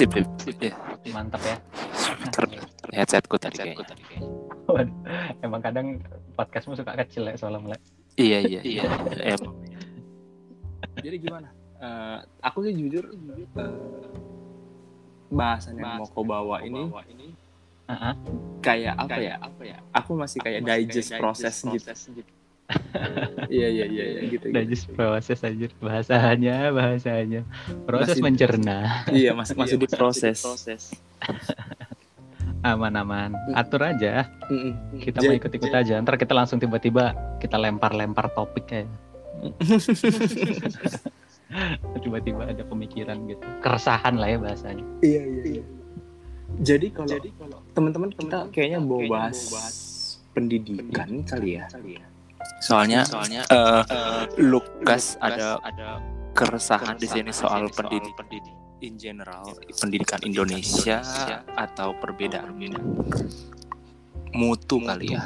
Sip, sip. Ya, Mantap ya. speaker headsetku tadi kayaknya. Waduh, Emang kadang podcastmu suka kecil ya soalnya mulai. Iya, iya, iya. Emang. Jadi gimana? Eh, aku sih jujur eh, bahasan yang mau kau bawa ini Ah, ah. kayak apa ya? Apa ya? Aku masih kayak digest proses gitu. Iya iya iya iya, gitu. Udah gitu. just proses aja bahasanya, bahasanya. Proses Masih- mencerna. Iya masih masih di proses. Aman-aman. Atur aja. Mm-mm. Kita Jadi- mau ikut-ikut aja. Ntar kita langsung tiba-tiba kita lempar-lempar topik kayak. Tiba-tiba ada pemikiran gitu. Keresahan lah ya bahasanya. Iya iya. iya. Jadi kalau teman-teman kita kayaknya mau bahas pendidikan kali ya. Soalnya, soalnya eh Lukas ada keresahan di sini soal pendidikan in general pendidikan Indonesia atau perbedaan mutu kali ya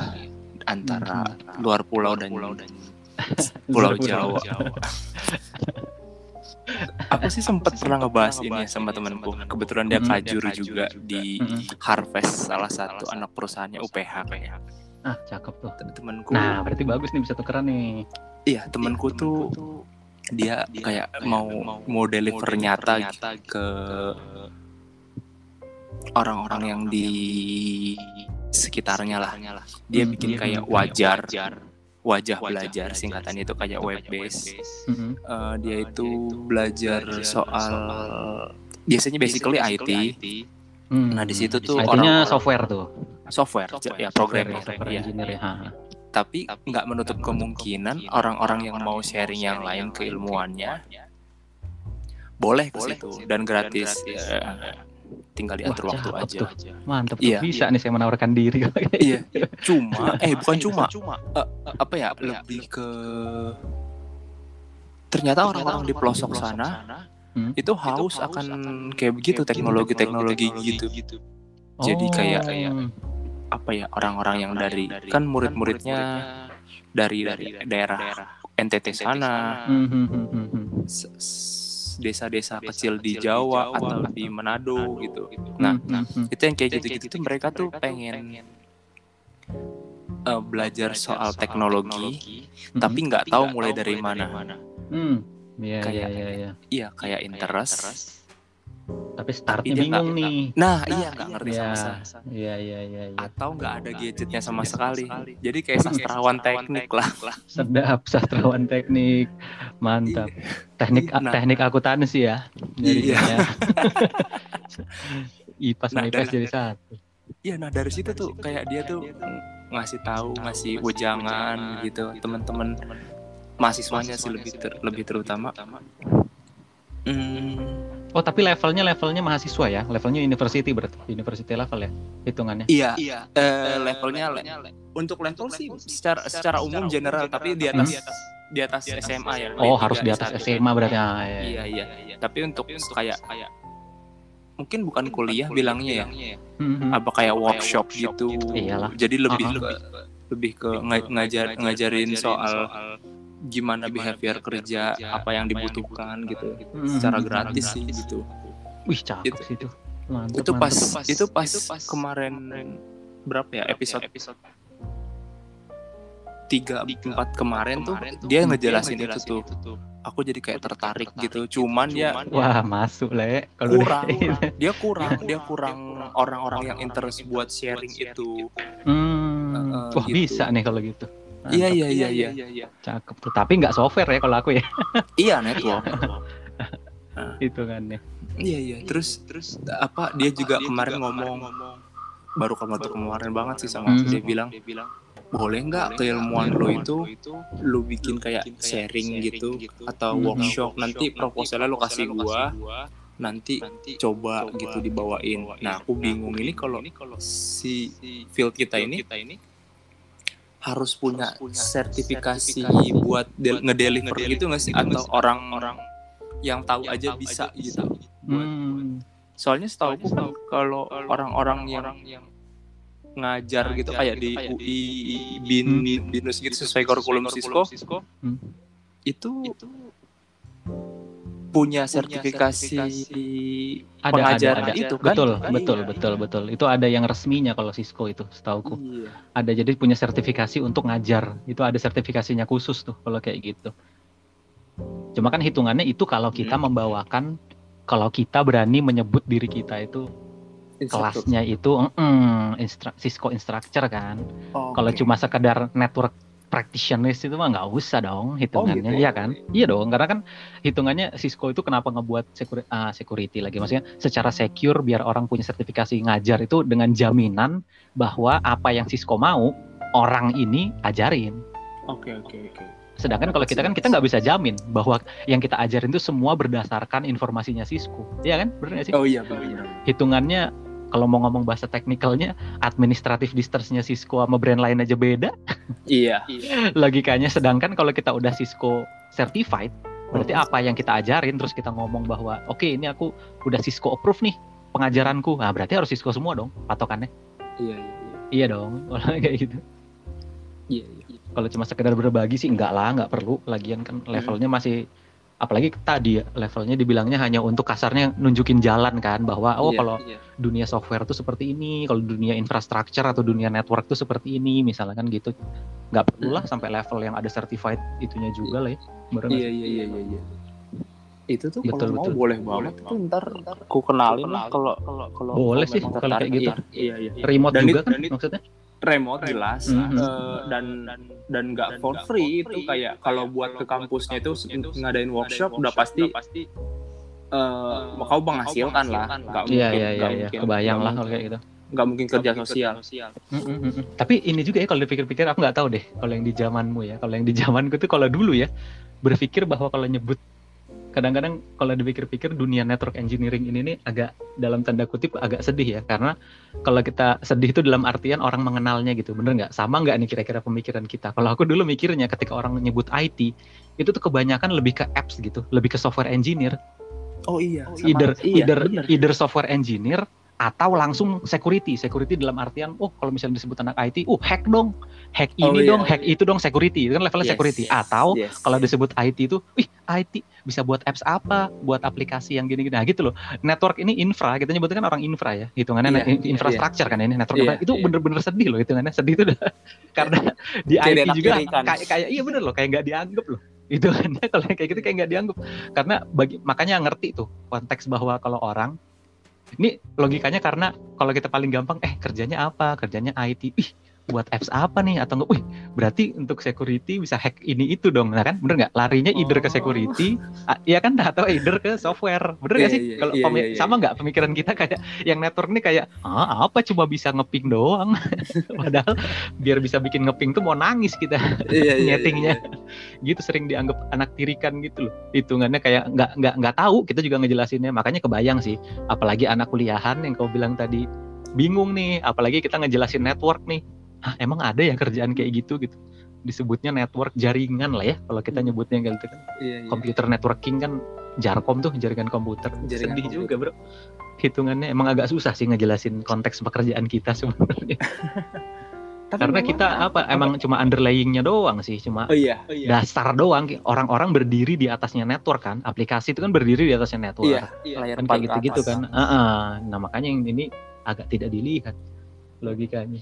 antara luar pulau dan pulau Jawa. Aku sih sempat pernah ngebahas ini ya sama temanku. Kebetulan dia kajur juga di. Harvest salah satu anak perusahaannya UPH kayak. Ah, cakep tuh. Temanku Nah, berarti bagus nih bisa tukeran nih. Iya, temanku tuh dia kayak mau mau deliver nyata gitu ke orang-orang yang di sekitarnya lah. Dia Hmm, bikin hmm, kayak hmm. wajar wajah belajar singkatannya itu kayak web base. Mm-mm. Eh, dia itu belajar soal biasanya basically IT. Hmm. Nah, di situ tuh IT-nya orang-orang- software tuh. software, ya programming software ya. engineer ya. Tapi nggak menutup kemungkinan orang-orang yang mau sharing yang lain keilmuannya boleh ke situ dan gratis. Ya, tinggal diatur Wah, waktu aja. tuh. Mantep tuh. Iya. Bisa nih saya menawarkan diri. Iya, cuma eh bukan cuma Eh, apa ya lebih ke ternyata orang-orang di pelosok sana Hmm. itu haus akan kayak begitu teknologi-teknologi gitu. Jadi kayak- Oh. Apa ya orang-orang yang dari kan murid-muridnya dari dari daerah NTT sana, Hmm, hmm, hmm, hmm, hmm. desa-desa kecil di Jawa atau di Manado gitu. Nah, Hmm, hmm, hmm. itu yang kayak gitu-gitu tuh mereka tuh pengen eh, belajar soal teknologi, tapi nggak tahu mulai dari mana. Hmm. Iya, iya, Kayak- iya, iya. Iya kayak interest. Tapi startnya dia bingung nggak- nih. Nah, iya nggak ngerti Iya, sama sekali. iya, iya, iya, iya. Atau nggak ada gadgetnya sama sekali. Jadi kayak sastrawan teknik lah. Sedap sastrawan teknik. Mantap. Teknik Iya, nah. teknik akuntansi ya. Iya. IPAS sama Nah, IPS dan- jadi satu. Iya, nah dari situ tuh kayak dia tuh ngasih tahu, ngasih wejangan gitu teman-teman mahasiswanya sih lebih ter- lebih terutama. Hmm, Oh, tapi levelnya levelnya mahasiswa ya. Levelnya university berarti. University level ya hitungannya. iya, eh, levelnya le- untuk level sih secara secara umum general tapi di atas di atas SMA ya. Oh, D3, harus di atas D1. SMA berarti. Ah, iya, Iya, iya, iya. Tapi untuk kayak kayak mungkin bukan kuliah bilangnya ya. Hmm, hmm. Apa kayak workshop gitu. Iyalah. Jadi lebih Uh-uh. ke lebih ke nga- ngajar ngajarin soal gimana behavior kerja, apa yang dibutuhkan gitu. Hmm, Secara gratis sih gitu. Wih, cakep Itu- sih itu. Mantap, Itu pas mantap. itu pas kemarin berapa ya episode tiga empat kemarin tuh dia ngejelasin itu tuh. Aku jadi kayak tertarik gitu. Cuman ya Wah, masuk le. Kalau kurang udah- dia kurang dia kurang orang-orang yang interest buat sharing itu Hmm. Uh, Wah, gitu. bisa nih kalau gitu. Iya Mantap. iya iya iya Cakep tuh. Tapi nggak software ya kalau aku ya. iya network Hitungannya. iya iya terus terus apa dia juga kemarin ngomong baru kamu tuh kemarin banget sih sama aku Mhm. dia bilang boleh nggak keilmuan lo itu lo bikin kayak sharing gitu atau Mhm. workshop nanti proposalnya lo kasih gua nanti coba gitu dibawain nah aku bingung ini kalau si field kita ini harus punya sertifikasi buat del- ngedeliver gitu nggak sih atau orang-orang yang tahu aja bisa gitu Hmm. soalnya setahu aku kan kalau orang-orang yang ngajar gitu kayak di UI bin binus gitu sesuai kurikulum Cisco Hmm. itu punya sertifikasi ada ada pengajaran ada itu kan? betul Kan? betul Iya. betul betul itu ada yang resminya kalau Cisco itu setauku Iya. ada jadi punya sertifikasi untuk ngajar itu ada sertifikasinya khusus tuh kalau kayak gitu cuma kan hitungannya itu kalau kita Hmm. membawakan kalau kita berani menyebut diri kita itu Instruktur. kelasnya itu mm, instra- Cisco instructor kan Oke. kalau cuma sekedar network practitioners itu mah nggak usah dong hitungannya gitu. iya kan iya dong karena kan hitungannya Cisco itu kenapa ngebuat security, security lagi maksudnya secara secure biar orang punya sertifikasi ngajar itu dengan jaminan bahwa apa yang Cisco mau orang ini ajarin Oke oke oke. sedangkan kalau kita kan kita nggak bisa jamin bahwa yang kita ajarin itu semua berdasarkan informasinya Cisco iya kan benar nggak sih Oh iya benar. hitungannya kalau mau ngomong bahasa teknikalnya administratif distance-nya Cisco sama brand lain aja beda Iya. logikanya sedangkan kalau kita udah Cisco certified berarti Hmm. apa yang kita ajarin terus kita ngomong bahwa oke ini aku udah Cisco approve nih pengajaranku nah berarti harus Cisco semua dong patokannya Iya iya. iya dong kalau kayak gitu Iya iya. kalau cuma sekedar berbagi sih enggak lah nggak perlu lagian kan levelnya masih apalagi tadi ya levelnya dibilangnya hanya untuk kasarnya nunjukin jalan kan bahwa oh Iya, kalau iya. dunia software tuh seperti ini, kalau dunia infrastruktur atau dunia network tuh seperti ini, misalnya kan gitu. Nggak perlu lah sampai level yang ada certified itunya juga lah ya. Bener nggak Iya iya iya iya. Itu tuh Betul, kalau mau betul. boleh banget tuh ntar aku kenalin lah kalau kalau kalau Boleh sih, kalau kayak gitu. Iya iya. iya. Remote Dan juga it- kan it- maksudnya? Remote jelas Mhm. eh, dan dan nggak for free itu kayak kalau buat ke kampusnya itu ngadain workshop udah pasti eh kau menghasilkan lah nggak Iya mungkin iya iya, iya. mungkin- kebayang lah kalau kayak gitu. nggak mungkin kerja sosial Mm, mm, mm, mm. Tapi ini juga ya kalau dipikir-pikir aku nggak tahu deh kalau yang di zamanmu ya. Kalau yang di zamanku tuh kalau dulu ya berpikir bahwa kalau nyebut kadang-kadang kalau dipikir-pikir dunia network engineering ini nih agak dalam tanda kutip agak sedih ya. Karena kalau kita sedih itu dalam artian orang mengenalnya gitu. Bener nggak? Sama nggak nih kira-kira pemikiran kita? Kalau aku dulu mikirnya ketika orang nyebut IT itu tuh kebanyakan lebih ke apps gitu. Lebih ke software engineer. Oh iya either iya, either bener. either software engineer atau langsung security. Security dalam artian oh kalau misalnya disebut anak IT uh hack dong hack ini Oh, iya. dong hack itu dong security itu kan levelnya Yes, security yes, atau yes. kalau disebut IT itu wih IT bisa buat apps apa buat aplikasi yang gini-gini nah gitu loh network ini infra kita nyebutnya kan orang infra ya hitungannya Iya, na- in- infrastructure kan ini network Iya, infra. itu iya. bener-bener sedih loh hitungannya sedih itu udah karena di Kayak IT juga kan. kayak kayak iya bener loh kayak nggak dianggap loh itu kan kalau yang kayak gitu kayak nggak dianggap karena bagi makanya ngerti tuh konteks bahwa kalau orang ini logikanya karena kalau kita paling gampang eh kerjanya apa kerjanya IT ih buat apps apa nih? Atau enggak wih berarti untuk security bisa hack ini itu dong. Nah kan bener nggak? Larinya either ke Oh. security iya kan? Atau either ke software. Bener nggak Iya, sih? iya, kalau pemi- iya, iya. sama nggak pemikiran kita kayak yang network ini kayak ah apa cuma bisa ngeping doang? Padahal biar bisa bikin ngeping tuh mau nangis kita Iya, iya, nyetingnya. gitu sering dianggap anak tirikan gitu loh. Hitungannya kayak nggak nggak nggak tahu kita juga ngejelasinnya. Makanya kebayang sih apalagi anak kuliahan yang kau bilang tadi bingung nih apalagi kita ngejelasin network nih ah emang ada ya kerjaan kayak gitu? Gitu. Disebutnya network jaringan lah ya kalau kita nyebutnya gitu kan. Iya, iya. komputer networking kan jarkom tuh jaringan komputer. Jaringan sedih komputer. juga bro. Hitungannya emang agak susah sih ngejelasin konteks pekerjaan kita sebenarnya. Karena kita apa emang cuma underlyingnya doang sih cuma oh iya oh iya. dasar doang. Orang-orang berdiri di atasnya network kan. Aplikasi itu kan berdiri di atasnya network. Iya layar kan kayak gitu-gitu kan. Heeh. nah makanya yang ini agak tidak dilihat logikanya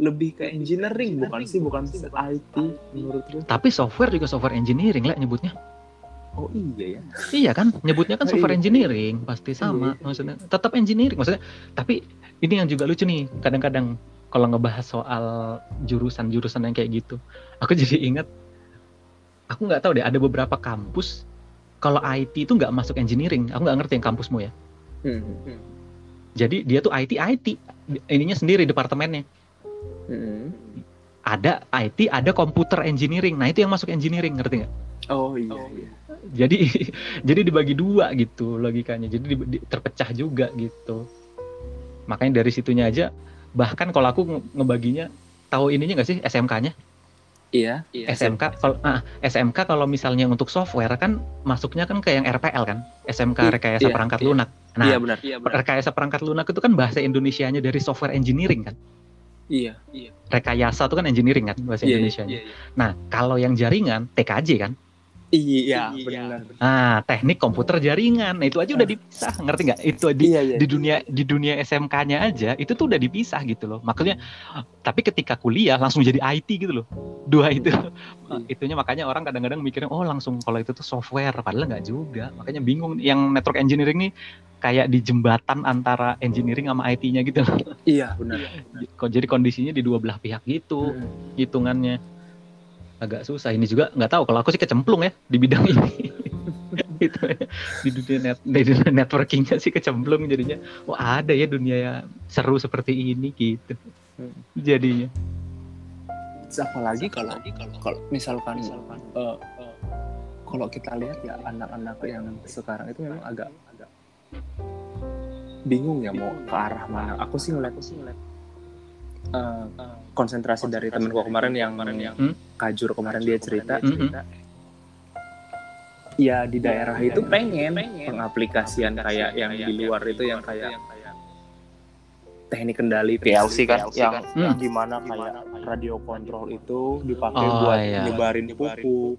lebih ke engineering bukan sih? Bukan se- IT menurut gue tapi software juga software engineering lah nyebutnya. Oh iya ya. Iya kan? Nyebutnya kan Oh, software iya. engineering pasti sama. Iya. maksudnya tetap engineering maksudnya. Tapi ini yang juga lucu nih kadang-kadang kalau ngebahas soal jurusan-jurusan yang kayak gitu aku jadi ingat aku nggak tahu deh ada beberapa kampus kalau IT itu nggak masuk engineering. Aku nggak ngerti yang kampusmu ya. Hmm. jadi dia tuh IT IT ininya sendiri departemennya Hmm. ada IT ada komputer engineering. Nah itu yang masuk engineering ngerti nggak? Oh iya iya. Jadi jadi dibagi dua gitu logikanya. Jadi di- di- terpecah juga gitu. Makanya dari situnya aja bahkan kalau aku nge- ngebaginya tahu ininya nggak sih SMK-nya iya. Iya. SMK kalau ah, SMK kalau misalnya untuk software kan masuknya kan ke yang RPL kan? SMK rekayasa iya, perangkat iya. lunak. Nah iya benar. Iya benar. Rekayasa perangkat lunak itu kan bahasa Indonesianya dari software engineering kan iya iya rekayasa itu kan engineering kan bahasa iya Indonesia iya iya. nah kalau yang jaringan TKJ kan Iya, benar. Nah, teknik komputer jaringan. Nah, itu aja udah dipisah, ngerti nggak? Itu di Iya, iya. di dunia di dunia SMK-nya aja itu tuh udah dipisah gitu loh. Makanya tapi ketika kuliah langsung jadi IT gitu loh. Dua itu itunya makanya orang kadang-kadang mikirnya oh langsung kalau itu tuh software padahal nggak juga. Makanya bingung yang network engineering nih kayak di jembatan antara engineering sama IT-nya gitu loh. Iya, benar. Kok jadi kondisinya di dua belah pihak gitu Hmm. hitungannya. Agak susah ini juga nggak tahu kalau aku sih kecemplung ya di bidang ini. gitu ya. di dunia net di dunia networkingnya sih kecemplung jadinya oh ada ya dunia yang seru seperti ini gitu Hmm. jadinya apalagi kalau kalau misalkan eh, eh, kalau kita lihat ya anak-anak yang sekarang itu memang agak agak bingung ya mau ke arah mana. Aku sih ngeliat sih ngeliat eh, konsentrasi dari temenku kemarin yang Hmm? kajur kemarin dia cerita Mhm. ya di daerah itu pengen pengaplikasian kayak yang di luar itu yang kayak teknik kendali PLC kan yang Hmm. gimana kayak radio kontrol itu dipakai Oh, buat iya. nyebarin pupuk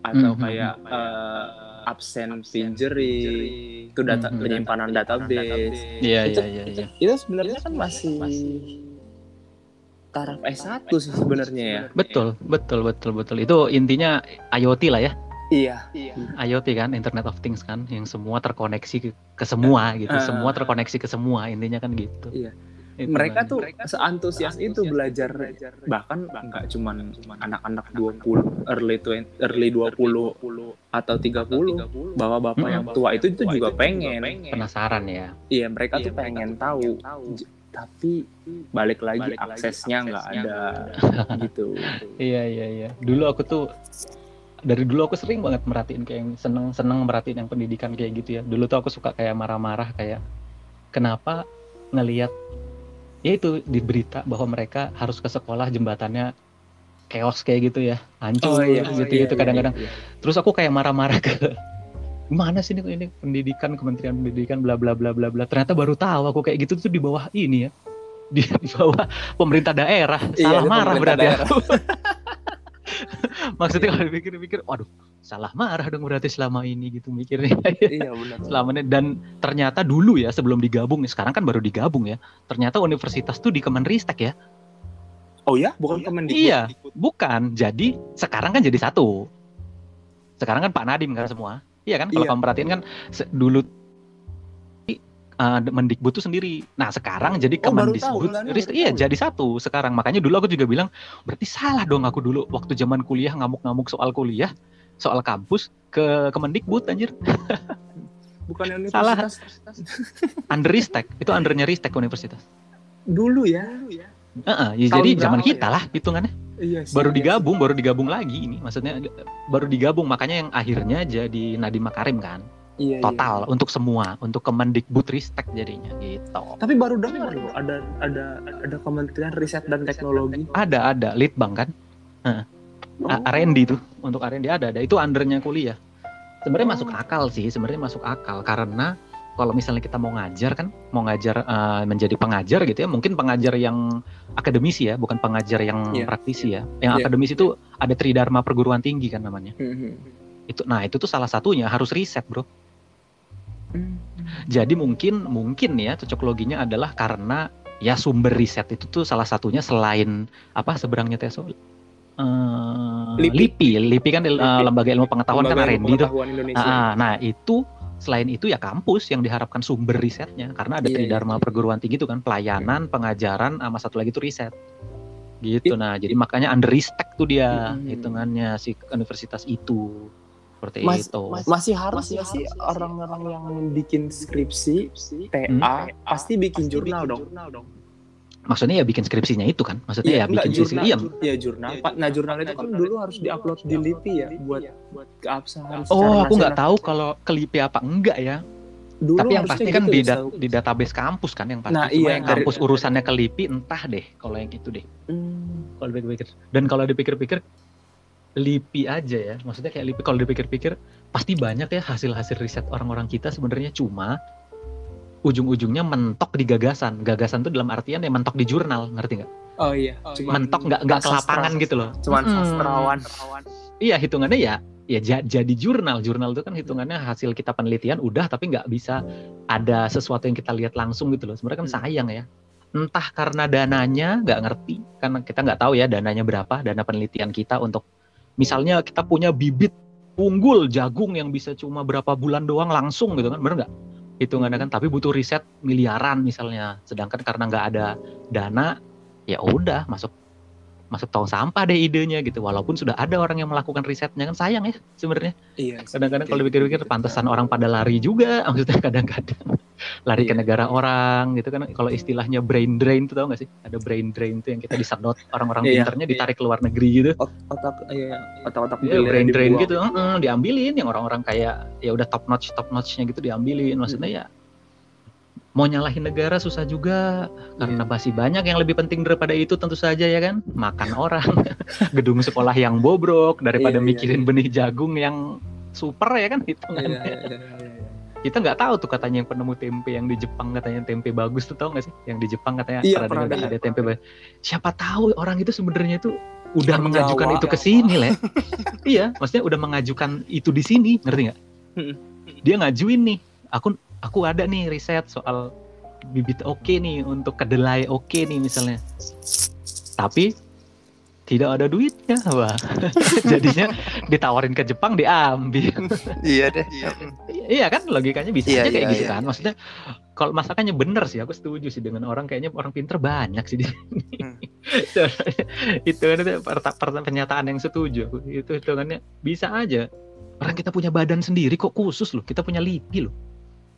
atau Mhm. kayak eh, absen pinjeri itu data Mhm. penyimpanan database iya Itu- iya iya iya itu sebenarnya kan masih taraf S1 sih sebenarnya ya. Betul betul betul betul. Itu intinya IoT lah ya. Iya. IoT kan Internet of Things kan yang semua terkoneksi ke, ke semua gitu. Ah. semua terkoneksi ke semua intinya kan gitu. Iya. Itu mereka kan. tuh seantusias itu belajar bahkan nggak cuman anak-anak 20 early 20, early 20 atau 30 bahwa bapak yang tua itu itu juga pengen. penasaran ya. Iya mereka tuh pengen tahu. J- tapi balik lagi aksesnya nggak ada. gitu. Iya iya iya. Dulu aku tuh dari dulu aku sering banget merhatiin kayak yang seneng seneng merhatiin yang pendidikan kayak gitu ya. Dulu tuh aku suka kayak marah-marah kayak kenapa ngelihat ya itu di berita bahwa mereka harus ke sekolah jembatannya chaos kayak gitu ya. Hancur gitu gitu kadang-kadang. terus aku kayak marah-marah ke mana sih ini, ini pendidikan Kementerian Pendidikan bla bla bla bla bla. Ternyata baru tahu aku kayak gitu tuh di bawah ini ya. Di, di bawah pemerintah daerah. Iya, salah itu marah berarti daerah. aku maksudnya kalau dipikir-pikir waduh salah marah dong berarti selama ini gitu mikirnya. Iya benar. Selama ini. Dan ternyata dulu ya sebelum digabung sekarang kan baru digabung ya. Ternyata universitas tuh di Kemenristek ya. Oh ya? Bukan Kemendikbud Iya. bukan. Jadi sekarang kan jadi satu. Sekarang kan Pak Nadim kan semua iya kan kalau Iya. kamu perhatiin kan dulu uh, Mendikbud tuh sendiri nah sekarang jadi Oh. Kemendikbud baru iya ya? jadi satu sekarang makanya dulu aku juga bilang berarti salah dong aku dulu waktu zaman kuliah ngamuk-ngamuk soal kuliah soal kampus ke Kemendikbud anjir bukan Salah. universitas under Ristek itu undernya Ristek universitas dulu ya Heeh, ya Tahun jadi berapa zaman ya? kita lah hitungannya iya sih, baru iya digabung baru digabung lagi ini maksudnya baru digabung makanya yang akhirnya jadi Nadiem Makarim kan sih. Iya, iya. total untuk semua untuk Kemendikbud Ristek jadinya gitu Tapi baru dengar loh ada ada ada Kementerian Riset dan Teknologi. ada ada Litbang kan Oh. A- R&D tuh untuk R&D ada ada itu undernya kuliah sebenarnya Oh. masuk akal sih sebenarnya masuk akal karena kalau misalnya kita mau ngajar kan mau ngajar eh, menjadi pengajar gitu ya mungkin pengajar yang akademisi ya bukan pengajar yang Iya. praktisi ya yang Iya. akademis itu ada tridharma perguruan tinggi kan namanya Mhm. itu nah itu tuh salah satunya harus riset bro Hmm. Jadi mungkin mungkin ya cocok loginya adalah karena ya sumber riset itu tuh salah satunya selain apa seberangnya Teso? Eh, LIPI. LIPI, LIPI kan LIPI. lembaga ilmu pengetahuan Lembaga kan R&D tuh. Indonesia. Ah, nah itu selain itu ya kampus yang diharapkan sumber risetnya karena ada Iya, tridharma iya. perguruan tinggi itu kan pelayanan, pengajaran, sama satu lagi itu riset. Gitu. It- Nah, jadi makanya under ristek tuh dia Hmm. hitungannya si universitas itu. Seperti Mas- itu. Masih harus nggak sih orang-orang yang bikin skripsi TA Hmm. pasti bikin jurnal dong. Maksudnya ya bikin skripsinya itu kan. Maksudnya ya enggak, bikin jurnal. skripsi. Iya, Iya jurnal. Pak, Nah jurnal itu kan dulu harus diupload di LIPI ya buat buat keabsahan. secara Oh, aku nggak tahu kalau kelipi apa enggak ya. Dulu Tapi yang pasti kan gitu di, ya, dat- setahu. di database kampus kan yang pasti. Nah, Cuma iya, yang dari- kampus urusannya kelipi entah deh kalau yang itu deh. Hmm. Kalau dipikir-pikir. Dan kalau dipikir-pikir LIPI aja ya. Maksudnya kayak LIPI kalau dipikir-pikir pasti banyak ya hasil-hasil riset orang-orang kita sebenarnya cuma ujung-ujungnya mentok di gagasan. Gagasan tuh dalam artian ya mentok di jurnal, ngerti nggak? Oh iya. mentok nggak nggak ke lapangan gitu loh. Cuman Mm-mm. sastrawan. Iya hitungannya ya ya ja- jadi jurnal. Jurnal itu kan hitungannya hasil kita penelitian udah tapi nggak bisa ada sesuatu yang kita lihat langsung gitu loh. Sebenarnya kan Hmm. sayang ya. Entah karena dananya nggak ngerti, karena kita nggak tahu ya dananya berapa, dana penelitian kita untuk misalnya kita punya bibit unggul jagung yang bisa cuma berapa bulan doang langsung gitu kan, bener nggak? Hitungannya kan, tapi butuh riset miliaran misalnya. Sedangkan karena nggak ada dana, ya udah masuk masuk tong sampah deh idenya gitu. Walaupun sudah ada orang yang melakukan risetnya kan sayang ya sebenarnya. Iya. Kadang-kadang kalau Kayak dipikir-pikir gitu. pantesan orang pada lari juga, maksudnya kadang-kadang lari ke Iya. negara orang gitu kan. Kalau istilahnya brain drain tuh tau gak sih? Ada brain drain tuh yang kita disedot orang-orang Iya, pinternya iya. ditarik ke luar negeri gitu. Ot- otak iya otak-otak Iya, brain drain dibuang. gitu, heeh, diambilin yang orang-orang kayak ya udah top notch top notchnya gitu diambilin. Maksudnya ya mau nyalahin negara susah juga karena Iya. masih banyak yang lebih penting daripada itu tentu saja ya kan? Makan orang. Gedung sekolah yang bobrok daripada Iya, iya, mikirin benih jagung yang super ya kan? Iya, hitungannya iya, iya, iya. kita nggak tahu tuh katanya yang penemu tempe yang di Jepang katanya tempe bagus tuh tau nggak sih? Yang di Jepang katanya Iya, pernah dengar, ada tempe bagus siapa tahu orang itu sebenarnya tuh udah Orang mengajukan Jawa. itu ke sini le. Iya maksudnya udah mengajukan itu di sini ngerti nggak? Mm-mm. dia ngajuin nih aku aku ada nih riset soal bibit oke nih untuk kedelai oke nih misalnya. Tapi tidak ada duitnya wah jadinya ditawarin ke Jepang diambil. Iya deh. Iya kan logikanya bisa Iya, aja kayak iya, gitu iya, kan. Iya. maksudnya kalau masakannya bener sih aku setuju sih dengan orang kayaknya orang pinter banyak sih di sini. Hmm. itu kan pernyataan yang setuju itu hitungannya bisa aja. Orang kita punya badan sendiri kok khusus loh kita punya LIPI loh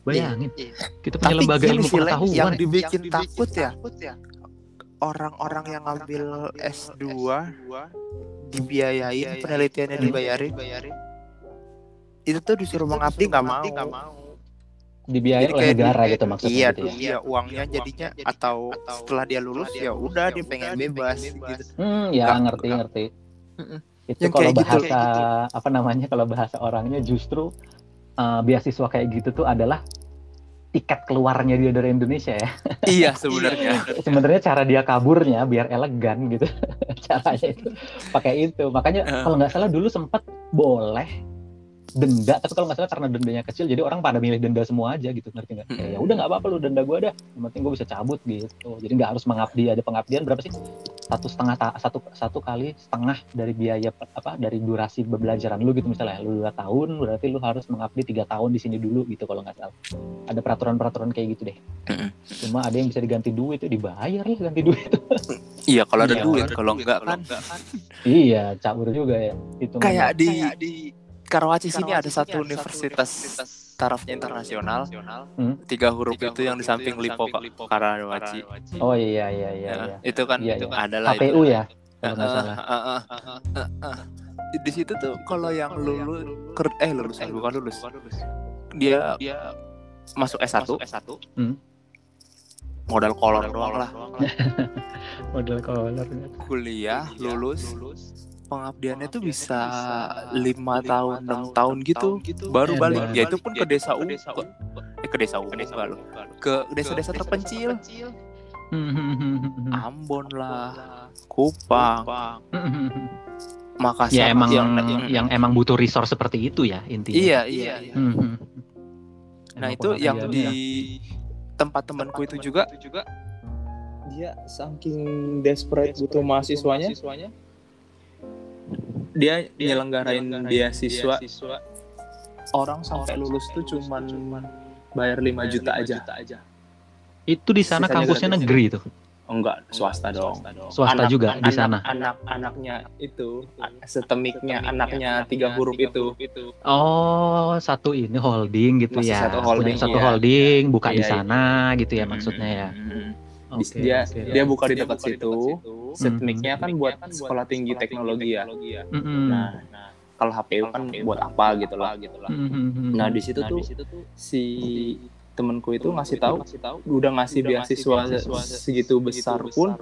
bayangin Iya. kita punya tapi lembaga ilmu pengetahuan yang ya. dibikin takut ya orang-orang yang ngambil S2 dibiayain penelitiannya dibayarin itu tuh disuruh mengabdi nggak mau dibiayai Jadi oleh kayak negara di- gitu maksudnya iya gitu ya. iya uangnya jadinya atau setelah dia lulus ya udah dia pengen bebas gitu Hmm, ya Nggak- ngerti nggak- ngerti. Mm-mm. Itu Yang kalau gitu, bahasa gitu. apa namanya kalau bahasa orangnya justru eh, beasiswa kayak gitu tuh adalah tiket keluarnya dia dari Indonesia ya. Iya sebenarnya. Sebenarnya cara dia kaburnya biar elegan gitu. Caranya itu pakai itu. Makanya Eh. kalau nggak salah dulu sempat boleh denda tapi kalau nggak salah karena dendanya kecil jadi orang pada milih denda semua aja gitu ngerti nggak? Kayak, ya udah nggak apa-apa lu denda gue dah. Yang penting gue bisa cabut gitu. Jadi nggak harus mengabdi ada pengabdian berapa sih? Satu setengah ta- satu satu kali setengah dari biaya apa dari durasi pembelajaran lu gitu misalnya. Lu dua tahun berarti lu harus mengabdi tiga tahun di sini dulu gitu kalau nggak salah. Ada peraturan-peraturan kayak gitu deh. Cuma ada yang bisa diganti duit itu dibayar lah ganti duit. Iya kalau ada Iya, duit, kalau kalau enggak kan. iya cabur juga ya itu kayak di di Karawaci sini ada satu universitas tarafnya internasional Hmm. tiga huruf itu yang di samping Lipo Karawaci. oh iya iya iya, Ya, iya. itu kan Iya, itu iya. ada lah KPU itu. ya kalau nggak Eh, salah eh, eh, eh, eh. Di situ tuh kalau yang lulus ker- eh lulus bukan lulus. Dia masuk S1 Hmm. modal kolor doang lah. model kolor Kuliah lulus pengabdiannya tuh bisa lima tahun enam tahun gitu baru Ya, balik. ya itu pun ke desa U. Ke, eh, ke desa U enggak loh ke desa-desa terpencil. Ambon lah Kupang. Makassar. Ya emang yang, yang, emang butuh resource seperti itu ya intinya. Iya iya, iya. Mhm. nah Emang itu yang di ya. tempat temanku itu juga. dia saking desperate butuh mahasiswanya dia nyelenggarain beasiswa. orang sampai lulus tuh cuman bayar 5 juta aja. itu di sana Sisanya kampusnya gratis. negeri tuh Oh, enggak swasta dong. swasta juga di sana? anak anaknya itu setemiknya anaknya tiga huruf itu. oh satu ini holding gitu Masih ya. satu holding, Punya satu iya. holding buka di Iya, iya. sana gitu ya maksudnya ya. Mm-mm. Oke, dia oke. dia buka di dekat situ. setmiknya kan Setmiknya buat sekolah tinggi teknologi ya. Mm-mm. nah kalau HPU kan buat apa gitu lah Mhm. nah di situ tuh si temenku itu ngasih tahu udah ngasih beasiswa segitu besar pun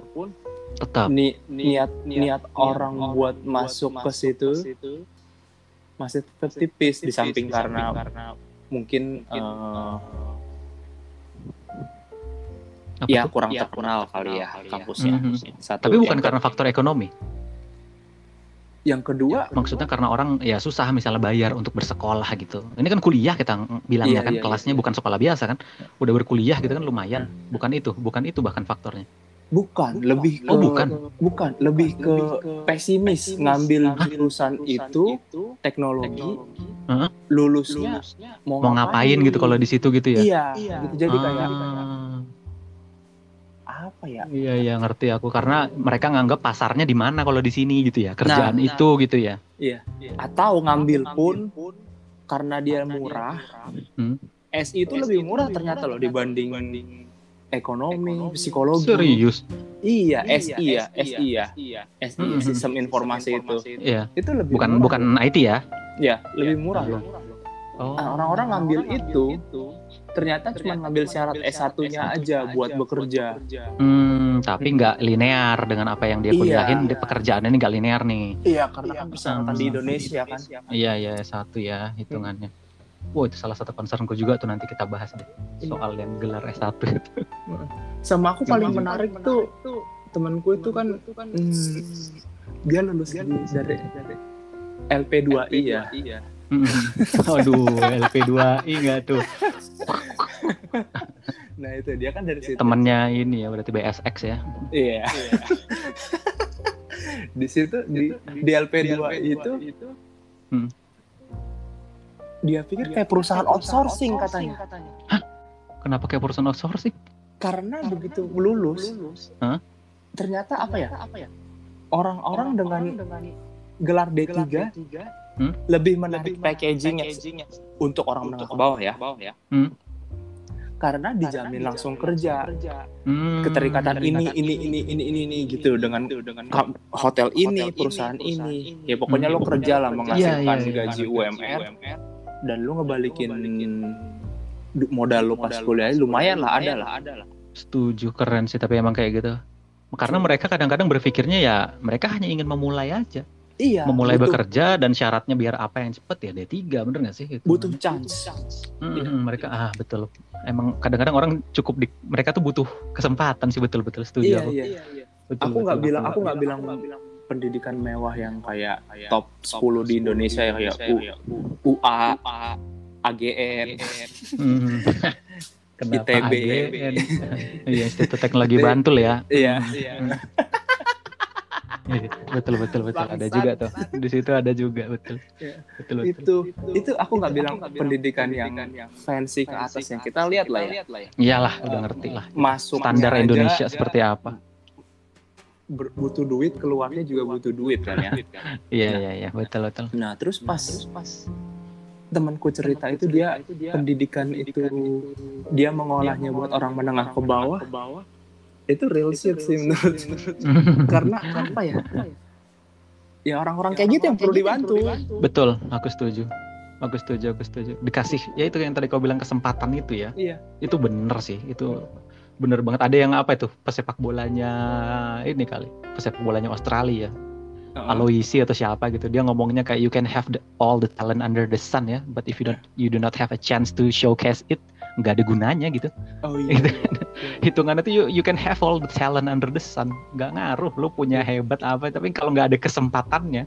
tetap. ni, niat niat orang buat masuk ke situ masih tetap tipis di samping karena mungkin eh, apa ya tuh? kurang Iya, terkenal ya. Hmm. Ya, kurang terkenal kali ya ya, kampusnya Mhm. Satu tapi bukan karena faktor ekonomi Yang kedua, Maksudnya karena orang ya susah misalnya bayar untuk bersekolah gitu. Ini kan kuliah kita ng- bilangnya Iya, kan iya, kelasnya iya. bukan sekolah biasa kan. Udah berkuliah gitu kan lumayan. Bukan itu, bukan itu bahkan faktornya. bukan, lebih ke Oh, bukan. bukan, lebih ke pesimis ngambil jurusan itu teknologi, Heeh. lulusnya mau, Mau ngapain gitu kalau di situ gitu ya? Iya, gitu. jadi kayak Ah, apa ya? iya iya ngerti aku karena mereka nganggap pasarnya di mana kalau di sini gitu ya. Kerjaan Nah, itu gitu ya. Atau ngambil pun karena dia murah. Hmm. SI itu lebih murah ternyata loh dibanding ekonomi, psikologi. Serius. Iya, SI ya, SI ya. SI Hmm. sistem informasi itu. Iya. Itu lebih Bukan murah bukan loh. IT ya. ya, lebih murah loh. Oh. Nah, orang-orang ngambil itu ternyata cuma ngambil syarat S1-nya aja buat bekerja. Hmm, tapi nggak linear dengan apa yang dia Iya. kuliahin, dia pekerjaannya ini nggak linear nih. Iya, karena kan persyaratan di Hmm. Indonesia kan. Iya iya satu ya hitungannya. Wow itu salah satu concernku juga tuh nanti kita bahas deh soal yang gelar S1 itu. Sama aku paling menarik tuh temanku itu kan hmm, dia lulus di- dari LP2I ya. Mm. Aduh LP2I nggak tuh Nah, itu dia kan dari situ. temennya ini ya berarti BSX ya. Iya. di situ di, di LP2 itu Hmm. dia pikir kayak perusahaan outsourcing katanya. Kenapa kayak perusahaan outsourcing? Karena begitu lulus, Hah? ternyata apa ya? Orang-orang dengan gelar D3 Hmm? lebih menarik packagingnya untuk orang menengah ke bawah ya. Hmm. Karena dijamin langsung kerja, Hmm, keterikatan ini ini ini ini ini ini gitu dengan ka- hotel ini, perusahaan ini. Ya pokoknya lo kerja lah menghasilkan Iya, iya, iya. gaji UMR dan lu ngebalikin du- modal lu pas kuliah lumayan lah ada lah. Setuju keren sih tapi emang kayak gitu. Karena mereka kadang-kadang berpikirnya ya mereka hanya ingin memulai aja, Iya. memulai butuh, bekerja dan syaratnya biar apa yang cepet ya D3 bener nggak sih? Gitu. butuh chance. Mm, Iya. mm, mereka ah betul. Emang kadang-kadang orang cukup di mereka tuh butuh kesempatan sih betul-betul setuju Iya, aku. iya. Betul, Aku nggak bilang aku nggak bilang pendidikan mewah yang kayak top 10 di Indonesia yang kayak U, UA, AGN, Hmm. Kenapa ITB. AGN? Iya, Institut Teknologi Bantul ya. Iya. Iya, betul betul betul ada juga tuh. Di situ ada juga betul. Iya. Betul betul. Itu itu aku nggak bilang pendidikan yang fancy ke atas yang kita lihat lah ya. Iyalah, udah ngerti lah. Masuk Standar Indonesia seperti apa? butuh duit, keluarnya juga butuh duit kan ya. Iya iya iya, betul betul. Nah, terus pas temanku cerita itu dia pendidikan itu dia mengolahnya buat orang menengah ke bawah itu real shit sih menurut karena apa ya ya orang-orang kayak gitu yang perlu dibantu betul, aku setuju. Aku setuju, aku setuju. Dikasih, ya itu yang tadi kau bilang kesempatan itu ya. Iya. Itu bener sih, itu bener banget. Ada yang apa itu pesepak bolanya ini kali, pesepak bolanya Australia. Aloisi atau siapa gitu dia ngomongnya kayak you can have the, all the talent under the sun ya but if you don't you do not have a chance to showcase it nggak ada gunanya gitu. Oh iya Gitu. hitungannya tuh you, you can have all the talent under the sun. Nggak ngaruh lu punya hebat apa tapi kalau nggak ada kesempatannya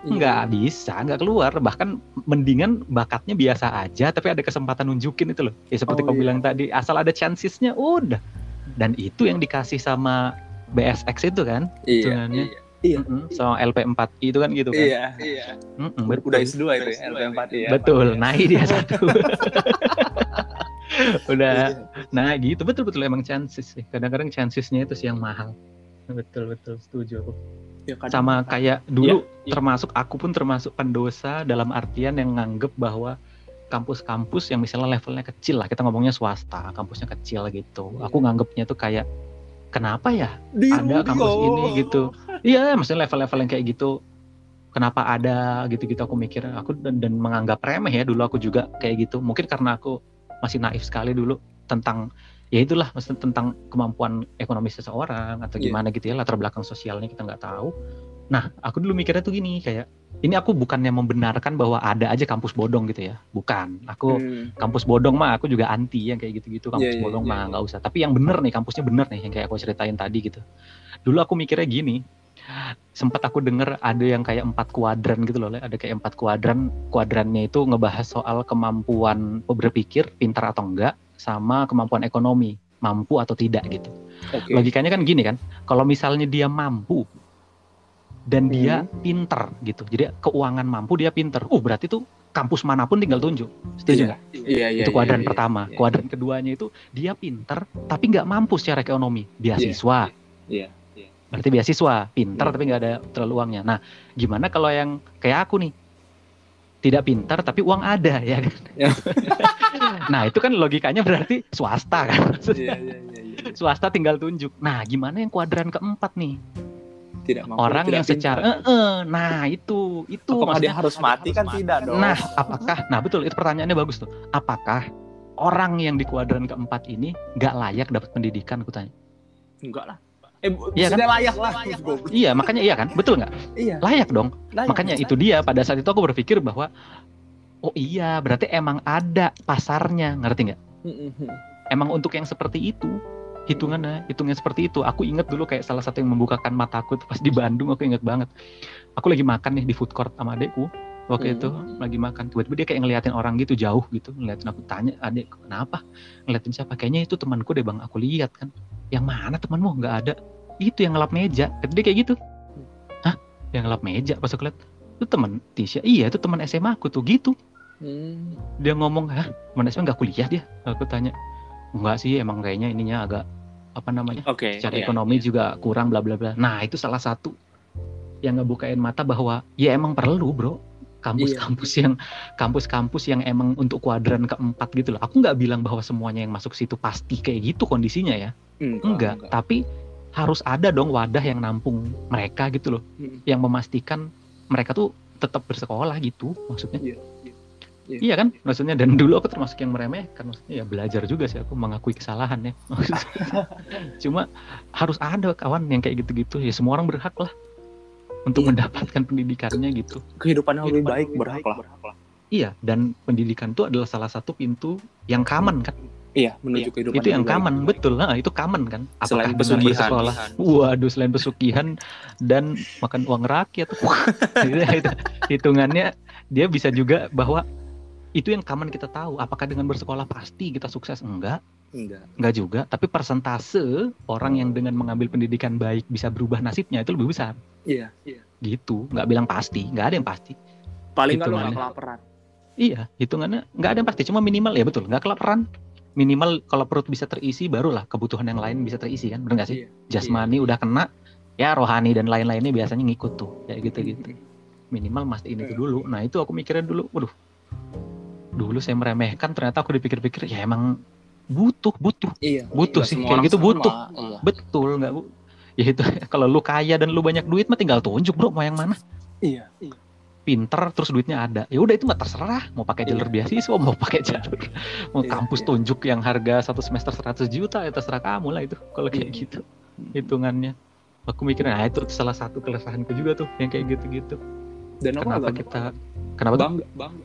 Iya. nggak bisa nggak keluar. Bahkan mendingan bakatnya biasa aja tapi ada kesempatan nunjukin itu loh. Ya seperti Oh, kau iya. bilang tadi asal ada chancesnya udah. Dan itu yang dikasih sama BSX itu kan iya hitungannya. Iya. Mm-mm, sama LP4I itu kan gitu kan. Iya. Iya. Mm-mm, betul. udah S2 itu ya LP4 ya. Betul naik dia satu udah. Iya. nah gitu. Betul betul. Emang chances sih. Kadang-kadang chancesnya itu sih yang mahal. Betul betul. Setuju aku. Ya, kadang- sama kayak dulu Iya. termasuk aku pun termasuk pendosa dalam artian yang nganggep bahwa kampus-kampus yang misalnya levelnya kecil lah kita ngomongnya swasta kampusnya kecil gitu. Iya. aku nganggepnya tuh kayak kenapa ya Di ada kampus Rudio. ini? Gitu. Iya maksudnya level-level yang kayak gitu. Kenapa ada? Gitu-gitu. Aku mikir aku dan, dan menganggap remeh ya. Dulu aku juga kayak gitu. Mungkin karena aku masih naif sekali dulu tentang ya itulah maksudnya tentang kemampuan ekonomi seseorang atau Iya. gimana gitu ya latar belakang sosialnya kita nggak tahu. Nah aku dulu mikirnya tuh gini kayak ini aku bukannya membenarkan bahwa ada aja kampus bodong gitu ya bukan. Aku Hmm. kampus bodong mah aku juga anti yang kayak gitu-gitu kampus Iya, iya, bodong iya, mah nggak usah. Tapi yang bener nih kampusnya bener nih yang kayak aku ceritain tadi gitu. Dulu aku mikirnya gini sempat aku denger ada yang kayak empat kuadran gitu loh, ada kayak empat kuadran. Kuadrannya itu ngebahas soal kemampuan berpikir, pintar atau enggak, sama kemampuan ekonomi, mampu atau tidak gitu. Oke. Logikanya kan gini kan, kalau misalnya dia mampu dan dia Hmm. pinter gitu, jadi keuangan mampu dia pinter, uh berarti tuh kampus mana pun tinggal tunjuk, setuju Iya. nggak? Iya, iya. itu kuadran iya, iya. pertama. iya. Kuadran keduanya itu dia pinter tapi nggak mampu secara ekonomi, beasiswa. Iya. Berarti beasiswa, pinter Iya. tapi nggak ada terlalu uangnya. Nah, gimana kalau yang kayak aku nih? Tidak pintar tapi uang ada ya kan? Ya. nah, itu kan logikanya berarti swasta kan. Iya, iya, iya, iya. swasta tinggal tunjuk. Nah, gimana yang kuadran keempat nih? Tidak mampu, Orang tidak yang secara pintar. eh, eh, nah itu itu Apakah dia harus mati kan tidak dong. Nah, apakah nah betul itu pertanyaannya bagus tuh. Apakah orang yang di kuadran keempat ini nggak layak dapat pendidikan? Aku tanya. enggak lah. Eh, Iya kan? layak lah. Iya, makanya iya kan? Betul nggak? Iya. Layak dong. layak, Makanya masa? itu dia pada saat itu aku berpikir bahwa oh iya, berarti emang ada pasarnya, ngerti nggak? Emang untuk yang seperti itu hitungannya, hitungnya seperti itu. Aku inget dulu kayak salah satu yang membukakan mataku pas di Bandung, aku inget banget. Aku lagi makan nih di food court sama adekku. Waktu Hmm. itu lagi makan, tiba-tiba dia kayak ngeliatin orang gitu jauh gitu, ngeliatin aku tanya, adek kenapa? Ngeliatin siapa? Kayaknya itu temanku deh bang, aku lihat kan. Yang mana temanmu? Nggak ada. Itu yang ngelap meja. Kata dia kayak gitu. Hah? Yang ngelap meja? Pas aku lihat, itu teman Tisha. Iya, itu teman SMA aku tuh gitu. Hmm. Dia ngomong, hah? Teman SMA nggak kuliah dia? Aku tanya, enggak sih, emang kayaknya ininya agak apa namanya? Oke. secara iya, ekonomi iya. juga kurang bla bla bla. Nah, itu salah satu yang ngebukain mata bahwa ya emang perlu, Bro. Kampus-kampus yang kampus-kampus yang emang untuk kuadran keempat gitu loh. Aku nggak bilang bahwa semuanya yang masuk situ pasti kayak gitu kondisinya ya. Enggak, tapi harus ada dong wadah yang nampung mereka gitu loh. Mm. Yang memastikan mereka tuh tetap bersekolah gitu maksudnya. Iya, iya. Iya. Iya kan? Maksudnya dan dulu aku termasuk yang meremehkan maksudnya ya belajar juga sih aku mengakui kesalahan ya. Maksudnya. Cuma harus ada kawan yang kayak gitu-gitu ya semua orang berhak lah untuk Iya. mendapatkan pendidikannya gitu. Kehidupan yang lebih baik berhak lah. Iya, dan pendidikan itu adalah salah satu pintu yang common kan. Iya, menuju kehidupan itu yang common, betul. Nah, itu common kan. Selain dengan pesugihan. bersekolah? Waduh, selain pesugihan dan makan uang rakyat. Itu hitungannya dia bisa juga bahwa itu yang common kita tahu. Apakah dengan bersekolah pasti kita sukses? Enggak, Enggak. enggak juga. Tapi persentase orang yang dengan mengambil pendidikan baik bisa berubah nasibnya itu lebih besar. Iya, iya. Gitu, nggak bilang pasti, nggak ada yang pasti. Paling nggak lo nggak kelaparan. Iya, hitungannya nggak ada yang pasti, cuma minimal ya betul, nggak kelaparan. Minimal kalau perut bisa terisi, barulah kebutuhan yang lain bisa terisi kan, bener nggak sih? Iya. Jasmani udah kena, ya rohani dan lain-lainnya biasanya ngikut tuh, kayak gitu-gitu. Minimal mastiin itu dulu. Nah itu aku mikirin dulu, waduh, dulu saya meremehkan, ternyata aku dipikir-pikir ya emang butuh, butuh, Iya. butuh Nggak sih, kayak gitu sama. butuh. Iya. betul nggak bu? Ya itu kalau lu kaya dan lu banyak duit mah tinggal tunjuk bro mau yang mana. Iya. Pinter terus duitnya ada ya udah itu mah terserah mau pakai jalur Iya. beasiswa mau pakai jalur mau Iya, kampus iya. tunjuk yang harga satu semester 100 juta ya terserah kamu lah itu kalau kayak Iya. gitu hitungannya aku mikir nah itu salah satu keresahanku juga tuh yang kayak gitu-gitu Dan kenapa agak kita kenapa tuh bangga, bangga.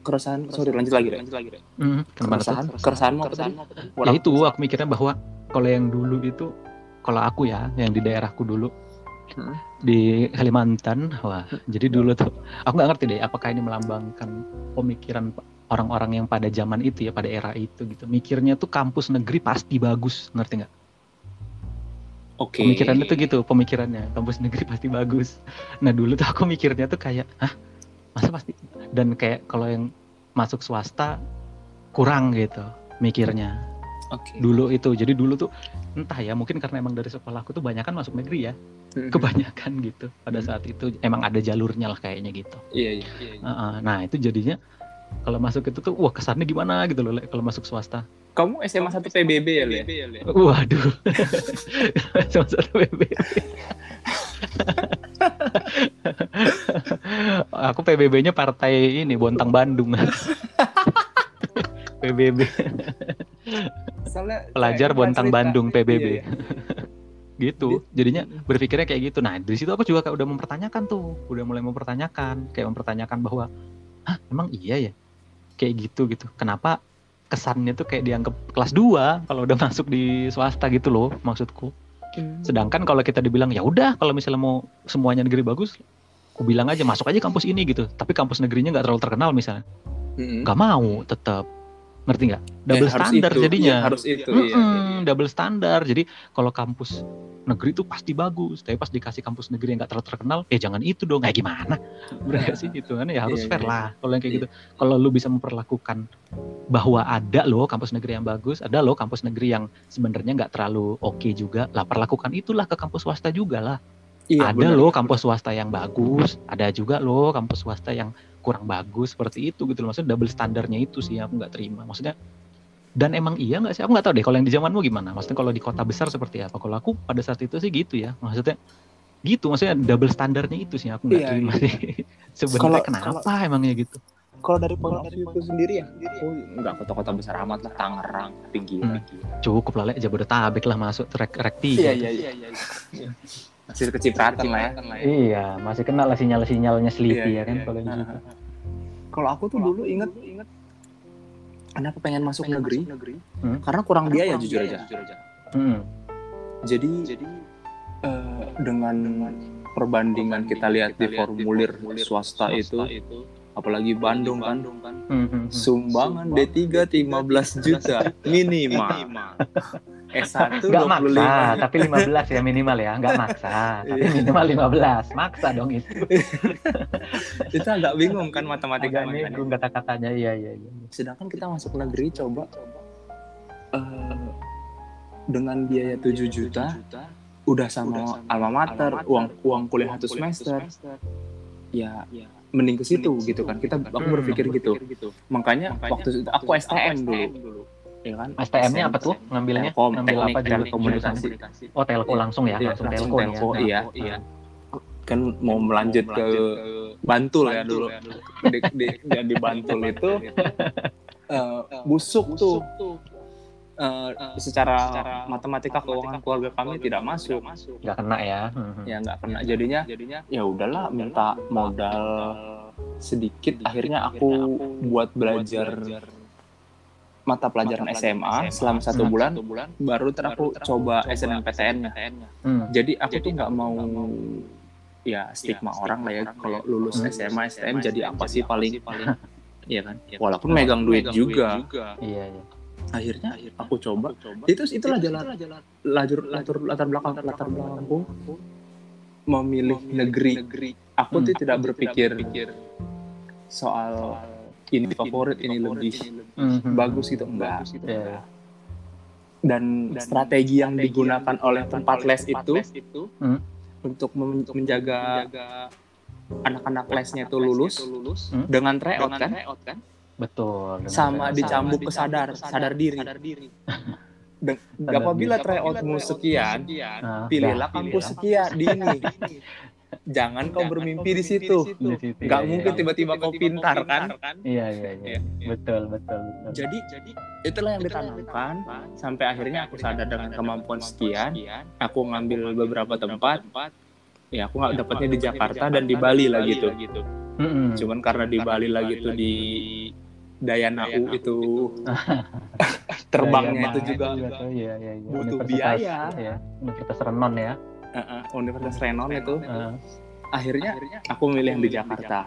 Keresahan, sorry lanjut lagi, lanjut lagi. Hmm, tuh? Keresahan, keresahanmu apa tadi? ya itu aku mikirnya bahwa kalau yang dulu itu kalau aku ya yang di daerahku dulu Hmm. di Kalimantan wah. Jadi dulu tuh aku nggak ngerti deh apakah ini melambangkan pemikiran orang-orang yang pada zaman itu ya pada era itu gitu. Mikirnya tuh kampus negeri pasti bagus ngerti nggak? Oke. pemikirannya tuh gitu pemikirannya. Kampus negeri pasti bagus. Nah dulu tuh aku mikirnya tuh kayak hah? Masa pasti? Dan kayak kalau yang masuk swasta kurang gitu mikirnya. Oke. dulu itu. Jadi dulu tuh entah ya mungkin karena emang dari sekolahku tuh banyak kan masuk negeri ya. Kebanyakan gitu pada saat itu. Emang ada jalurnya lah kayaknya gitu. Iya, iya. Heeh, nah itu jadinya kalau masuk itu tuh wah kesannya gimana gitu loh kalau masuk swasta. Kamu SMA 1 PBB ya, Le? waduh. Sama satu PBB aku PBB-nya partai ini Bontang Bandung PBB Soalnya pelajar Bontang cerita- Bandung PBB Iya, iya. gitu. Jadinya berpikirnya kayak gitu. Nah dari situ aku juga kayak udah mempertanyakan tuh. Udah mulai mempertanyakan. Kayak mempertanyakan bahwa ah emang iya ya? Kayak gitu gitu. Kenapa kesannya tuh kayak dianggap kelas 2 kalau udah masuk di swasta gitu loh maksudku. Sedangkan kalau kita dibilang ya udah kalau misalnya mau semuanya negeri bagus, aku bilang aja masuk aja kampus ini gitu. Tapi kampus negerinya nggak terlalu terkenal misalnya, Mm-mm. nggak mau tetap ngerti nggak? Ya, Double harus standar itu. jadinya. Iya, harus itu. iya, Mm-mm, iya, iya. double standar. Jadi kalau kampus negeri itu pasti bagus, tapi pas dikasih kampus negeri yang nggak terlalu terkenal, eh jangan itu dong. Kayak gimana? Bener gak sih itu kan ya harus Iya, fair iya. lah. Kalau yang kayak gitu, kalau lu bisa memperlakukan bahwa ada loh kampus negeri yang bagus, ada loh kampus negeri yang sebenarnya nggak terlalu oke juga, lah perlakukan itulah ke kampus swasta juga lah. Iya, ada benar. loh kampus swasta yang bagus, ada juga loh kampus swasta yang kurang bagus seperti itu gitu loh. Maksudnya double standarnya itu sih aku nggak terima. Maksudnya dan emang iya nggak sih? Aku nggak tahu deh kalau yang di zamanmu gimana. Maksudnya kalau di kota besar seperti apa? Kalau aku pada saat itu sih gitu ya. Maksudnya gitu. Maksudnya double standarnya itu sih aku nggak Iya, terima iya. sih. Sebenarnya kenapa emangnya gitu? Kalau dari pengalamanku sendiri ya, aku nggak kota-kota besar amat lah, Tangerang, pinggiran. Cukup lah. Jabodetabek lah masuk trek rek Iya, tiga. iya, iya. Hasil kecipratan lah ya. Iya, masih kenal lah sinyal-sinyalnya Sleepy Iya, ya kan iya, kalau iya. gitu. Kalau aku tuh dulu inget, inget kenapa pengen masuk negeri? Hmm. Karena kurang biaya jujur aja. Hmm. Jadi, jadi eh, dengan perbandingan kita lihat di formulir swasta itu, apalagi Bandung kan, Hmm, hmm, hmm. sumbangan D3 15 juta. Minimal. S1 Nggak maksa, 25 tapi 15 ya minimal ya, nggak maksa, tapi Iya. minimal 15, maksa dong itu. itu agak bingung kan matematika Agak nego kata-katanya, iya iya iya. sedangkan kita masuk negeri coba eh, dengan biaya 7 juta udah sama alma mater uang uang kuliah satu semester. ya mending ke situ gitu kan. kita aku Hmm. berpikir gitu. makanya waktu itu aku STM dulu. ya kan? STM-nya apa tuh ngambilnya? Telkom, Ngambil teknik apa jurusan? komunikasi. Oh telco langsung ya, Iya, langsung langsung telco, telco, ya. iya. kan mau melanjut ke Bantul ya dulu. di, di, dan di Bantul itu eh, busuk tuh Eh, secara matematika keuangan keluarga kami tidak masuk. Nggak kena ya. Ya nggak kena. Jadinya ya udahlah minta modal sedikit. akhirnya aku buat belajar mata pelajaran SMA selama satu Hmm. bulan baru ter aku coba SNMPTN-nya Hmm. jadi aku tuh nggak mau ya stigma orang lah ya. kalau lulus Hmm. SMA STM jadi apa sih paling? Iya kan? Walaupun megang duit juga. Iya iya. Akhirnya aku coba. itu itulah jalan. lajur latar latar belakang latar belakangku memilih negeri. aku tuh Hmm. tidak berpikir soal ini favorit ini lebih hmm. bagus gitu. Enggak. Iya. dan strategi yang digunakan oleh tempat les itu Hmm. untuk men- menjaga anak-anak lesnya itu lulus Hmm. dengan tryout kan Betul. sama dicambuk ke sadar sadar. diri. Dan Sadar apabila diri. tryoutmu sekian Nah, pilihlah dah, kampus pilih sekian di ini jangan kau bermimpi di situ. Di situ, nggak iya, mungkin iya. tiba-tiba kau pintar kan? Iya iya iya. Betul betul betul. jadi itulah yang ditanamkan. sampai akhirnya aku sadar dengan kemampuan sekian. aku ngambil beberapa tempat. ya aku nggak dapatnya di Jakarta dan di Bali lah gitu cuman karena di Bali lagi tuh di Dayanau itu terbangnya Daya itu mahal juga tuh, iya, iya, iya. butuh Universitas, biaya. Ya, Universitas Renon ya. uh, uh, Universitas Renon itu Uh, akhirnya aku milih yang di Jakarta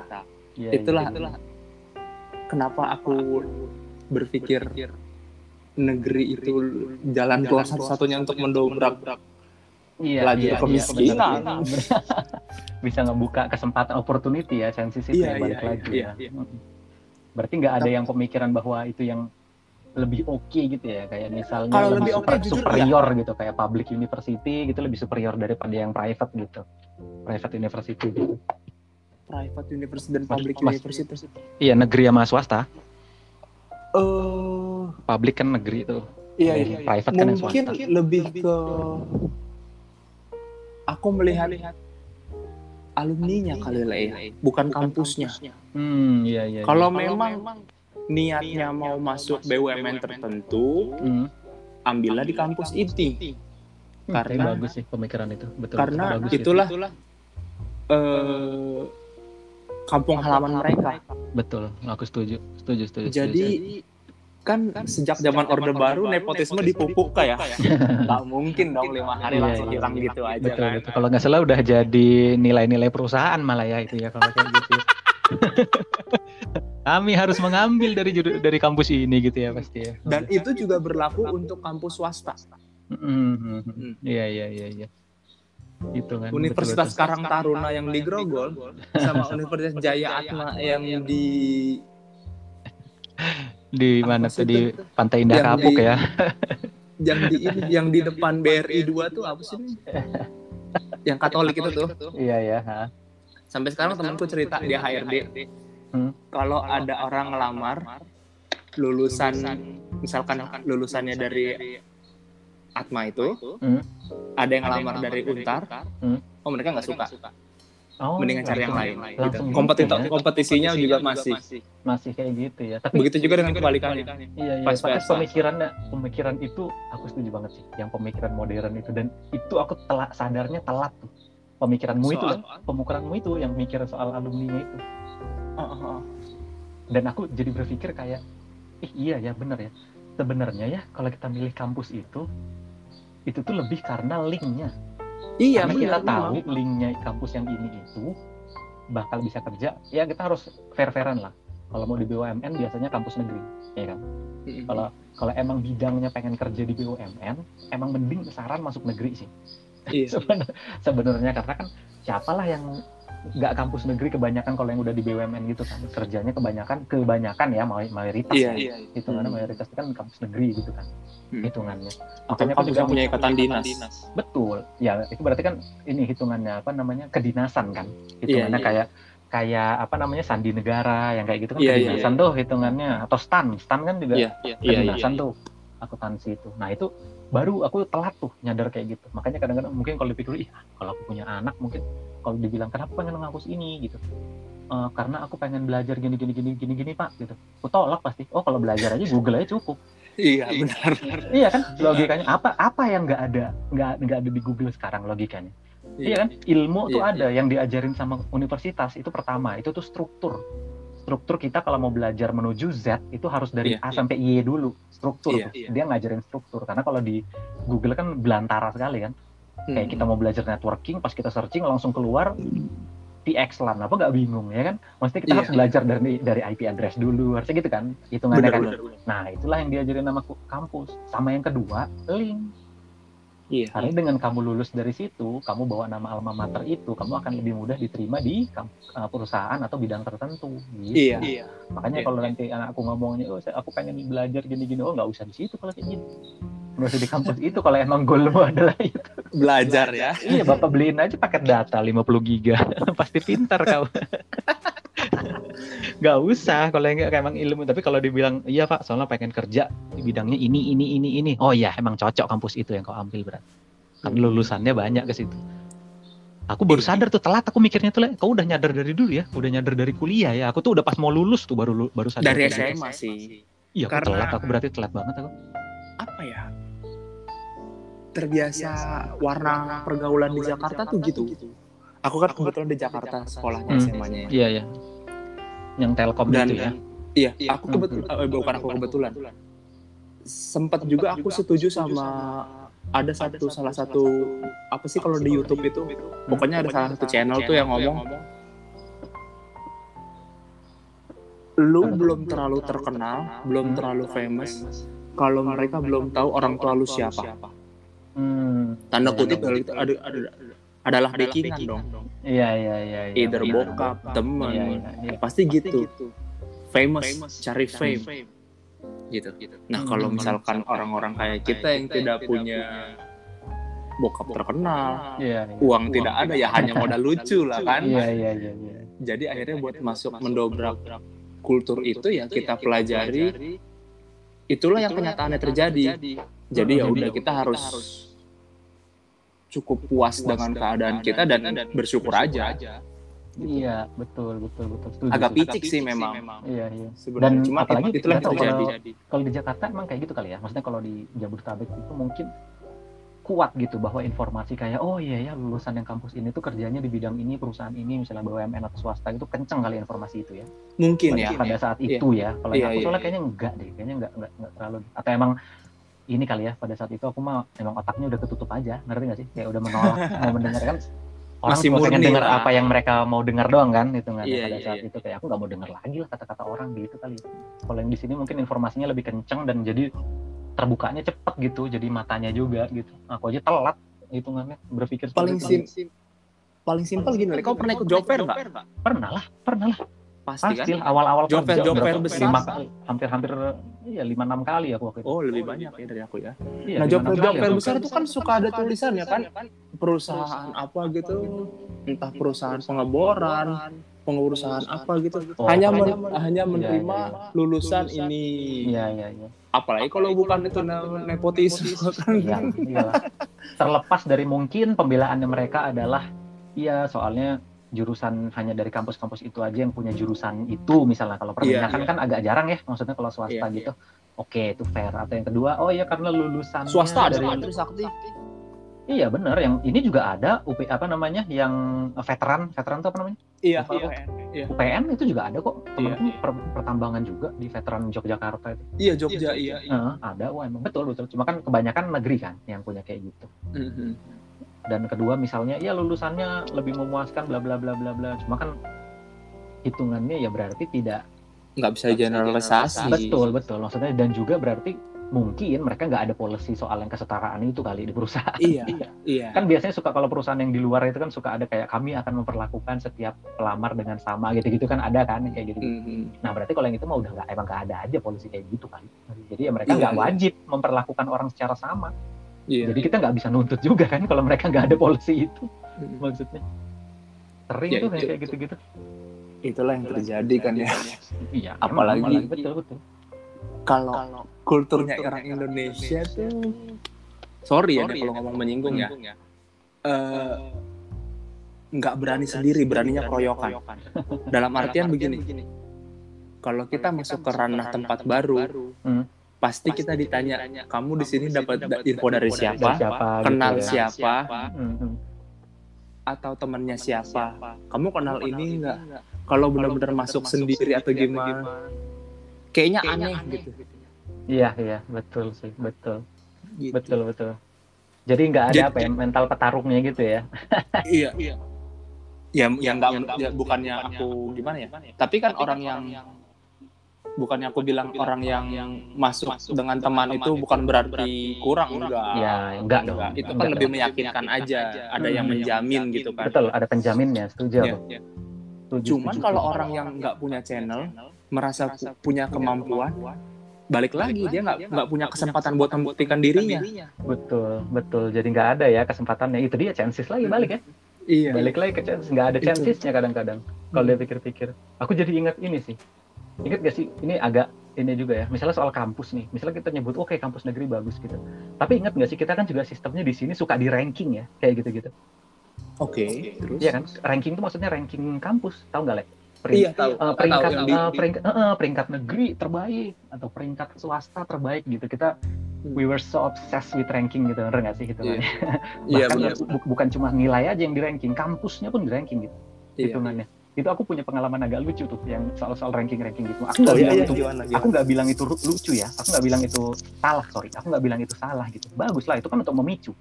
iya, itulah iya. kenapa aku berpikir negeri itu jalan keluar satu-satunya untuk mendobrak Iya, laju iya, iya, kemiskinan. benar. Bisa ngebuka kesempatan opportunity ya, sensitif Iya, ya balik iya, lagi iya, ya. iya. Berarti nggak ada yang pemikiran bahwa itu yang lebih oke gitu ya, kayak misalnya Kalau lebih, super- jujur, superior gitu, kayak public university gitu lebih superior daripada yang private gitu, private university gitu. private university dan public mas- university Iya negeri sama swasta, eh public kan negeri itu, iya, Dari iya. private kan yang mungkin swasta. lebih ke aku melihat alumninya kali lah ya bukan kampusnya Hmm, iya iya. kalau iya. memang niatnya mau masuk BUMN tertentu Hmm. ambillah di kampus ini Hmm, Karena- bagus sih pemikiran itu, betul. karena bagus ya. itulah eh, kampung halaman mereka betul, aku setuju, setuju, setuju. setuju. Jadi kan sejak zaman orde baru nepotisme dipupuk kayak nggak mungkin dong lima hari Iya, langsung iya, hilang iya. gitu aja betul kan betul kalau nggak salah udah jadi nilai-nilai perusahaan malah ya itu ya kalau kayak gitu ya. kami harus mengambil dari dari kampus ini gitu ya pasti ya dan itu juga berlaku untuk kampus swasta Mhm. iya iya iya iya itu kan Universitas betul, Karang Taruna yang di Grogol sama Universitas Jaya Atma yang di. Di mana tuh sih di itu? Pantai Indah Yang Kapuk di- ya yang di ini yang di depan BRI 2 tuh apa sih ini? yang Katolik itu tuh iya ya ha. sampai sekarang temanku cerita dia HRD Hmm. kalau ada orang ngelamar lulusan misalkan lulusannya dari Atma itu Hmm. ada yang ngelamar dari Untar Hmm. oh mereka nggak suka oh, mendingan cari yang lain gitu. gitu Kompetito- ya. kompetisinya juga masih masih kayak gitu ya tapi begitu juga dengan kebalikannya Iya, iya. Tapi versa. pemikirannya, pemikiran itu aku setuju banget sih. Yang pemikiran modern itu dan itu aku telat sadarnya telat tuh. Pemikiranmu itu Soal? kan, pemikiranmu itu yang mikir soal alumni itu. Oh. Dan aku jadi berpikir kayak, ih iya ya bener ya. Sebenarnya ya kalau kita milih kampus itu, itu tuh lebih karena linknya. Iya karena kita benar, tahu memang. linknya kampus yang ini itu bakal bisa kerja. Ya kita harus fair-fairan lah. Kalau mau di BUMN biasanya kampus negeri, ya kan? Kalau kalau emang bidangnya pengen kerja di BUMN emang mending saran masuk negeri sih iya Seben- sebenarnya karena kan siapalah yang nggak kampus negeri kebanyakan kalau yang udah di BUMN gitu kan. Kerjanya kebanyakan kebanyakan ya may- mayoritas iya ya iya hitungannya Hmm. mayoritas kan kampus negeri gitu kan Hmm. hitungannya. Makanya kampus juga yang punya ikatan dinas? Betul. Ya itu berarti kan ini hitungannya apa namanya kedinasan kan. Hitungannya iya. kayak kayak apa namanya sandi negara yang kayak gitu kan Iya, iya, kedinasan tuh hitungannya. Atau stan. Stan kan juga iya iya iya kedinasan tuh akuntansi itu. Nah itu baru aku telat tuh nyadar kayak gitu. Makanya kadang-kadang mungkin kalau dipikir ih kalau aku punya anak mungkin kalau dibilang kenapa pengen ngampus ini? gitu. "Eh, karena aku pengen belajar gini gini gini gini gini pak gitu. Aku tolak pasti. Oh kalau belajar aja Google aja cukup. Iya benar. Iya kan? Logikanya apa apa yang nggak ada nggak nggak ada di Google sekarang logikanya? Iya kan? Ilmu tuh Iya, ada yang diajarin sama universitas itu pertama. Itu tuh struktur struktur kita kalau mau belajar menuju Z itu harus dari Iya, A iya. sampai Y dulu struktur Iya, tuh. iya. dia ngajarin struktur karena kalau di Google kan belantara sekali kan Hmm. kayak kita mau belajar networking pas kita searching langsung keluar PX lan apa nggak bingung ya kan mesti kita Iya. harus belajar dari dari IP address dulu harusnya gitu kan hitungannya kan benar benar. nah itulah yang diajarin sama ku- kampus sama yang kedua link iya karena dengan kamu lulus dari situ, kamu bawa nama alma mater itu, kamu akan lebih mudah diterima di uh, perusahaan atau bidang tertentu. Gitu. iya iya Makanya Iya. kalau nanti anak aku ngomongnya, oh saya, aku pengen belajar gini-gini, oh nggak usah di situ kalau kayak gini. Nggak usah di kampus itu kalau emang goalmu adalah itu. belajar ya iya, bapak beliin aja paket data 50 giga, pasti pintar kau. Gak usah kalau yang nggak emang ilmu. Tapi kalau dibilang iya pak soalnya pengen kerja di bidangnya ini ini ini ini. Oh iya emang cocok kampus itu yang kau ambil berat. Kan lulusannya banyak ke situ. Aku baru Iya. sadar tuh telat aku mikirnya tuh kau udah nyadar dari dulu ya? Udah nyadar dari kuliah ya? Aku tuh udah pas mau lulus tuh baru baru sadar. Dari gitu. SMA sih. iya aku Karena- telat aku berarti telat banget aku. Apa ya? Terbiasa warna pergaulan di Jakarta tuh gitu aku kan kebetulan di Jakarta sekolahnya Hmm. SMA-nya ya. iya iya. Yang telkom dan itu ya. iya aku kebetulan eh, bukan aku kebetulan. sempat juga aku setuju sama ada satu salah satu apa sih kalau di YouTube itu? pokoknya ada salah satu channel tuh yang ngomong. Lu belum terlalu terkenal belum terlalu famous. kalau mereka belum tahu orang tua lu siapa. hmm. tanda Iya, kutip iya. itu ada, ada- adalah backingan dong iya iya iya iya. either Iya. bokap temen Iya, iya, iya. pasti gitu famous cari fame gitu nah kalau Hmm. misalkan orang-orang kayak kita yang tidak punya bokap terkenal iya iya. uang tidak ada ya hanya modal lucu lah kan iya iya iya iya. jadi akhirnya buat masuk mendobrak kultur itu ya kita pelajari itulah yang kenyataannya terjadi jadi ya udah kita harus cukup puas dengan keadaan kita dan bersyukur aja Iya, betul, betul, betul. Setuju, agak picik sih memang Iya, iya. sebenarnya Dan cuma apalagi itulah yang tahu terjadi Kalau di Jakarta emang kayak gitu kali ya. Maksudnya kalau di Jabodetabek itu mungkin kuat gitu bahwa informasi kayak oh iya ya lulusan yang kampus ini tuh kerjanya di bidang ini perusahaan ini misalnya BUMN atau swasta itu kenceng kali informasi itu ya Mungkin pada, ya. pada saat Iya. itu ya kalau Iya, yang aku iya, soalnya iya. kayaknya enggak deh kayaknya enggak, enggak enggak terlalu atau emang ini kali ya pada saat itu aku mah emang otaknya udah ketutup aja ngerti gak sih? Kayak udah menolak mau mendengarkan orang Masih cuma pengen dengar apa yang mereka mau dengar doang kan itu kan Iya, pada iya, saat iya. itu. Kayak aku nggak mau dengar lagi lah kata-kata orang gitu kali. Kalau yang di sini mungkin informasinya lebih kenceng dan jadi terbukanya cepet gitu jadi matanya juga gitu. Aku aja telat hitungannya berpikir Paling sim paling simpel gini, kau pernah ikut job fair nggak? pernah lah pernah lah Pasti kan? pasti lah awal-awal Job fair- kerja job fair besar. lima kali hampir-hampir iya lima enam kali aku waktu itu Oh, lebih banyak ya dari aku ya. Iya, Nah, job fair job fair besar itu kan suka ada tulisannya kan perusahaan apa gitu, entah perusahaan pengeboran, pengurusan apa gitu. Oh, hanya hanya men- hanya menerima lulusan ini. iya iya iya Apalagi kalau bukan itu ne- nepotisme kan. Iya, iyalah. Terlepas dari mungkin pembelaannya mereka adalah iya soalnya jurusan hanya dari kampus-kampus itu aja yang punya jurusan itu misalnya kalau perminyakan iya. kan agak jarang ya maksudnya kalau swasta Iya, gitu. Oke, itu fair. Atau yang kedua, oh iya karena lulusan Swasta ada dari Trisakti. Iya benar, yang ini juga ada UP apa namanya yang veteran, veteran itu apa namanya? Iya, Iya. iya. UPN itu juga ada kok. Temanku Iya. per- pertambangan juga di veteran Yogyakarta itu. Iya, Jogja, iya. Heeh, ada, wah emang betul betul. Cuma kan kebanyakan negeri kan yang punya kayak gitu. Mhm. Dan kedua misalnya ya lulusannya lebih memuaskan bla bla bla bla bla cuma kan hitungannya ya berarti tidak Nggak bisa generalisasi. betul betul maksudnya dan juga berarti mungkin mereka nggak ada policy soal yang kesetaraan itu kali di perusahaan Iya, iya. kan biasanya suka kalau perusahaan yang di luar itu kan suka ada kayak kami akan memperlakukan setiap pelamar dengan sama gitu-gitu kan ada kan kayak gitu Mhm. nah berarti kalau yang itu mah udah nggak emang nggak ada aja polisi kayak gitu kali jadi ya mereka Iya, nggak iya. wajib memperlakukan orang secara sama Iya. jadi kita nggak bisa nuntut juga kan kalau mereka nggak ada polisi itu Mhm. maksudnya sering Ya, tuh itu- kayak gitu-gitu Itulah yang terjadi kan ya. iya Apalagi- betul betul Kalau kulturnya orang Indonesia tuh sorry ya nih kalau ngomong menyinggung ya. Eh, nggak berani sendiri, beraninya keroyokan. Dalam artian begini, kalau kita masuk ke ranah tempat baru, Hmm. Pasti kita ditanya, kamu di sini dapat da- info dari Dari siapa, siapa kenal gitu ya. siapa, atau temannya siapa. Kamu kenal ini nggak? Kalau benar-benar masuk sendiri atau gimana? Kayaknya aneh gitu. iya iya betul sih betul Gitu. betul betul jadi nggak ada Jadi- apa ya mental petarungnya gitu ya Iya, iya. Ya, yang nggak, ya, bukannya aku gimana ya? Tapi kan orang yang bukannya aku bilang orang yang masuk dengan teman itu bukan berarti kurang enggak. ya enggak dong Enggak. Itu kan Enggak lebih meyakinkan aja. Ada yang Hmm. menjamin gitu kan. betul ada penjaminnya setuju Iya. aku Setuju, Cuman setuju. kalau orang yang nggak punya channel merasa pu- punya kemampuan, balik lagi dia nggak nggak punya kesempatan buat membuktikan dirinya. betul betul jadi nggak ada ya kesempatannya itu dia chances lagi balik ya Iya. balik lagi ke chances nggak ada chancesnya kadang-kadang kalau dia pikir-pikir aku jadi ingat ini sih ingat gak sih ini agak ini juga ya misalnya soal kampus nih misalnya kita nyebut oke kampus negeri bagus gitu tapi ingat gak sih kita kan juga sistemnya di sini suka di ranking ya kayak gitu-gitu Oke. Terus? Iya kan ranking itu maksudnya ranking kampus tahu nggak lek Iya tahu. Eh, peringkat Tahu eh, peringkat eh, eh, peringkat negeri terbaik atau peringkat swasta terbaik gitu kita we were so obsessed with ranking gitu bener nggak sih gitu Hmm. Iya bahkan benar. bu- bukan cuma nilai aja yang di ranking kampusnya pun di ranking gitu Iya. hitungannya itu aku punya pengalaman agak lucu tuh yang soal-soal ranking-ranking gitu. Aku nggak Oh iya, bilang iya, itu gimana, aku gimana? nggak bilang itu lucu ya. Aku nggak bilang itu salah sorry. Aku nggak bilang itu salah gitu. Bagus lah itu kan untuk memicu.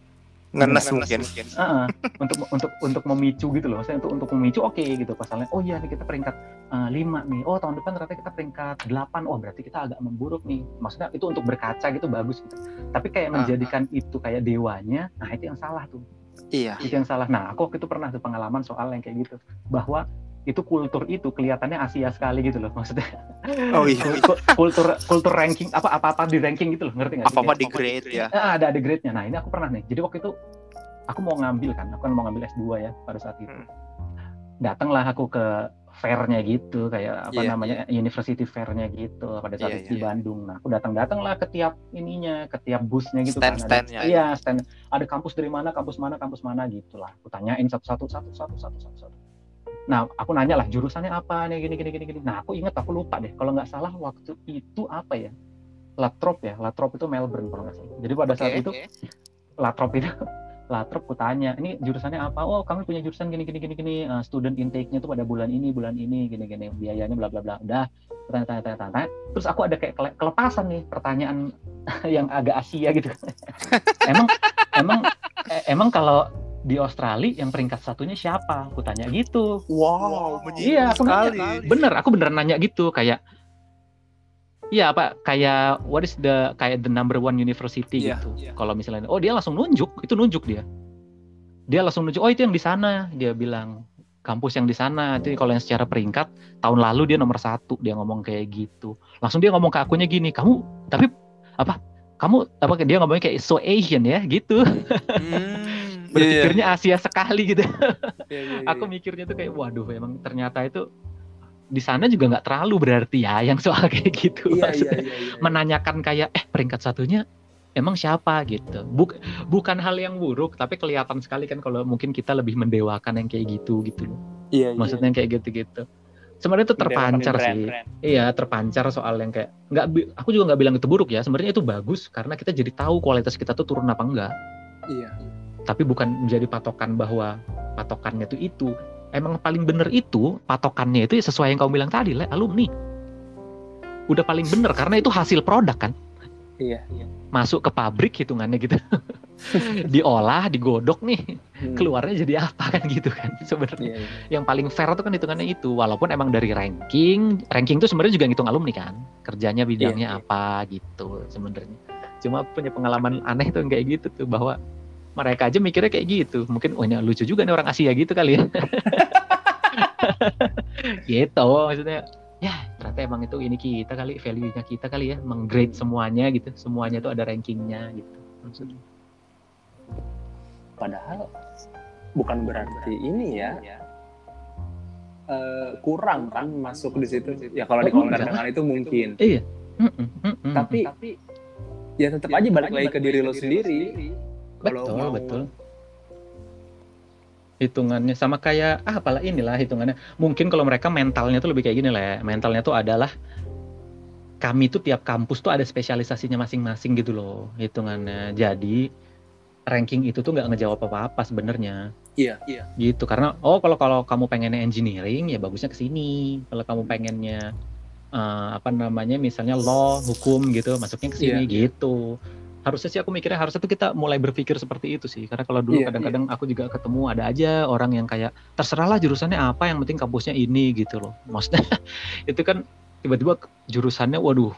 Ngenes mungkin. Heeh, untuk untuk untuk memicu gitu loh. Maksudnya untuk untuk memicu oke gitu. Pasalnya oh iya nih kita peringkat eh, lima nih. Oh tahun depan ternyata kita peringkat delapan. Oh berarti kita agak memburuk nih. Maksudnya itu untuk berkaca gitu bagus gitu. Tapi kayak Ah, menjadikan itu kayak dewanya nah itu yang salah tuh. Iya. itu yang salah. Nah aku waktu itu pernah tuh pengalaman soal yang kayak gitu. Bahwa itu kultur itu kelihatannya Asia sekali gitu loh maksudnya Oh iya. Kul- kultur kultur ranking apa apa apa di ranking gitu loh ngerti nggak sih? Apa apa di grade ya. Ah, ada ada grade-nya. Nah, ini aku pernah nih. Jadi waktu itu aku mau ngambil kan, aku kan mau ngambil S2 ya pada saat itu. Hmm. Datanglah aku ke fair-nya gitu, kayak apa Iya, namanya university fair-nya gitu pada saat Iya, itu di iya. Bandung. Nah, aku datang-datang lah ke tiap ininya, ke tiap busnya gitu kan. Ada- Stand-standnya. Iya, stand. Ada kampus dari mana, kampus mana, kampus mana gitu lah. Aku tanyain satu-satu, satu-satu, satu-satu, satu. Nah, aku nanya lah jurusannya apa nih gini gini gini gini. Nah, aku ingat aku lupa deh. Kalau nggak salah waktu itu apa ya? Latrop ya, Latrop itu Melbourne kalau nggak salah. Jadi pada saat Oke, itu oke. latrop itu latrop ku tanya ini jurusannya apa oh kami punya jurusan gini gini gini gini uh, student intake-nya tuh pada bulan ini bulan ini gini gini biayanya bla bla bla udah tanya tanya tanya tanya terus aku ada kayak kele- kelepasan nih pertanyaan yang agak Asia gitu emang emang eh, emang kalau di Australia yang peringkat satunya siapa? Aku tanya gitu. Wow, Iya, aku nanya. Bener, aku beneran nanya gitu kayak Iya apa kayak what is the kayak the number one university Iya, gitu. iya. Kalau misalnya oh dia langsung nunjuk, itu nunjuk dia. Dia langsung nunjuk, oh itu yang di sana. Dia bilang kampus yang di sana. Itu kalau yang secara peringkat tahun lalu dia nomor satu. Dia ngomong kayak gitu. Langsung dia ngomong ke akunya gini, kamu tapi apa? Kamu apa? Dia ngomongnya kayak so Asian ya gitu. Hmm, Berpikirnya Asia sekali gitu. Iya, iya, iya. Aku mikirnya tuh kayak waduh emang ternyata itu di sana juga nggak terlalu berarti ya yang soal kayak gitu. Iya, iya, Maksudnya iya, iya. menanyakan kayak eh peringkat satunya emang siapa gitu. Buk, bukan hal yang buruk tapi kelihatan sekali kan kalau mungkin kita lebih mendewakan yang kayak gitu gitu loh. Iya, iya. Maksudnya yang kayak gitu-gitu. Sebenarnya itu terpancar sih. brand. Iya, terpancar soal yang kayak nggak aku juga nggak bilang itu buruk ya. Sebenarnya itu bagus karena kita jadi tahu kualitas kita tuh turun apa enggak. Iya. Tapi bukan menjadi patokan bahwa patokannya tuh itu. Emang paling bener itu patokannya itu ya sesuai yang kamu bilang tadi, Le, alumni. Udah paling bener karena itu hasil produk kan. Iya, iya. Masuk ke pabrik hitungannya gitu. Diolah, digodok nih, Hmm. keluarnya jadi apa kan gitu kan sebenarnya. Iya, iya. Yang paling fair tuh kan hitungannya itu walaupun emang dari ranking, ranking tuh sebenarnya juga ngitung alumni kan. Kerjanya bidangnya Iya, iya. apa gitu sebenarnya. Cuma punya pengalaman aneh tuh kayak gitu tuh bahwa mereka aja mikirnya kayak gitu. Mungkin oh ini lucu juga nih orang Asia gitu kali ya. gitu maksudnya ya ternyata emang itu ini kita kali value-nya kita kali ya menggrade semuanya gitu semuanya tuh ada rankingnya gitu maksudnya Padahal bukan berarti ini ya eh, kurang kan masuk di situ. Ya kalau di Oh, enggak. dengan itu mungkin. iya mm-mm. Tapi ya tetap aja balik lagi ke diri lo sendiri. Kalau betul mau- betul. Hitungannya sama kayak ah apalah inilah hitungannya. Mungkin kalau mereka mentalnya tuh lebih kayak gini lah ya. mentalnya tuh adalah kami tuh tiap kampus tuh ada spesialisasinya masing-masing gitu loh hitungannya. Jadi ranking itu tuh nggak ngejawab apa-apa sebenarnya. Iya, iya. gitu karena oh kalau kalau kamu pengennya engineering ya bagusnya ke sini. Kalau kamu pengennya eh, apa namanya misalnya law hukum gitu masuknya ke sini Iya, gitu harusnya sih aku mikirnya harusnya tuh kita mulai berpikir seperti itu sih. Karena kalau dulu Iya, kadang-kadang aku juga ketemu ada aja orang yang kayak terserahlah jurusannya apa yang penting kampusnya ini gitu loh. Maksudnya itu kan tiba-tiba jurusannya waduh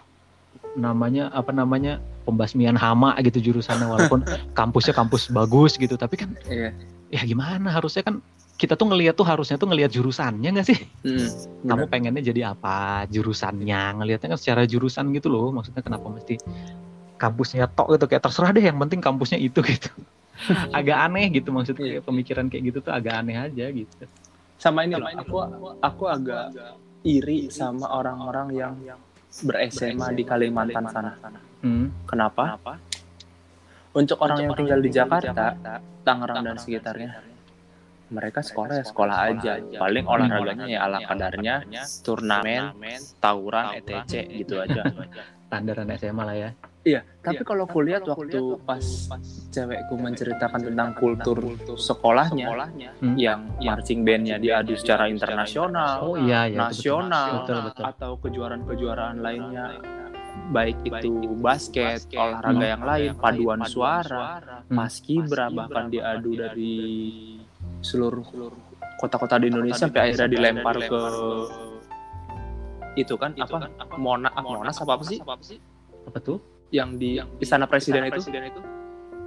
namanya apa namanya pembasmian hama gitu jurusannya walaupun kampusnya kampus bagus gitu. Tapi kan Iya. ya gimana harusnya kan kita tuh ngelihat tuh harusnya tuh ngelihat jurusannya nggak sih? Hmm, kamu pengennya jadi apa? Jurusannya ngelihatnya kan secara jurusan gitu loh. Maksudnya kenapa mesti kampusnya tok gitu kayak terserah deh yang penting kampusnya itu gitu agak aneh gitu maksudnya kayak pemikiran kayak gitu tuh agak aneh aja gitu sama ini loh, aku aku agak iri sama orang-orang yang ber-SMA di Kalimantan sana. hmm. Kenapa? Untuk orang yang tinggal di Jakarta, Tangerang dan sekitarnya, mereka sekolah ya sekolah aja. Paling olahraganya ya ala kadarnya, turnamen, tawuran, etc. gitu aja. standaran SMA lah ya Iya, tapi kalau aku lihat waktu pas cewekku menceritakan tentang kultur sekolahnya, Hmm. yang marching bandnya diadu secara internasional, oh iya ya nasional, betul betul. atau kejuaraan-kejuaraan lainnya, baik itu basket, olahraga yang lain, paduan suara, Hmm. paskibra bahkan diadu dari seluruh kota-kota di Indonesia sampai akhirnya dilempar ke itu kan apa? Mona ah, Monas apa apa sih? Apa tuh yang di Istana Presiden itu?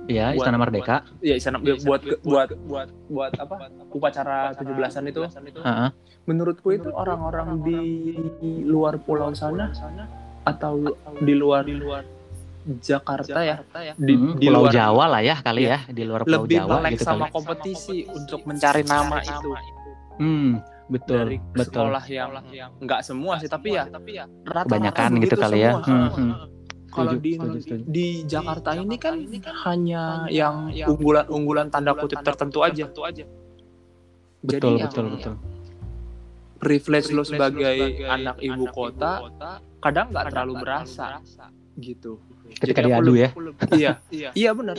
Ya Buat- Istana Merdeka. ya istana buat buat buat buat apa? upacara 17-an itu. Heeh. menurutku itu orang-orang di luar pulau sana atau di luar di luar Jakarta ya? Di, Hmm, di Pulau luar Jawa lah ya kali Iya. ya di luar Pulau lebih Jawa melek gitu sama kali. kompetisi untuk mencari nama itu. hmm betul dari betul. sekolah yang nggak semua sih tapi ya rata-rata kebanyakan gitu kali ya. semua. Hmm, hmm. Kalau di setuju, setuju. di Jakarta ini kan hanya yang unggulan-unggulan tanda kutip tertentu aja. betul Jadi betul yang betul privilege lo sebagai anak ibu kota kadang nggak terlalu berasa gitu. ketika Jadi diadu ya Iya, iya benar.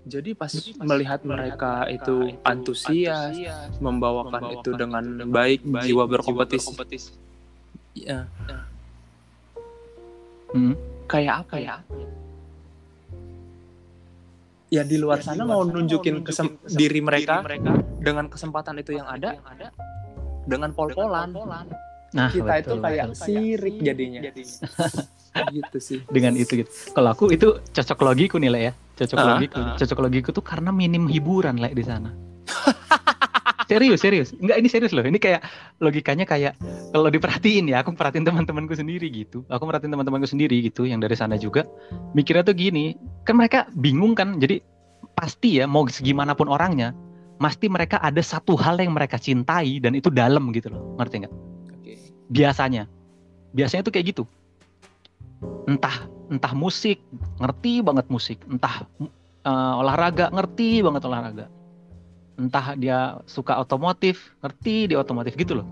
Jadi pas melihat mereka itu antusias, membawakan itu dengan baik, jiwa berkompetisi. Ya, Hmm. Kayak apa ya? Ya di luar sana mau nunjukin kesem- diri mereka dengan kesempatan itu yang ada dengan pol-polan. Nah, Kita itu betul, kayak betul. sirik jadinya. gitu sih. dengan itu gitu. Kalau aku itu cocok logiku nih, Le ya. Cocok Ah, logiku. Cocok logiku tuh karena minim hiburan, Le di sana. serius, serius. Enggak, ini serius loh. Ini kayak logikanya kayak kalau diperhatiin ya, aku perhatiin teman-temanku sendiri gitu. Aku perhatiin teman-temanku sendiri gitu yang dari sana juga. Mikirnya tuh gini, kan mereka bingung kan. Jadi pasti ya mau segimanapun orangnya, pasti mereka ada satu hal yang mereka cintai dan itu dalam gitu loh. Ngerti nggak? Oke. biasanya biasanya tuh kayak gitu entah entah musik ngerti banget musik entah eh, olahraga ngerti banget olahraga entah dia suka otomotif ngerti di otomotif gitu loh.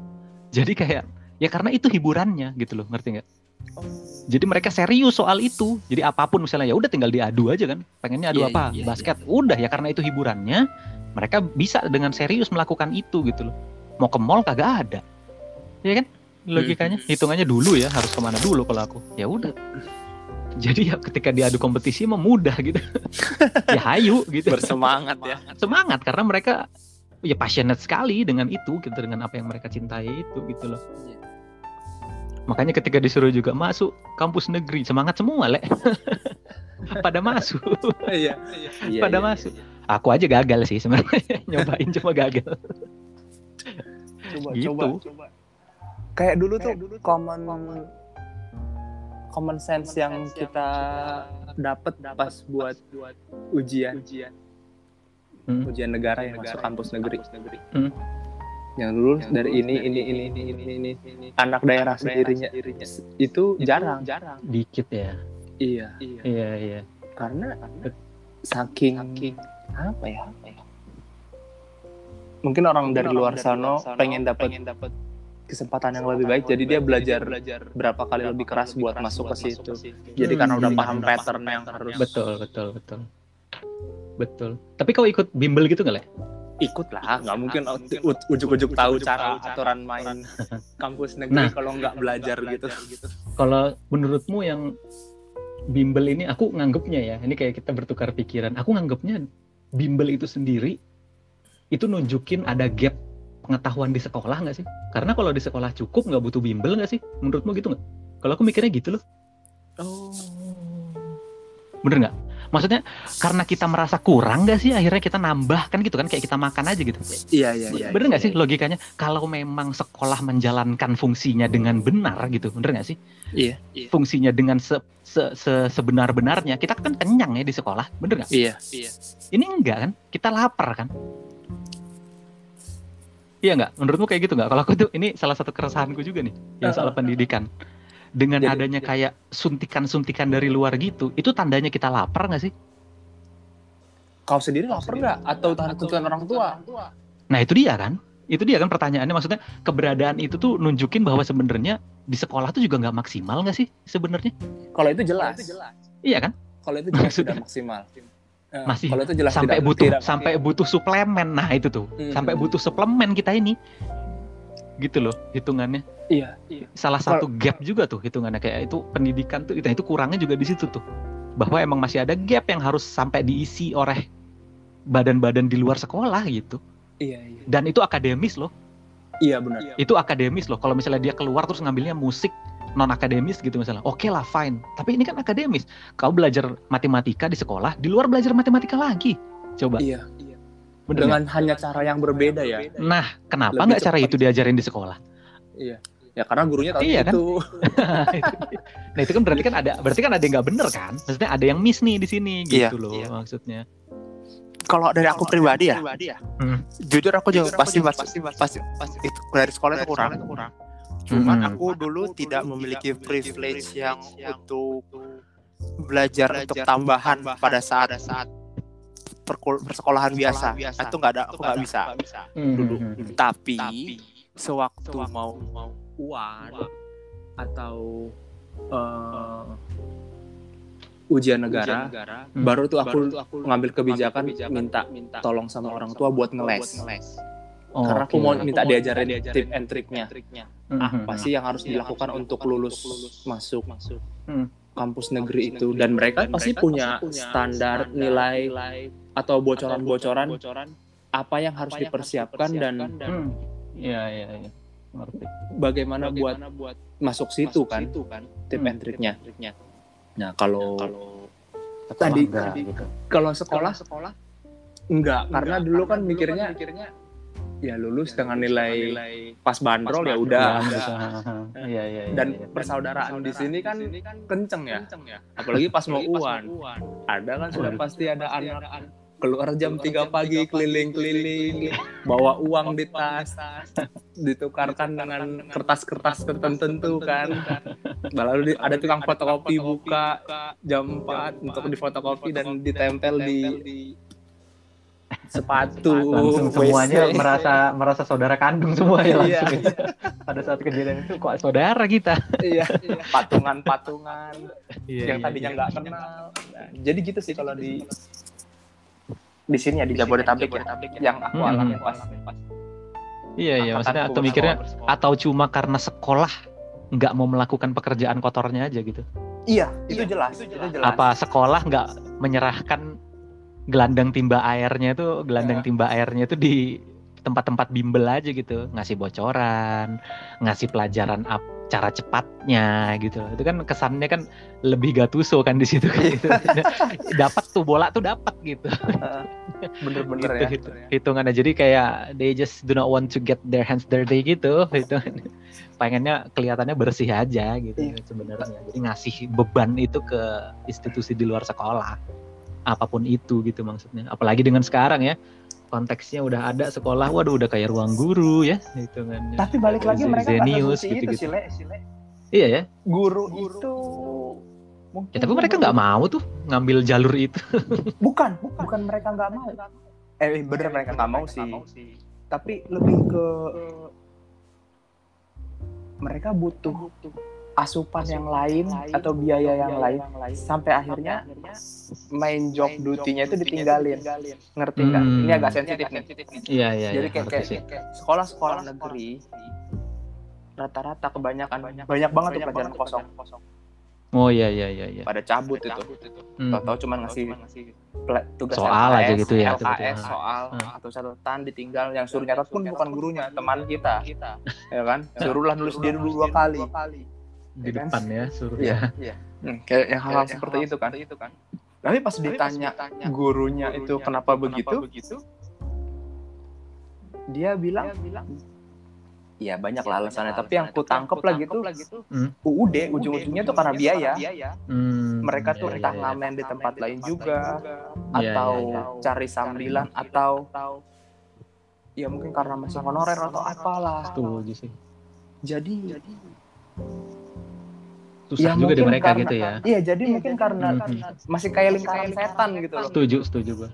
Jadi kayak ya karena itu hiburannya gitu loh ngerti nggak? Jadi mereka serius soal itu. Jadi apa pun misalnya ya udah tinggal diadu aja kan pengennya adu Iya, apa iya, iya, basket. udah ya karena itu hiburannya mereka bisa dengan serius melakukan itu gitu loh. Mau ke mall kagak ada. Ya kan? Logikanya. Hitungannya dulu ya harus ke mana dulu kalau aku. Ya udah jadi ya ketika diadu kompetisi mah mudah gitu ya hayu gitu Bersemangat ya. semangat karena mereka ya passionate sekali dengan itu gitu dengan apa yang mereka cintai itu gitu loh Iya. makanya ketika disuruh juga masuk kampus negeri semangat semua le pada masuk Iya. Iya, pada iya, masuk aku aja gagal sih sebenarnya nyobain cuma gagal Coba, Gitu. coba, coba. Kayak dulu tuh common common sense yang kita dapat pas buat ujian. Hmm. ujian negara yang masuk kampus negeri. Hmm. Yang lulus dari ini ini ini ini ini ini anak daerah sendirinya. itu jarang. dikit ya? Iya, iya. Iya karena saking apa ya? Mungkin orang dari luar sana pengen dapat kesempatan yang lebih baik, jadi dia belajar berapa kali lebih keras buat masuk ke situ. Jadi Hmm, karena udah jadi paham pattern yang harus betul betul betul. Betul. Tapi kau ikut bimbel gitu nggak le? Ikut lah, nggak mungkin u- u- ujuk-ujuk tahu cara aturan main kampus negeri Nah. kalau nggak belajar gitu. kalau menurutmu yang bimbel ini aku nganggepnya ya ini kayak kita bertukar pikiran. Aku nganggepnya bimbel itu sendiri itu nunjukin ada gap pengetahuan di sekolah nggak sih? Karena kalau di sekolah cukup nggak butuh bimbel nggak sih? Menurutmu gitu nggak? Kalau aku mikirnya gitu loh. Oh. bener nggak? Maksudnya karena kita merasa kurang nggak sih? Akhirnya kita nambah kan gitu kan? Kayak kita makan aja gitu. Iya iya iya. bener nggak sih logikanya? Kalau memang sekolah menjalankan fungsinya dengan benar gitu bener nggak sih? Iya. fungsinya dengan se, se- se- sebenar-benarnya kita kan kenyang ya di sekolah bener nggak? Iya. ini enggak kan? Kita lapar kan iya nggak? Menurutmu kayak gitu nggak? Kalau aku tuh ini salah satu keresahanku juga nih yang soal pendidikan. Dengan Jadi- adanya kayak suntikan-suntikan dari luar gitu itu tandanya kita lapar nggak sih? Kau sendiri lapar nggak? Atau tahan tuntutan orang tua? nah itu dia kan? Itu dia kan pertanyaannya. Maksudnya keberadaan itu tuh nunjukin bahwa sebenarnya di sekolah tuh juga nggak maksimal nggak sih sebenarnya? Kalau itu jelas. iya kan? Kalau itu jelas Maksudnya- tidak maksimal. Eh, Masih Kalau itu jelas sampai tidak- butuh tidak- sampai butuh suplemen nah itu tuh Hmm. sampai butuh suplemen kita ini gitu loh hitungannya Iya. iya. salah satu gap juga tuh hitungannya kayak itu pendidikan tuh itu itu kurangnya juga di situ tuh bahwa emang masih ada gap yang harus sampai diisi oleh badan-badan di luar sekolah gitu Iya iya. dan itu akademis loh Iya benar. itu akademis loh kalau misalnya dia keluar terus ngambilnya musik non akademis gitu misalnya oke lah fine tapi ini kan akademis kau belajar matematika di sekolah di luar belajar matematika lagi coba Iya. bener Dengan hanya cara yang berbeda ya. nggak? nah kenapa nggak cara itu diajarin di sekolah Iya. Ya karena gurunya tahu Iya, kan? itu. nah itu kan berarti kan ada berarti kan ada yang nggak bener kan maksudnya ada yang miss nih di sini Iya, gitu loh iya. maksudnya Kalau dari aku pribadi ya, Hmm. jujur aku juga pasti pasti pasti pasti itu dari sekolah itu kurang. Cuman Hmm. aku dulu tidak memiliki privilege yang untuk belajar untuk tambahan pada saat saat perkul- persekolahan biasa. Itu nggak ada, aku nggak bisa. Dulu. Hmm. Tapi sewaktu mau UAN atau eh, ujian negara, Hmm. baru tuh aku ngambil kebijakan minta tolong sama orang tua buat ngeles. Oh, Karena aku oke. mau minta diajarin tip and triknya. Mhm. Apa sih yang harus dilakukan untuk lulus masuk Hmm. kampus negeri itu dan mereka pasti punya standar nilai atau bocoran-bocoran apa yang harus dipersiapkan dan Hmm. Iya, iya, iya. Ngerti. bagaimana buat masuk situ kan tip Hmm. and triknya. Nah, kalau Sekolah Tadi- enggak, tadi- gitu. kalau sekolah? Enggak karena dulu kan mikirnya ya lulus dengan nilai pas bandrol ya udah. Ya. Iya, iya, iya. dan iya. persaudaraan di sini kan kenceng ya. apalagi pas mau uan. ada kan sudah pasti ada anak keluar jam 3 pagi keliling-keliling. bawa uang di tas. ditukarkan dengan kertas-kertas tertentu kan. lalu di- ada tukang fotokopi buka jam 4 untuk difotokopi dan ditempel di sepatu. Langsung semuanya WC. merasa merasa saudara kandung semua ya Iya. langsung ya. pada saat kejadian itu kok saudara kita? Iya. Patungan-patungan. Iya, yang tadinya nggak kenal. Nah, jadi gitu sih kalau di di sini ya di Jabodetabek ya yang aku Hmm. alami pas iya iya maksudnya atau mikirnya bersekolah. atau cuma karena sekolah nggak mau melakukan pekerjaan kotornya aja gitu iya itu jelas itu jelas apa sekolah nggak menyerahkan gelandang timba airnya itu gelandang Ya. timba airnya itu di tempat-tempat bimbel aja gitu ngasih bocoran ngasih pelajaran ap- cara cepatnya gitu. Itu kan kesannya kan lebih gatuso kan di situ kan. Gitu. dapat tuh bola tuh dapat gitu. Bener-bener Gitu, ya. gitu. hitungannya. Jadi kayak they just do not want to get their hands dirty gitu gitu pengennya kelihatannya bersih aja gitu Iya. sebenarnya. Jadi ngasih beban itu ke institusi di luar sekolah. Apa pun itu gitu maksudnya. Apalagi dengan sekarang ya konteksnya udah ada sekolah waduh udah kayak ruang guru ya hitungannya tapi balik lagi mereka Zenius seperti itu gitu-gitu. sih Le. Si Le. iya ya guru itu mungkin ya tapi mereka nggak mau tuh ngambil jalur itu bukan bukan mereka nggak mau eh bener mereka nggak mau sih tapi lebih ke mereka butuh asupan yang lain atau biaya yang lain. sampai akhirnya main job duty-nya itu ditinggalin. ngerti nggak? Hmm. ini agak sensitif nih. iya iya jadi iya, kayak, sekolah-sekolah negeri rata-rata kebanyakan banyak banget tuh pelajaran kosong. oh iya iya iya iya. Pada cabut itu. Hmm. tahu-tahu cuman ngasih tugas Soal aja gitu ya, LKS soal Hmm. atau catatan ditinggal yang suruh nyatet pun bukan gurunya teman kita. ya kan? Suruhlah nulis dia dulu dua kali di ya kan? depan ya suruh Iya. ya. Hmm, kayak yang hal-hal seperti itu kan? tapi pas ditanya gurunya itu kenapa begitu dia bilang ya banyak lah alasannya tapi yang ku tangkep lagi tuh Hmm. UUD ujung-ujungnya tuh karena biaya Hmm, mereka tuh iya, entah iya, iya. ngamen di tempat lain juga. Iya, atau iya, cari sambilan atau ya mungkin karena masih honorer atau apalah. Setuju sih. Jadi susah Ya, juga di mereka karena- gitu ya. iya jadi mungkin karena Mhm. masih kayak lingkaran setan gitu loh. Setuju setuju gua.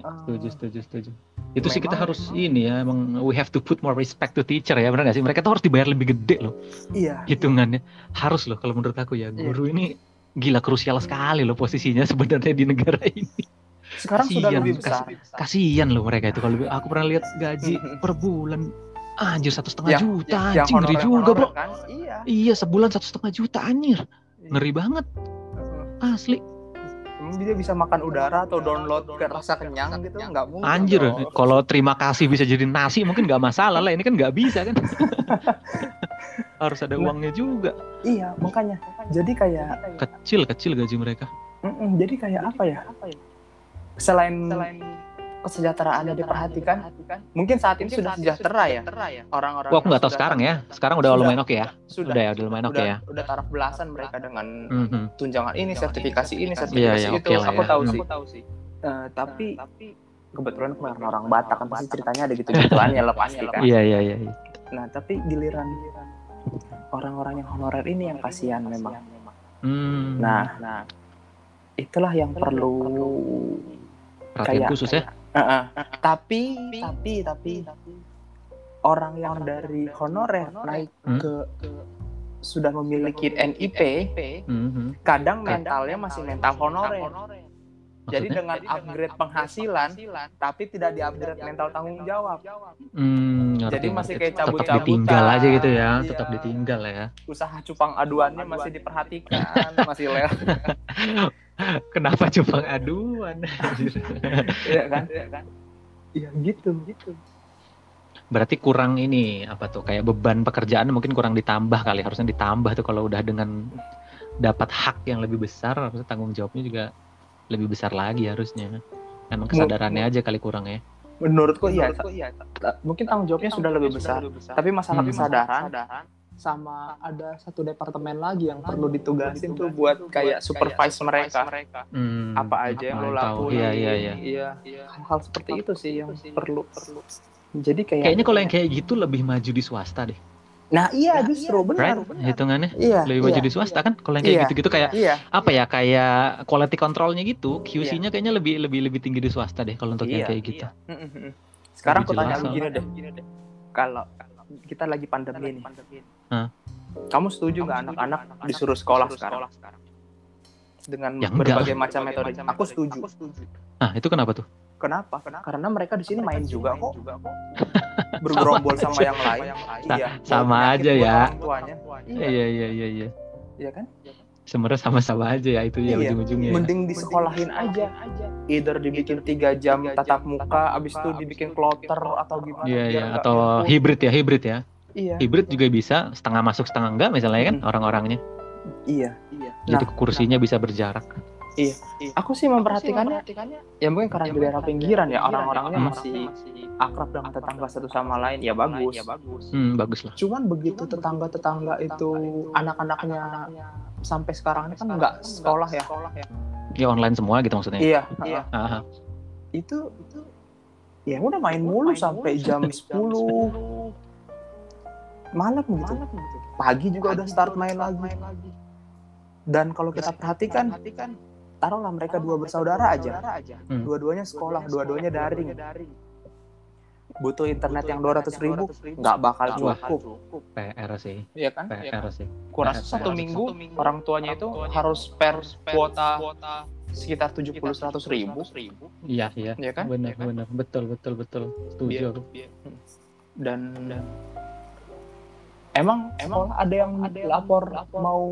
Ah, setuju setuju setuju. Itu sih kita Memang- harus ini ya emang we have to put more respect to teacher ya benar gak sih? Mereka tuh harus dibayar lebih gede loh iya. hitungannya. Harus loh kalau menurut aku ya Iya. guru ini gila krusial sekali loh posisinya sebenarnya di negara ini. Sekarang sudah Kasian, lebih besar. Kasihan loh mereka itu. Kalau aku pernah lihat gaji per bulan anjir satu setengah Yang- juta yang anjing ngeri honorer- juga bro. kan? Iya. Iya sebulan satu setengah juta anjir. Ngeri banget. Asli. Emang dia bisa makan udara atau download ke rasa kenyang gitu nggak mungkin Anjir, kalau terima kasih bisa jadi nasi mungkin nggak masalah lah. Ini kan nggak bisa kan? Harus ada Nah. uangnya juga. iya makanya. Jadi kayak Kecil kecil gaji mereka. Mm-mm, jadi kayak apa ya? Selain kesejahteraannya diperhatikan mungkin saat ini sudah sejahtera ya orang-orang Wah, aku nggak yang tahu sekarang ya. Sekarang udah lumayan oke ya. sudah Udah ya, udah lumayan oke ya. udah taraf belasan mereka dengan Mhm. tunjangan ini sertifikasi ini Iya, sertifikasi iya, itu oke lah aku ya. tahu Hmm. sih Eh, tapi kebetulan karena orang Batak kan pasti ceritanya ada gitu gituannya lah pasti kan Iya iya iya. iya. nah tapi giliran orang-orang yang honorer ini yang kasihan memang Hmm. nah nah itulah yang perlu perhatian kayak- khusus ya. Heeh. tapi tapi tapi orang yang dari honorer naik Hmm. ke sudah memiliki NIP, Mhm. kadang mentalnya masih mental honorer. Jadi dengan upgrade penghasilan, tapi tidak di-upgrade mental tanggung jawab. Hmm, ngerti, Jadi masih kayak tetap cabut-cabutan. ditinggal aja gitu ya, Iya. tetap ditinggal ya. Usaha cupang aduannya masih diperhatikan, masih lewat, Kenapa cupang aduan? Anjir. iya kan? Iya gitu, gitu. Berarti kurang ini apa tuh kayak beban pekerjaan mungkin kurang ditambah kali harusnya ditambah tuh kalau udah dengan dapat hak yang lebih besar harusnya tanggung jawabnya juga lebih besar lagi harusnya. Emang kesadarannya aja kali kurang ya. Menurutku iya, ta- mungkin tanggung jawabnya sudah lebih besar. Tapi masalah Hmm. kesadaran sama ada satu departemen lagi yang perlu ditugasin tuh buat kayak supervise mereka. Hmm, Apa aja yang lo lakuin. Iya iya iya. Hal seperti itu sih yang perlu perlu. Jadi kayak Kayaknya kalau yang kayak gitu lebih maju di swasta deh. Nah, iya justru Right? benar. Hitungannya Iya. lebih maju iya. di swasta kan kalau yang kayak Iya. gitu-gitu kayak Iya. apa ya kayak quality controlnya gitu QC-nya kayaknya lebih lebih lebih tinggi di swasta deh kalau untuk yang Iya, kayak gitu. Sekarang aku tanya jelas lu gini deh. Kalau kita lagi pandemi nih. Kamu setuju nggak anak-anak disuruh sekolah sekarang? Dengan Ya enggak berbagai macam metode. Aku setuju. Nah itu kenapa tuh? Kenapa? Karena mereka di sini main juga kok. Bergerombol sama yang lain. Sa- Iya. sama aja ya. tuanya. Iya, Iya iya iya iya. iya kan? Sebenarnya sama-sama aja ya itu ya Iya. ujung-ujungnya. ya. Mending disekolahin aja. Either dibikin tiga jam tatap muka, abis itu dibikin kloter atau gimana? Iya iya atau hibrid ya hibrid ya. Iya. Hibrid juga bisa setengah masuk setengah enggak misalnya kan Mm. orang-orangnya. Iya. Iya. Jadi kursinya bisa berjarak. Aku sih memperhatikannya ya mungkin karena di daerah pinggiran ya orang-orangnya Hmm. masih akrab dengan tetangga satu sama lain ya bagus. Hmm bagus lah. Cuman begitu tetangga-tetangga itu anak-anaknya sampai sekarang ini kan nggak sekolah ya. Ya online semua gitu maksudnya. Iya. Aha. Itu ya udah main mulu sampai jam 10 malam gitu. Pagi juga udah start main lagi. Dan kalau kita perhatikan, taruhlah mereka dua bersaudara aja. Hmm. Dua-duanya sekolah, dua-duanya daring. Butuh internet yang 200 ribu, nggak bakal Wah. cukup. PR sih. Iya kan? PR sih. Kurasa satu minggu orang tuanya itu harus per kuota sekitar 70-100 ribu. Iya iya. Iya kan? Benar benar betul betul betul. Setuju Biar- aku. Dan emang emang ada yang lapor mau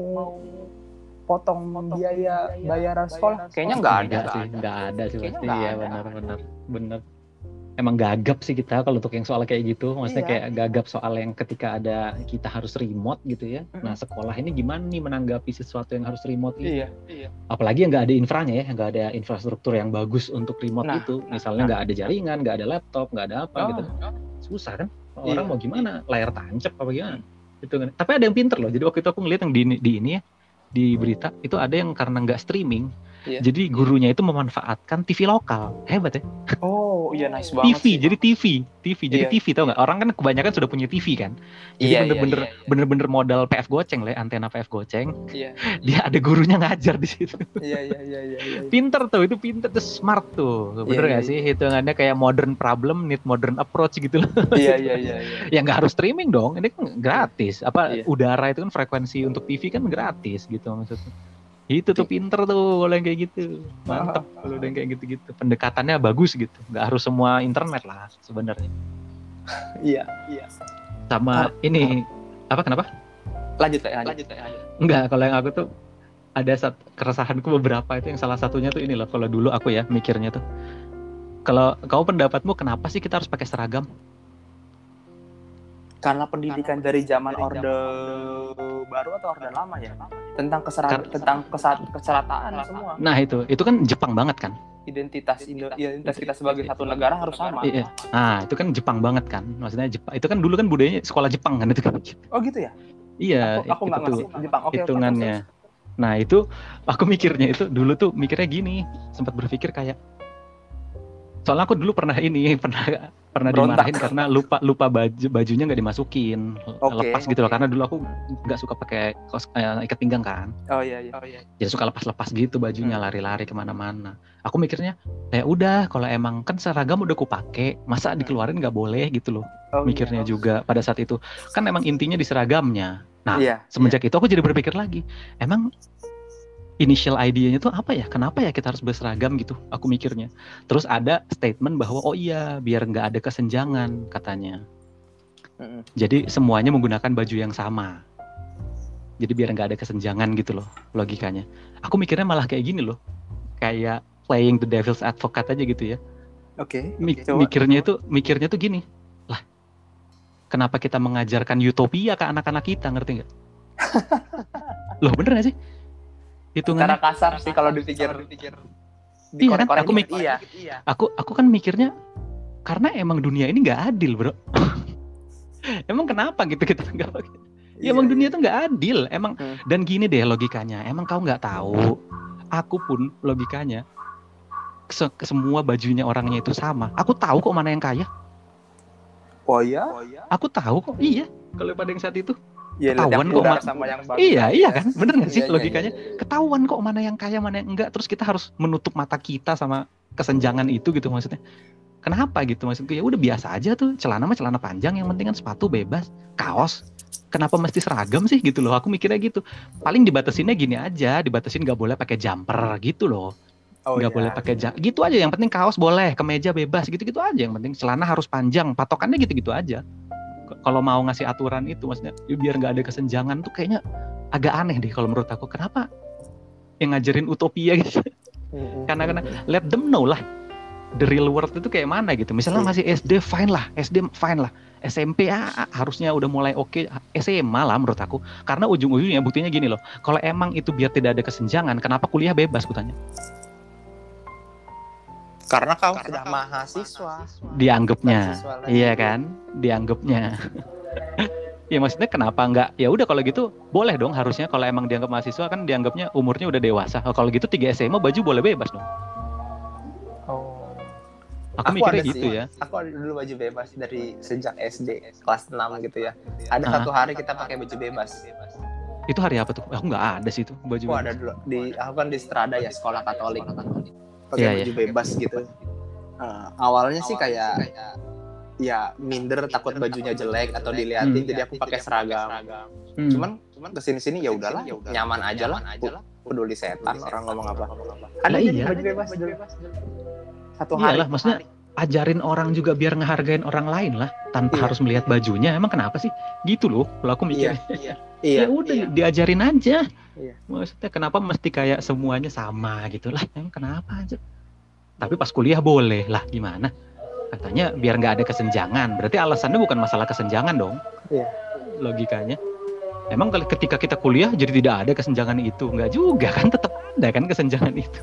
potong biaya bayaran sekolah? Kayaknya nggak ada. Sih, enggak ada sih pasti. nggak Iya ada. benar benar benar. Emang gagap sih kita kalau untuk yang soal kayak gitu, maksudnya Iya. kayak gagap soal yang ketika ada kita harus remote gitu ya. Nah sekolah ini gimana nih menanggapi sesuatu yang harus remote ini? Iya. Apalagi yang nggak ada infranya ya, nggak ada infrastruktur yang bagus untuk remote Nah, itu. Misalnya nggak ada jaringan, nggak ada laptop, nggak ada apa Oh. gitu. Susah kan? Orang Iya. mau gimana? Layar tancap apa gimana? Itu kan. Tapi ada yang pinter loh. Jadi waktu itu aku ngeliat yang di, di ini ya, di berita itu ada yang karena nggak streaming, Iya. jadi gurunya itu memanfaatkan TV lokal. Hebat ya. Oh iya nice banget. TV, sih. jadi TV, TV, jadi Iya. TV tau nggak? Orang kan kebanyakan sudah punya TV kan. Jadi Iya, iya, bener-bener iya, iya. bener-bener modal PF goceng lah, ya, antena PF goceng. Iya. Dia ada gurunya ngajar di situ. Iya iya iya iya. iya. Pinter tuh, itu pinter tuh smart tuh. Bener Iya, gak iya, sih? Hitungannya kayak modern problem, need modern approach gitu loh. Iya iya iya. iya. ya nggak harus streaming dong, ini kan gratis. Apa Iya. udara itu kan frekuensi untuk TV kan gratis gitu maksudnya. Itu tuh pinter tuh kalau yang kayak gitu. Mantap kalau udah yang kayak gitu-gitu. Pendekatannya bagus gitu. Nggak harus semua internet lah sebenarnya. Iya iya. Sama ini apa kenapa? Lanjut ya lanjut. Enggak, kalau yang aku tuh ada satu keresahanku beberapa itu yang salah satunya tuh ini loh. Kalau dulu aku ya mikirnya tuh. Kalau kau pendapatmu kenapa sih kita harus pakai seragam? Karena pendidikan dari zaman orde baru atau orde lama ya tentang keserag Kar- tentang kesat keserataan semua Nah itu, itu kan Jepang banget kan? identitas Indo identitas kita sebagai satu negara harus sama. Iya. Nah itu kan Jepang banget kan? Maksudnya Jepang, itu kan dulu kan budayanya sekolah Jepang kan itu kan? Oh gitu ya? Iya, Aku, aku itu ngerti Jepang. Oke, hitungannya. Nah itu aku mikirnya itu dulu tuh mikirnya gini, sempat berpikir kayak soalnya aku dulu pernah ini pernah pernah Berontak. dimarahin karena lupa lupa baju bajunya nggak dimasukin Oke, lepas gitu loh karena dulu aku nggak suka pakai kos eh, ikat pinggang kan. Oh iya iya. Oh iya. jadi suka lepas-lepas gitu bajunya Hmm. lari-lari ke mana-mana aku mikirnya ya udah kalau emang kan seragam udah aku pakai masa dikeluarin nggak boleh gitu loh Oh, mikirnya iya. juga pada saat itu kan emang intinya di seragamnya Nah, Iya. semenjak itu aku jadi berpikir lagi, emang initial idea-nya tuh apa ya? Kenapa ya kita harus berseragam gitu? Aku mikirnya. Terus ada statement bahwa oh iya, biar nggak ada kesenjangan katanya. Jadi semuanya menggunakan baju yang sama. Jadi biar nggak ada kesenjangan gitu loh logikanya. Aku mikirnya malah kayak gini loh, kayak playing the devil's advocate aja gitu ya. Oke. Mi- coba. mikirnya itu mikirnya tuh gini lah kenapa kita mengajarkan utopia ke anak-anak kita ngerti nggak loh bener gak sih hitungannya Cara kasar sih kalau dipikir. Iya kan? Aku mik- dikit, iya. aku aku kan mikirnya karena emang dunia ini nggak adil bro emang kenapa gitu kita nggak ya emang Iya, dunia iya. tuh nggak adil emang Hmm. dan gini deh logikanya emang kau nggak tahu aku pun logikanya se- semua bajunya orangnya itu sama aku tahu kok mana yang kaya Oh ya? aku tahu kok iya kalau pada yang saat itu Iya, Ketahuan kok, Mak. sama yang bagus. Iya, iya kan? Bener gak sih Iya, iya, logikanya? iya, iya. Ketahuan kok mana yang kaya, mana yang enggak. Terus kita harus menutup mata kita sama kesenjangan itu gitu maksudnya. Kenapa gitu maksudku? Ya udah biasa aja tuh. Celana mah celana panjang, yang penting kan sepatu bebas, kaos. Kenapa mesti seragam sih gitu loh? Aku mikirnya gitu. Paling dibatasinnya gini aja, dibatasin nggak boleh pakai jumper gitu loh. Oh, nggak iya. boleh pakai ja- gitu aja. Yang penting kaos boleh, kemeja bebas gitu-gitu aja. Yang penting celana harus panjang, patokannya gitu-gitu aja. Kalau mau ngasih aturan itu, maksudnya ya biar nggak ada kesenjangan tuh kayaknya agak aneh deh kalau menurut aku. Kenapa yang ngajarin utopia gitu? Karena karena let them know lah the real world itu kayak mana gitu. Misalnya masih SD fine lah, SD fine lah. SMP ah, ah, harusnya udah mulai oke SMA lah menurut aku karena ujung-ujungnya buktinya gini loh kalau emang itu biar tidak ada kesenjangan kenapa kuliah bebas kutanya Karena kau sudah mahasiswa. dianggapnya Mahasiswa iya kan dianggapnya ya maksudnya kenapa nggak ya udah kalau gitu boleh dong harusnya kalau emang dianggap mahasiswa kan dianggapnya umurnya udah dewasa Oh, kalau gitu 3 SMA baju boleh bebas dong Oh. aku, mikirnya ada gitu sih. ya Aku ada dulu baju bebas dari sejak SD kelas 6 gitu ya. Ada satu hari kita pakai baju bebas. itu hari apa tuh aku nggak ada sih itu baju Aku bebas. ada dulu di aku kan di Strada ya sekolah Katolik. Pakai Iya, baju bebas gitu. Eh, awalnya sih kayak ya minder takut bajunya jelek atau diliatin Hmm. jadi aku pakai seragam. Hmm. Cuman cuman ke sini sini ya udahlah nyaman aja lah. Peduli setan orang ngomong apa. Ada jadi iya. baju bebas. Satu hari. Iyalah, maksudnya ajarin orang juga biar ngehargain orang lain lah tanpa Iya. harus melihat bajunya emang kenapa sih gitu loh kalau aku Iya, mikir iya. ya Iya. udah diajarin aja Iya. maksudnya kenapa mesti kayak semuanya sama gitu lah emang kenapa aja tapi pas kuliah boleh lah gimana katanya biar nggak ada kesenjangan berarti alasannya bukan masalah kesenjangan dong Iya. logikanya emang ketika kita kuliah jadi tidak ada kesenjangan itu nggak juga kan tetap ada kan kesenjangan itu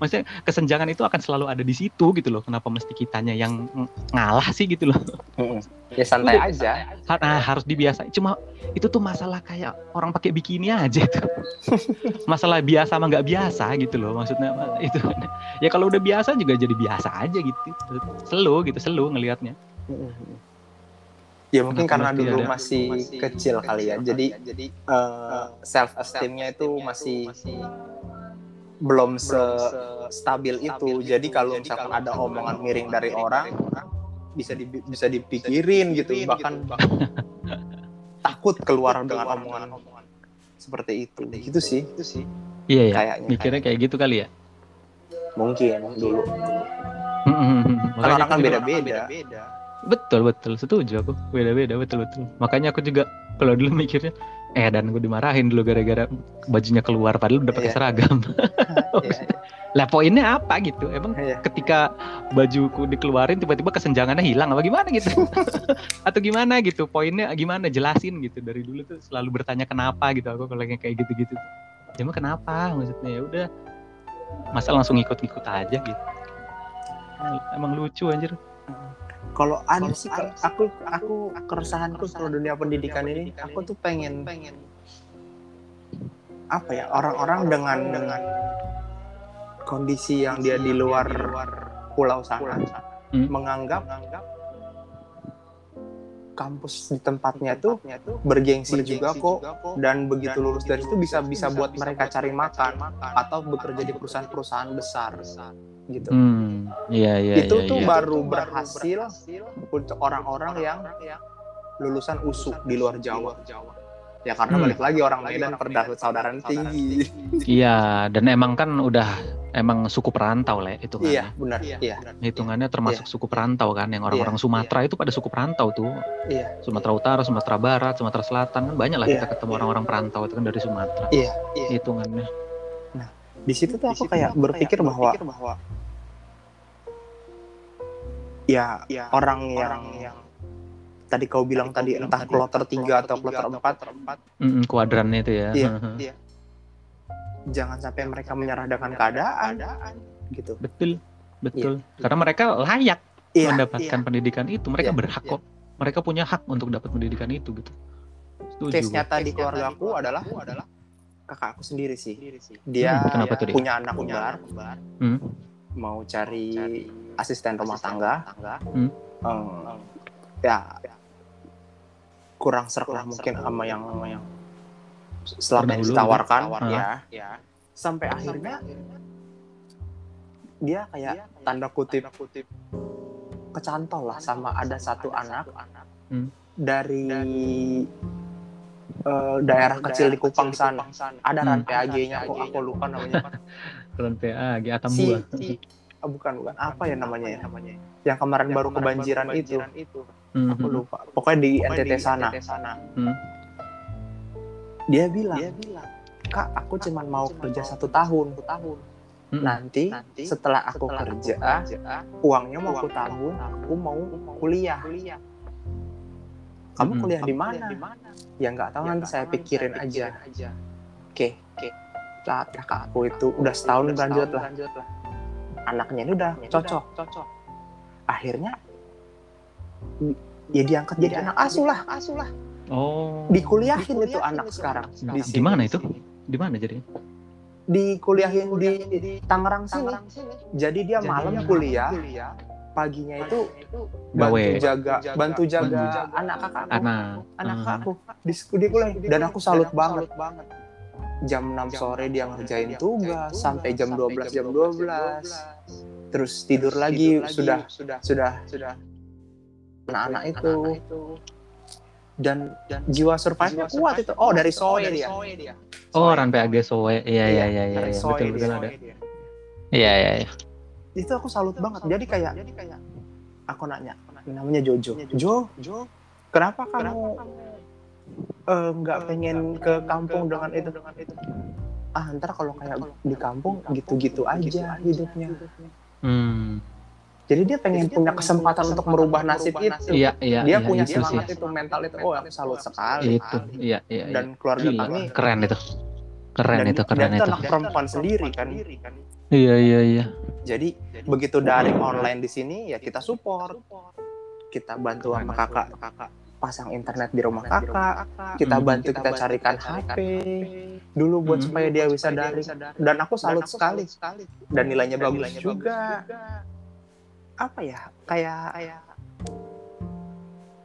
maksudnya kesenjangan itu akan selalu ada di situ gitu loh. Kenapa mesti kitanya yang ng- ngalah sih gitu loh. Ya santai aja. Ha- nah, harus dibiasain cuma itu tuh masalah kayak orang pakai bikini aja tuh. Masalah biasa sama nggak biasa gitu loh maksudnya itu ya kalau udah biasa juga jadi biasa aja gitu. Selo gitu selo ngelihatnya. Ya mungkin Kenapa karena dulu ada? masih kecil kali ya. Jadi self esteemnya itu masih belum se stabil itu. Jadi kalau misalkan ada omongan miring dari orang bisa di, bisa dipikirin gitu. Bahkan takut keluar dengan omongan seperti itu. Gitu sih. Itu sih iya ya kayaknya. mikirnya kayak gitu kali ya mungkin dulu. Makanya Kan orang kan beda-beda. Betul betul setuju aku beda-beda betul betul. Makanya aku juga kalau dulu mikirnya eh dan gue dimarahin dulu gara-gara bajunya keluar padahal udah pakai Iya. seragam. Iya. lah poinnya apa gitu? Emang Iya. ketika bajuku dikeluarin tiba-tiba kesenjangannya hilang apa gimana gitu? Atau gimana gitu? Poinnya gimana? Jelasin gitu. Dari dulu tuh selalu bertanya kenapa gitu aku kalau kayak gitu-gitu. Ya emang kenapa? Maksudnya ya udah masa langsung ikut-ikut aja gitu. Emang lucu anjir. Kalau ada sih aku aku keresahanku soal dunia pendidikan ini, aku tuh pengen apa ya orang-orang dengan dengan kondisi yang dia di luar pulau sana Hmm. menganggap kampus di tempatnya tuh bergengsi juga kok. dan begitu lulus dari situ bisa bisa buat mereka cari makan atau bekerja di perusahaan-perusahaan besar gitu Hmm, iya iya itu iya, tuh iya. baru berhasil untuk orang-orang yang lulusan USU di luar Jawa. Ya karena Hmm. balik lagi orang Medan persaudaraan tinggi. Iya, dan emang kan udah emang suku perantau lah itu kan. Iya, benar. Iya. Hitungannya termasuk suku perantau kan, yang orang-orang Iya, Sumatera itu pada suku perantau tuh. Iya. Sumatera Utara, Sumatera Barat, Sumatera Selatan kan banyak lah Iya. kita ketemu orang-orang perantau itu kan dari Sumatera. Iya, iya. Hitungannya. Di situ tuh aku kayak berpikir bahwa ya, orang yang tadi kau bilang tadi entah kloter 3 atau kloter 4 Mm, kuadrannya itu ya. Iya, iya. jangan sampai mereka menyerah dengan keadaan gitu. Betul, betul. Karena mereka layak Iya, mendapatkan pendidikan itu. Mereka Iya, berhak iya. kok. Mereka punya hak untuk dapat pendidikan itu gitu. Setuju. case gua. nyata di keluarga aku adalah kakak aku sendiri sih. Dia Hmm, kenapa tuh, Dik? punya anak kembar, Hmm. mau cari asisten rumah tangga. Hmm. Eh, ya kurang serk lah mungkin sama yang sama yang selama yang Terdahulu, ditawarkan gitu. ya. Sampai akhirnya dia kayak tanda kutip kecantol lah sama ada satu anak Hmm. dari eh, daerah kecil di Kupang sana. Ada Hmm. ran PAG-nya aku aku lupa namanya. Keren PA, G si, Atambua. si ah, bukan bukan apa ya namanya ya? Yang kemarin baru kebanjiran itu. Hmm, Aku hmm, lupa. Pokoknya di NTT sana. Hmm. Dia bilang, "Kak, aku cuman mau kerja satu tahun. hmm. Nanti setelah aku kerja, uangnya mau aku tabung, aku mau kuliah. Kamu Mm-mm. kuliah di mana? Ya nggak tahu nanti saya pikirin aja. Oke, saat kakak aku itu udah setahun lanjut lah. Anaknya ini udah cocok. Akhirnya ya diangkat jadi anak asuh lah. Oh. Dikuliahin itu anak sekarang. Di, sini. di mana itu? Di mana jadi? Dikuliahin di Tangerang sini. Jadi dia malam kuliah, paginya itu bantu jaga bantu jaga anak kakakku. Anak. Anak kakakku di di kuliah dan aku salut banget. Jam 6 sore dia ngerjain tugas sampai jam 12 jam 12. Terus tidur lagi sudah sudah sudah anak-anak itu dan jiwa survive kuat itu. Oh, dari Soe dia. Oh, Ran PAG Soe. Iya, iya, iya, iya, iya. Soe Betul, betul ada. Iya, iya, iya. Itu aku salut banget. Jadi kayak aku nanya, namanya Jojo. Jo, kenapa kamu eh, nggak pengen ke kampung dengan itu? Ah, ntar kalau kayak di kampung gitu-gitu aja hidupnya. Hmm. Jadi dia pengen punya kesempatan untuk merubah nasib itu. Iya, iya, Dia iya, punya itu sih. semangat itu, mental itu. Oh, aku salut sekali. Itu, iya, iya, iya. Dan keluarga Gila, kami keren itu. Keren dan, itu, keren dan itu itu. anak perempuan sendiri kan. Iya, iya, iya. Jadi begitu daring online di sini ya kita support. Kita bantu sama kakak pasang internet di rumah kakak. Kita Hmm. bantu kita carikan HP dulu buat Hmm. supaya dia bisa daring. Dan aku salut sekali. Dan nilainya bagus juga. Apa ya? Kayak kayak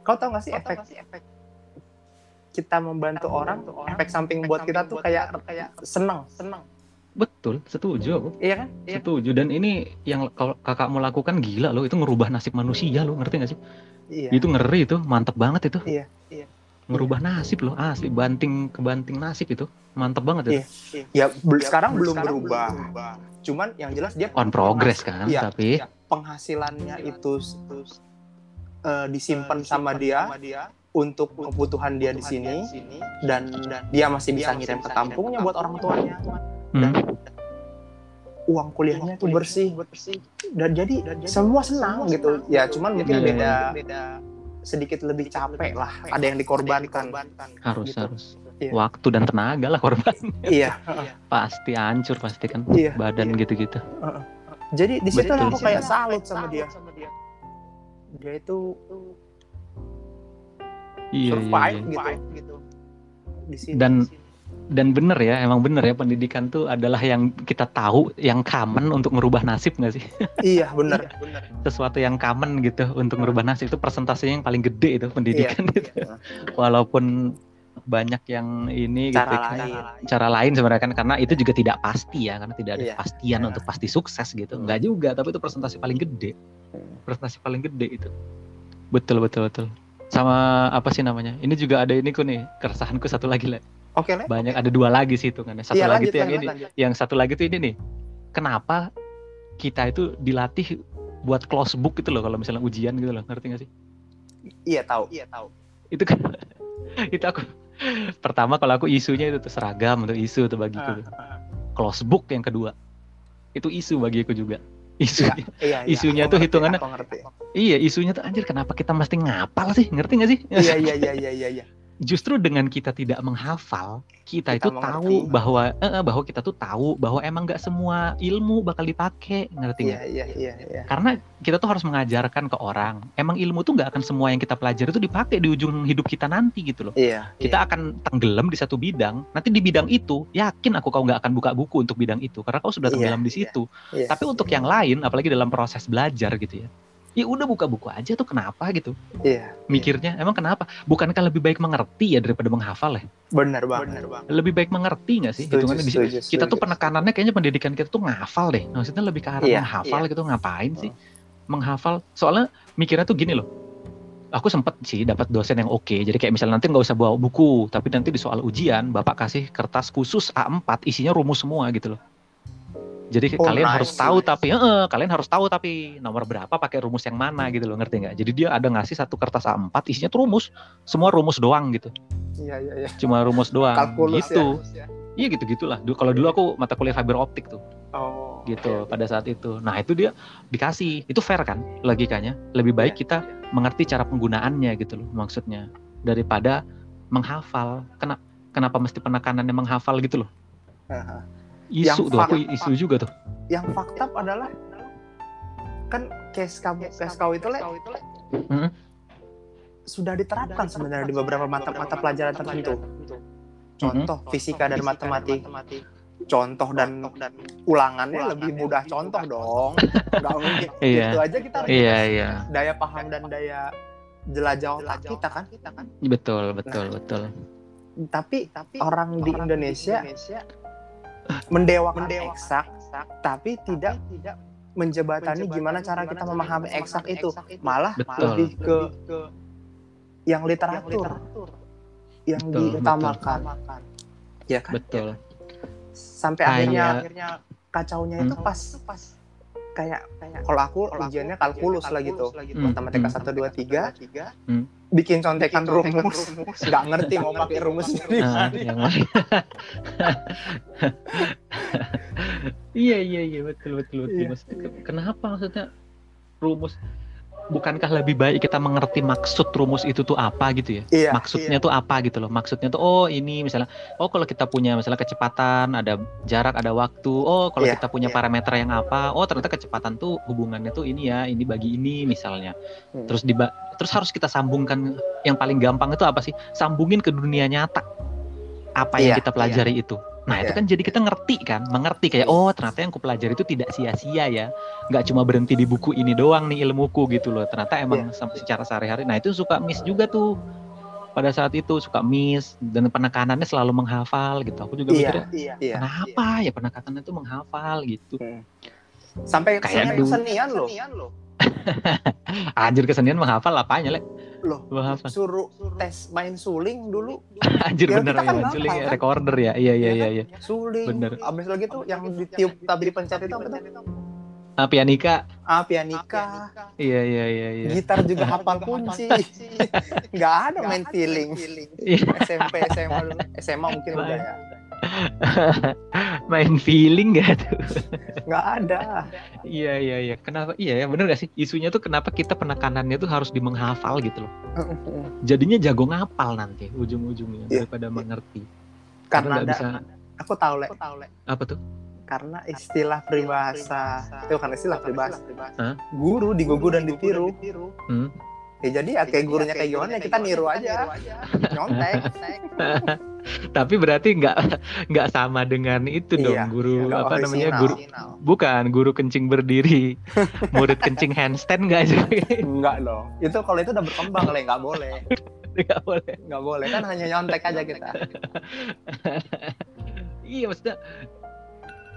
Kau tau gak sih efek kita membantu orang efek samping buat kita tuh kayak kayak seneng, seneng. Betul, setuju aku. Iya kan? Setuju. Dan ini yang kalau kakakmu lakukan gila loh, itu ngerubah nasib manusia loh, ngerti gak sih? Iya. Itu ngeri itu, mantep banget itu. Iya, iya. Ngerubah nasib loh, asli banting ke banting nasib itu. Mantep banget itu. Iya. Ya bel- sekarang belum berubah. Cuman yang jelas dia On progress kan, Iya, tapi penghasilannya itu eh, disimpan sama dia untuk kebutuhan dia di sini dan dia masih bisa ngirim ke kampungnya buat orang tuanya hmm, uang kuliahnya itu bersih. Dan jadi semua senang gitu. Ya cuman mungkin Iya, beda sedikit lebih capek lah. ada yang dikorbankan. Harus gitu. harus. Iya. waktu dan tenaga lah korban. iya. Pasti hancur pasti kan. Iya, badan iya. gitu-gitu. jadi di situ aku kayak salut sama dia. Dia. Itu Iya, iya, survive iya. gitu. Di sini Dan- Dan bener ya, emang bener ya pendidikan tuh adalah yang kita tahu, yang common untuk merubah nasib nggak sih? iya bener Sesuatu yang common gitu untuk merubah nasib itu persentasenya yang paling gede itu pendidikan Iya. itu. Walaupun banyak yang ini gitu cara kan, lain cara lain sebenarnya kan karena itu juga tidak pasti ya karena tidak ada Iya. kepastian Iya. untuk pasti sukses gitu Hmm. nggak juga tapi itu presentasi paling gede presentasi paling gede itu betul betul betul sama apa sih namanya ini juga ada ini ku nih keresahanku satu lagi lah Oke, Le. banyak ada dua lagi sih hitungannya satu Iya, lagi lanjut, tuh yang lanjut, ini lanjut. yang satu lagi tuh ini nih kenapa kita itu dilatih buat close book gitu loh kalau misalnya ujian gitu loh ngerti gak sih Iya, tahu. Iya, tahu. itu kan itu aku pertama kalau aku isunya itu tuh seragam untuk isu tuh bagiku tuh. close book yang kedua itu isu bagiku juga isunya Iya, iya. Isunya aku tuh ngerti, hitungannya- aku ngerti. iya isunya tuh anjir kenapa kita mesti ngapal sih ngerti gak sih Iya, iya, iya, iya, iya, iya. Justru dengan kita tidak menghafal kita, Kita itu mengerti. tahu bahwa eh, bahwa kita tuh tahu bahwa emang nggak semua ilmu bakal dipakai ngerti nggak Iya, iya, iya, iya. karena kita tuh harus mengajarkan ke orang emang ilmu tuh nggak akan semua yang kita pelajari itu dipakai di ujung hidup kita nanti gitu loh Iya. kita akan tenggelam di satu bidang nanti di bidang itu yakin aku kau nggak akan buka buku untuk bidang itu karena kau sudah Iya, tenggelam di iya, situ iya. tapi untuk yang lain apalagi dalam proses belajar gitu ya ya udah buka buku aja tuh kenapa gitu. Iya. mikirnya emang kenapa? Bukankah lebih baik mengerti ya daripada menghafal ya? Benar banget. lebih baik mengerti nggak sih? Setuju, hitungannya di setuju, kita tuh setuju. penekanannya kayaknya pendidikan kita tuh ngafal deh. Maksudnya lebih ke arah Iya, menghafal gitu ngapain sih? Menghafal. Soalnya mikirnya tuh gini loh. Aku sempet sih dapat dosen yang oke. Jadi kayak misalnya nanti nggak usah bawa buku tapi nanti di soal ujian bapak kasih kertas khusus A4 isinya rumus semua gitu loh jadi Oh, kalian nice, harus tahu nice. tapi eh, kalian harus tahu tapi nomor berapa pakai rumus yang mana gitu loh ngerti nggak jadi dia ada ngasih satu kertas A4 isinya tuh rumus semua rumus doang gitu Iya, iya, iya. cuma rumus doang Kalkulus gitu ya. Iya gitu gitulah. Dulu kalau dulu aku mata kuliah fiber optik tuh, Oh. gitu pada saat itu. Nah itu dia dikasih, itu fair kan logikanya. Lebih baik Iya, kita mengerti cara penggunaannya gitu loh maksudnya daripada menghafal. Kenapa kenapa mesti penekanannya menghafal gitu loh? Aha. Isu Yang tuh, aku isu juga tuh. Yang fakta adalah kan case kamu case kau itu le Hmm. sudah diterapkan sebenarnya di beberapa mata-mata pelajaran tertentu. Contoh fisika dan matematik. Contoh dan ulangannya lebih mudah contoh dong. Nggak mungkin. Iya. Itu aja kita harus Iya iya, daya paham dan daya jelajah otak kita kan. betul betul betul. Tapi orang di Indonesia mendewakan eksak tapi tidak menjebatani gimana cara kita memahami eksak itu. malah Betul. lebih ke yang literatur yang Betul, diutamakan. Ya kan? Betul. sampai Kayak- akhirnya akhirnya kacaunya itu Hmm. pas kayak kalau aku ujiannya kalkulus lah gitu. Hmm, matematika hmm. satu dua tiga. Hmm. Bikin contekan rumus nggak ngerti mau pakai rumus dari Nah, mana. mana? iya iya iya betul betul betul. Iya. Maksudnya, kenapa maksudnya rumus bukankah lebih baik kita mengerti maksud rumus itu tuh apa gitu ya? iya Maksudnya tuh apa gitu loh? Maksudnya tuh oh ini misalnya oh kalau kita punya misalnya kecepatan ada jarak ada waktu oh kalau Iya, kita punya iya. parameter yang apa oh ternyata kecepatan tuh hubungannya tuh ini ya ini bagi ini misalnya Hmm. terus diba terus harus kita sambungkan yang paling gampang itu apa sih sambungin ke dunia nyata apa yang Iya, kita pelajari itu nah itu Iya, kan jadi kita ngerti kan mengerti kayak oh ternyata yang ku pelajari itu tidak sia-sia ya. Nggak cuma berhenti di buku ini doang nih ilmuku gitu loh. Ternyata emang sam- secara sehari-hari. Nah itu suka miss juga tuh. Pada saat itu suka miss dan penekanannya selalu menghafal gitu. Aku juga iya mikirnya iya iya kenapa ya penekanannya tuh menghafal? gitu. Sampai Kayak dulu. kesenian loh. Anjir kesenian menghafal apanya le loh menghafal suruh tes main suling dulu. Anjir Ya, bener ya kan culik ngapal, kan? recorder ya? Iya iya Iya iya kan? iya. Suling. Bener. abis lagi tuh yang ditiup tapi dipencet itu apa tuh? Ah, pianika. Ah pianika. Iya iya iya iya. Gitar juga hafal kunci. Nggak ada main feeling. SMP SMA dulu. SMA mungkin udah ya main feeling gak tuh? Nggak ada. Iya iya iya. Kenapa? Iya ya bener gak sih? Isunya tuh kenapa kita penekanannya tuh harus di menghafal gitu loh. Jadinya jago ngapal nanti ujung-ujungnya Iya. daripada mengerti. Karena nggak ada bisa aku tahu le apa tuh? Karena istilah peribahasa. Itu kan istilah peribahasa. Hah? guru digugu dan ditiru. Hmm. ya jadi ya kayak gurunya kayak gimana ya kita niru aja. Nyontek tapi berarti nggak nggak sama dengan itu dong Iya, guru nggak apa namanya orisinal. guru bukan guru kencing berdiri murid kencing handstand nggak sih? Enggak dong. Itu kalau itu udah berkembang le. Nggak boleh. Nggak boleh. Nggak boleh. Kan hanya nyontek aja kita. Iya maksudnya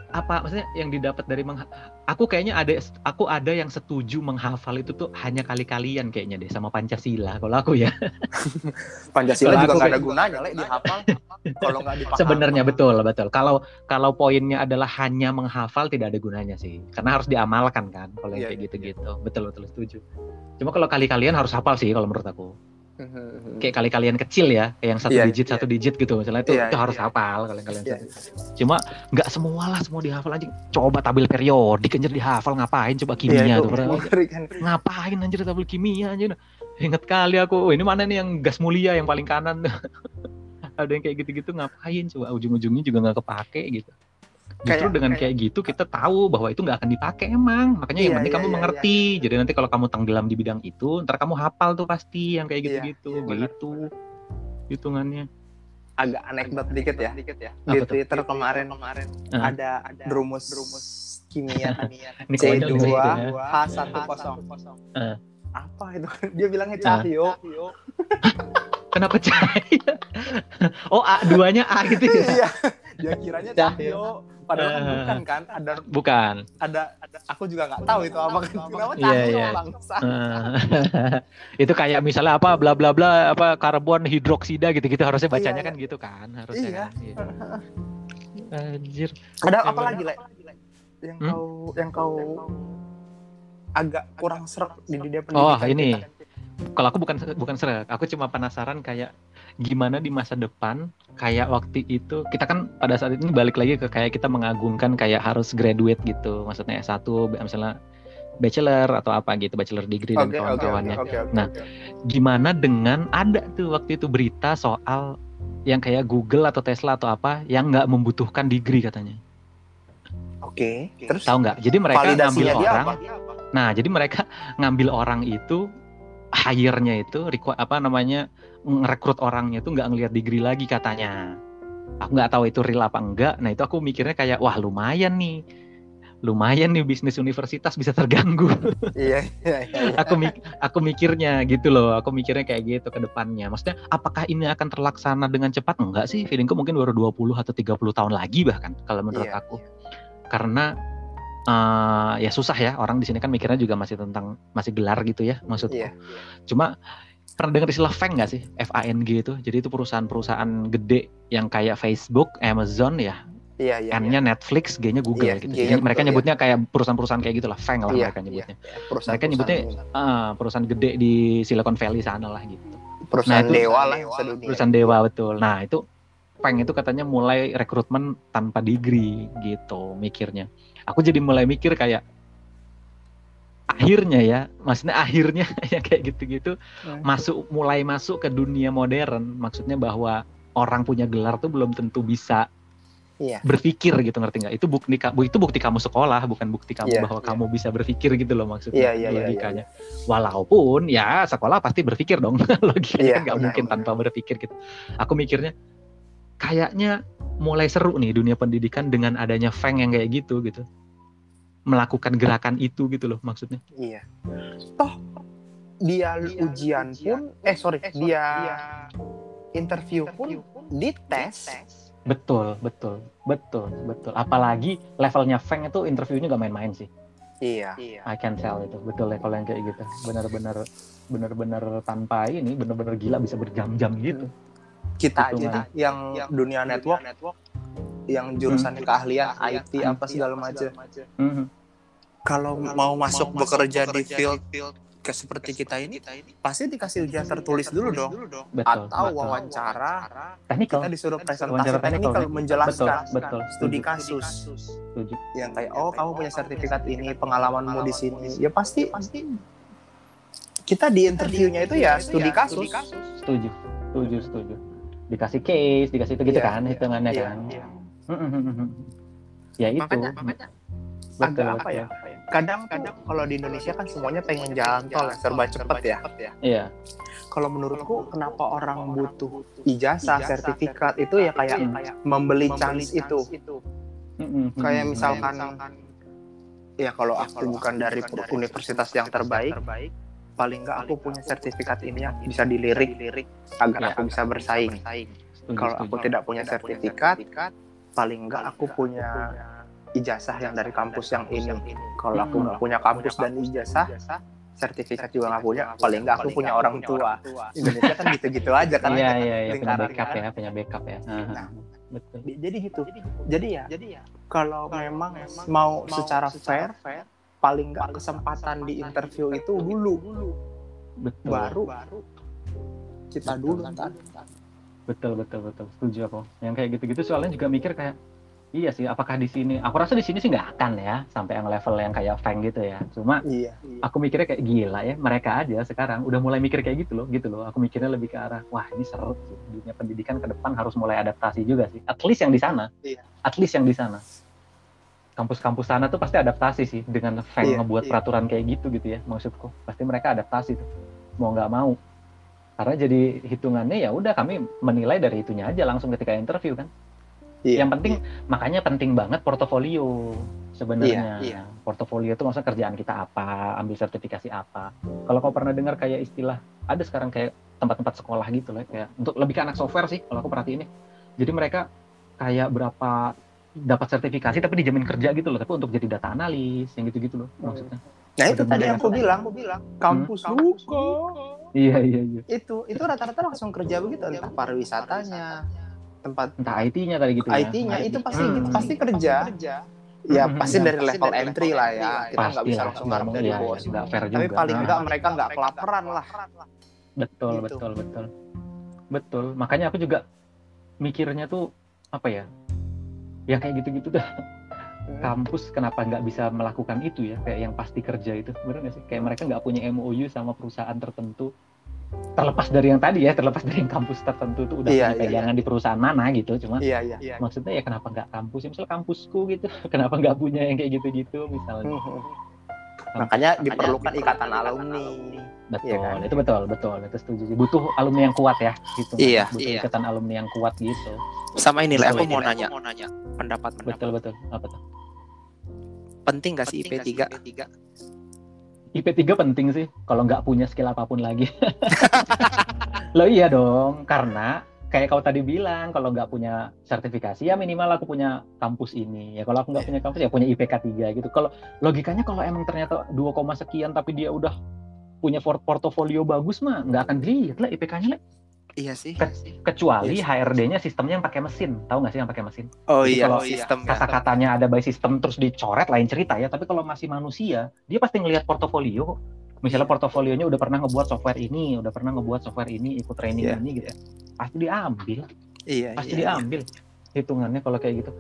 apa maksudnya yang didapat dari mengha- aku kayaknya ada aku ada yang setuju menghafal itu tuh hanya kali-kalian kayaknya deh sama Pancasila kalau aku ya. Pancasila juga nggak ada gunanya lah dihafal. Kalau nggak dipahami. sebenarnya betul betul. Kalau kalau poinnya adalah hanya menghafal tidak ada gunanya sih. Karena harus diamalkan kan kalau yang Iya, kayak iya, gitu-gitu. Betul betul setuju. Cuma kalau kali-kalian harus hafal sih kalau menurut aku kayak kali-kalian kecil ya kayak yang satu Iya, digit iya. satu digit gitu misalnya itu, Iya, itu harus iya. hafal kalian-kalian Iya. cuma nggak semua lah semua dihafal aja coba tabel periodik anjir dihafal ngapain? Coba kimia Iya, itu tuh padahal mengerikan. ngapain anjir tabel kimia anjir? Inget kali aku oh, ini mana nih yang gas mulia yang paling kanan? Ada yang kayak gitu-gitu ngapain? Coba ujung-ujungnya juga nggak kepake gitu justru Kayak- dengan kayak- kayak gitu kita tahu bahwa itu nggak akan dipakai emang makanya yang Iya, penting iya, kamu iya, mengerti jadi nanti kalau kamu tenggelam di bidang itu ntar kamu hafal tuh pasti yang kayak Iya, gitu-gitu iya, benar, gitu hitungannya agak anekdot dikit ya. Di Apa tuh? Twitter kemarin kemarin Ah. ada rumus kimia ini konyol C2 nih saya itu ya. H10. Ah. Apa itu? Dia bilangnya Ah. cahyo. kenapa cahaya oh A duanya A gitu ya Iya. Dia kiranya cahyo. Padahal kan Ah. bukan kan? Ada bukan ada ada aku juga nggak tahu itu apa kan. Kenapa Iya, cahyo iya. bangsa? Itu kayak misalnya apa bla bla bla apa karbon hidroksida gitu-gitu harusnya bacanya Iya, kan gitu kan harusnya Iya. kan iya. anjir Ada apa lagi, Le? Yang Hmm? kau yang kau agak kurang serak di dunia Oh, pendidikan ini. kita? kalau aku bukan bukan serak aku cuma penasaran kayak gimana di masa depan kayak waktu itu kita kan pada saat ini balik lagi ke kayak kita mengagungkan kayak harus graduate gitu. Maksudnya S1 misalnya bachelor atau apa gitu bachelor degree dan oke, oke, kawan-kawannya. oke, oke, Nah, oke. gimana dengan ada tuh waktu itu berita soal yang kayak Google atau Tesla atau apa yang nggak membutuhkan degree katanya. Oke, terus? Tahu nggak? Jadi mereka ngambil dia orang. apa? nah jadi mereka ngambil orang itu hire-nya itu apa namanya ngerekrut orangnya tuh nggak ngelihat degree lagi katanya. Aku nggak tahu itu real apa enggak. Nah itu aku mikirnya kayak wah lumayan nih. Lumayan nih bisnis universitas bisa terganggu. Iya, iya, iya. iya. aku mik aku mikirnya gitu loh. Aku mikirnya kayak gitu ke depannya. Maksudnya apakah ini akan terlaksana dengan cepat? Enggak sih. Feelingku mungkin baru 20 atau 30 tahun lagi bahkan kalau menurut Iya, aku. karena eh, ya susah ya. Orang di sini kan mikirnya juga masih tentang masih gelar gitu ya maksudku. Iya. cuma pernah dengar istilah FANG nggak sih FANG itu jadi itu perusahaan-perusahaan gede yang kayak Facebook Amazon ya Iya, iya. N-nya Netflix G-nya Google Iya, gitu Jadi mereka Google, nyebutnya kayak perusahaan-perusahaan kayak gitulah FANG lah Iya, mereka iya. nyebutnya Perusahaan, mereka nyebutnya- Ah, perusahaan gede di Silicon Valley sana lah gitu. perusahaan Nah, itu- dewa lah sedunia. Perusahaan dewa betul. Nah itu Peng itu katanya mulai rekrutmen tanpa degree gitu mikirnya. Aku jadi mulai mikir kayak akhirnya ya, maksudnya akhirnya yang kayak gitu-gitu Hmm. masuk mulai masuk ke dunia modern. Maksudnya bahwa orang punya gelar tuh belum tentu bisa Iya. berpikir gitu ngerti nggak? Itu bukti kamu itu bukti kamu sekolah bukan bukti kamu Iya, bahwa iya. kamu bisa berpikir gitu loh maksudnya Iya, iya, iya, logikanya. Walaupun ya sekolah pasti berpikir dong logikanya Iya, nggak benar, mungkin benar. tanpa berpikir gitu. Aku mikirnya kayaknya mulai seru nih dunia pendidikan dengan adanya Feng yang kayak gitu gitu melakukan gerakan itu gitu loh maksudnya. Iya. Toh dia ujian pun eh sorry, dia interview pun dites. Betul, betul, betul, betul. Apalagi levelnya Feng itu interviewnya gak main-main sih. Iya. I can tell itu betul level yang kayak gitu. Benar-benar benar-benar tanpa ini benar-benar gila bisa berjam-jam gitu. Kita Hitungan. aja yang dunia network yang jurusannya keahlian IT apa segala macam. Mhm. Kalau mau masuk bekerja di field ke seperti kita ini pasti dikasih ujian tertulis dulu dong Betul. atau betul. wawancara Technical. kita disuruh presentasi Wawancara teknikal menjelaskan Betul, betul. studi kasus Setuju. yang kayak oh kamu punya sertifikat ini pengalamanmu di sini ya pasti pasti kita di interviewnya itu ya studi kasus Setuju. Setuju, setuju. Dikasih case, dikasih itu gitu Iya, kan iya, hitungannya iya, kan. Mhm. Ya itu. Makanya- Betul, agak apa ya kadang kadang kalau di Indonesia kan semuanya pengen jalan tol yang serba cepet ya Iya. kalau menurutku kenapa orang butuh ijazah sertifikat itu ya kayak membeli chance itu Mhm. kayak misalkan ya kalau aku bukan dari universitas yang terbaik paling nggak aku punya sertifikat ini yang bisa dilirik agar Ya. aku bisa bersaing kalau aku tidak punya sertifikat paling nggak aku punya ijazah yang dari kampus yang ini. kalau aku Hmm. nggak punya kampus dan ijazah sertifikat juga nggak punya. Paling nggak aku punya orang tua. Indonesia kan gitu-gitu aja kan. Iya iya iya punya backup kan. ya punya backup ya. Nah. betul. jadi gitu. Jadi ya kalau memang mau secara fair paling nggak kesempatan di interview itu dulu. betul. Baru kita dulu ntar. Betul betul betul. Setuju aku. Yang kayak gitu-gitu soalnya juga mikir kayak iya sih apakah di sini aku rasa di sini sih nggak akan ya sampai yang level yang kayak Feng gitu ya. Cuma iya aku mikirnya kayak gila ya mereka aja sekarang udah mulai mikir kayak gitu loh gitu loh. Aku mikirnya lebih ke arah wah ini seru sih. Dunia pendidikan ke depan harus mulai adaptasi juga sih. At least yang di sana. Iya. at least yang di sana. Kampus-kampus sana tuh pasti adaptasi sih dengan Feng Iya, ngebuat iya. peraturan kayak gitu gitu ya maksudku. Pasti mereka adaptasi tuh mau nggak mau. Karena jadi hitungannya ya udah kami menilai dari itunya aja langsung ketika interview kan Iya, yang penting makanya penting banget portofolio sebenarnya. Iya, iya. Portofolio itu maksudnya kerjaan kita apa, ambil sertifikasi apa. Kalau kau pernah dengar kayak istilah ada sekarang kayak tempat-tempat sekolah gitu lah kayak untuk lebih ke anak software sih kalau aku perhatiin nih. Jadi mereka kayak berapa dapat sertifikasi tapi dijamin kerja gitu loh, tapi untuk jadi data analis yang gitu-gitu loh maksudnya. nah itu tadi yang aku bilang aku bilang kampus buka Iya iya iya. itu itu rata-rata langsung kerja begitu entah pariwisatanya tempat Entah IT-nya tadi gitu ya. IT-nya itu pasti Hmm. gitu, pasti kerja ya Hmm, pasti iya. dari level entry lah ya kita nggak Pasti bisa langsung ngarep dari ya, bos nggak fair juga. tapi paling Nah. enggak mereka nggak kelaparan lah Betul, Gitu. betul, betul. Betul. Makanya aku juga mikirnya tuh apa ya? Ya kayak gitu-gitu dah. Kampus kenapa nggak bisa melakukan itu ya? Kayak yang pasti kerja itu, bener nggak sih? Kayak mereka nggak punya MOU sama perusahaan tertentu. Terlepas dari yang tadi ya, terlepas dari yang kampus tertentu tuh udah Iya, punya iya, pegangan di perusahaan mana gitu. Cuma iya iya maksudnya ya kenapa nggak kampus? Ya, misalnya kampusku gitu, kenapa nggak punya yang kayak gitu-gitu misalnya? makanya diperlukan ikatan alumni Betul, Iya kan? itu betul, betul, itu setuju. Butuh alumni yang kuat ya, gitu. Iya, Butuh iya. ikatan alumni yang kuat gitu. sama ini lah Betul, aku mau nanya pendapat Betul, betul. Apa tuh? penting gak sih IP 3 IP3 penting sih, kalau nggak punya skill apa pun lagi. Loh iya dong, karena kayak kau tadi bilang, kalau nggak punya sertifikasi ya minimal aku punya kampus ini. Ya kalau aku nggak punya kampus ya punya IPK 3 gitu. Kalau logikanya kalau emang ternyata 2, sekian tapi dia udah punya port- portofolio bagus mah nggak akan dilihat lah IPK-nya lah. Iya sih. Kecuali Yes. HRD-nya sistemnya yang pakai mesin. Tahu nggak sih yang pakai mesin? oh Jadi iya kalau sistem ya. kata-katanya ada by system terus dicoret lain cerita ya. Tapi kalau masih manusia dia pasti ngelihat portofolio. Misalnya portofolionya udah pernah ngebuat software ini udah pernah ngebuat software ini ikut training Iya, ini gitu. Pasti diambil. Iya pasti iya, iya. diambil hitungannya kalau kayak gitu.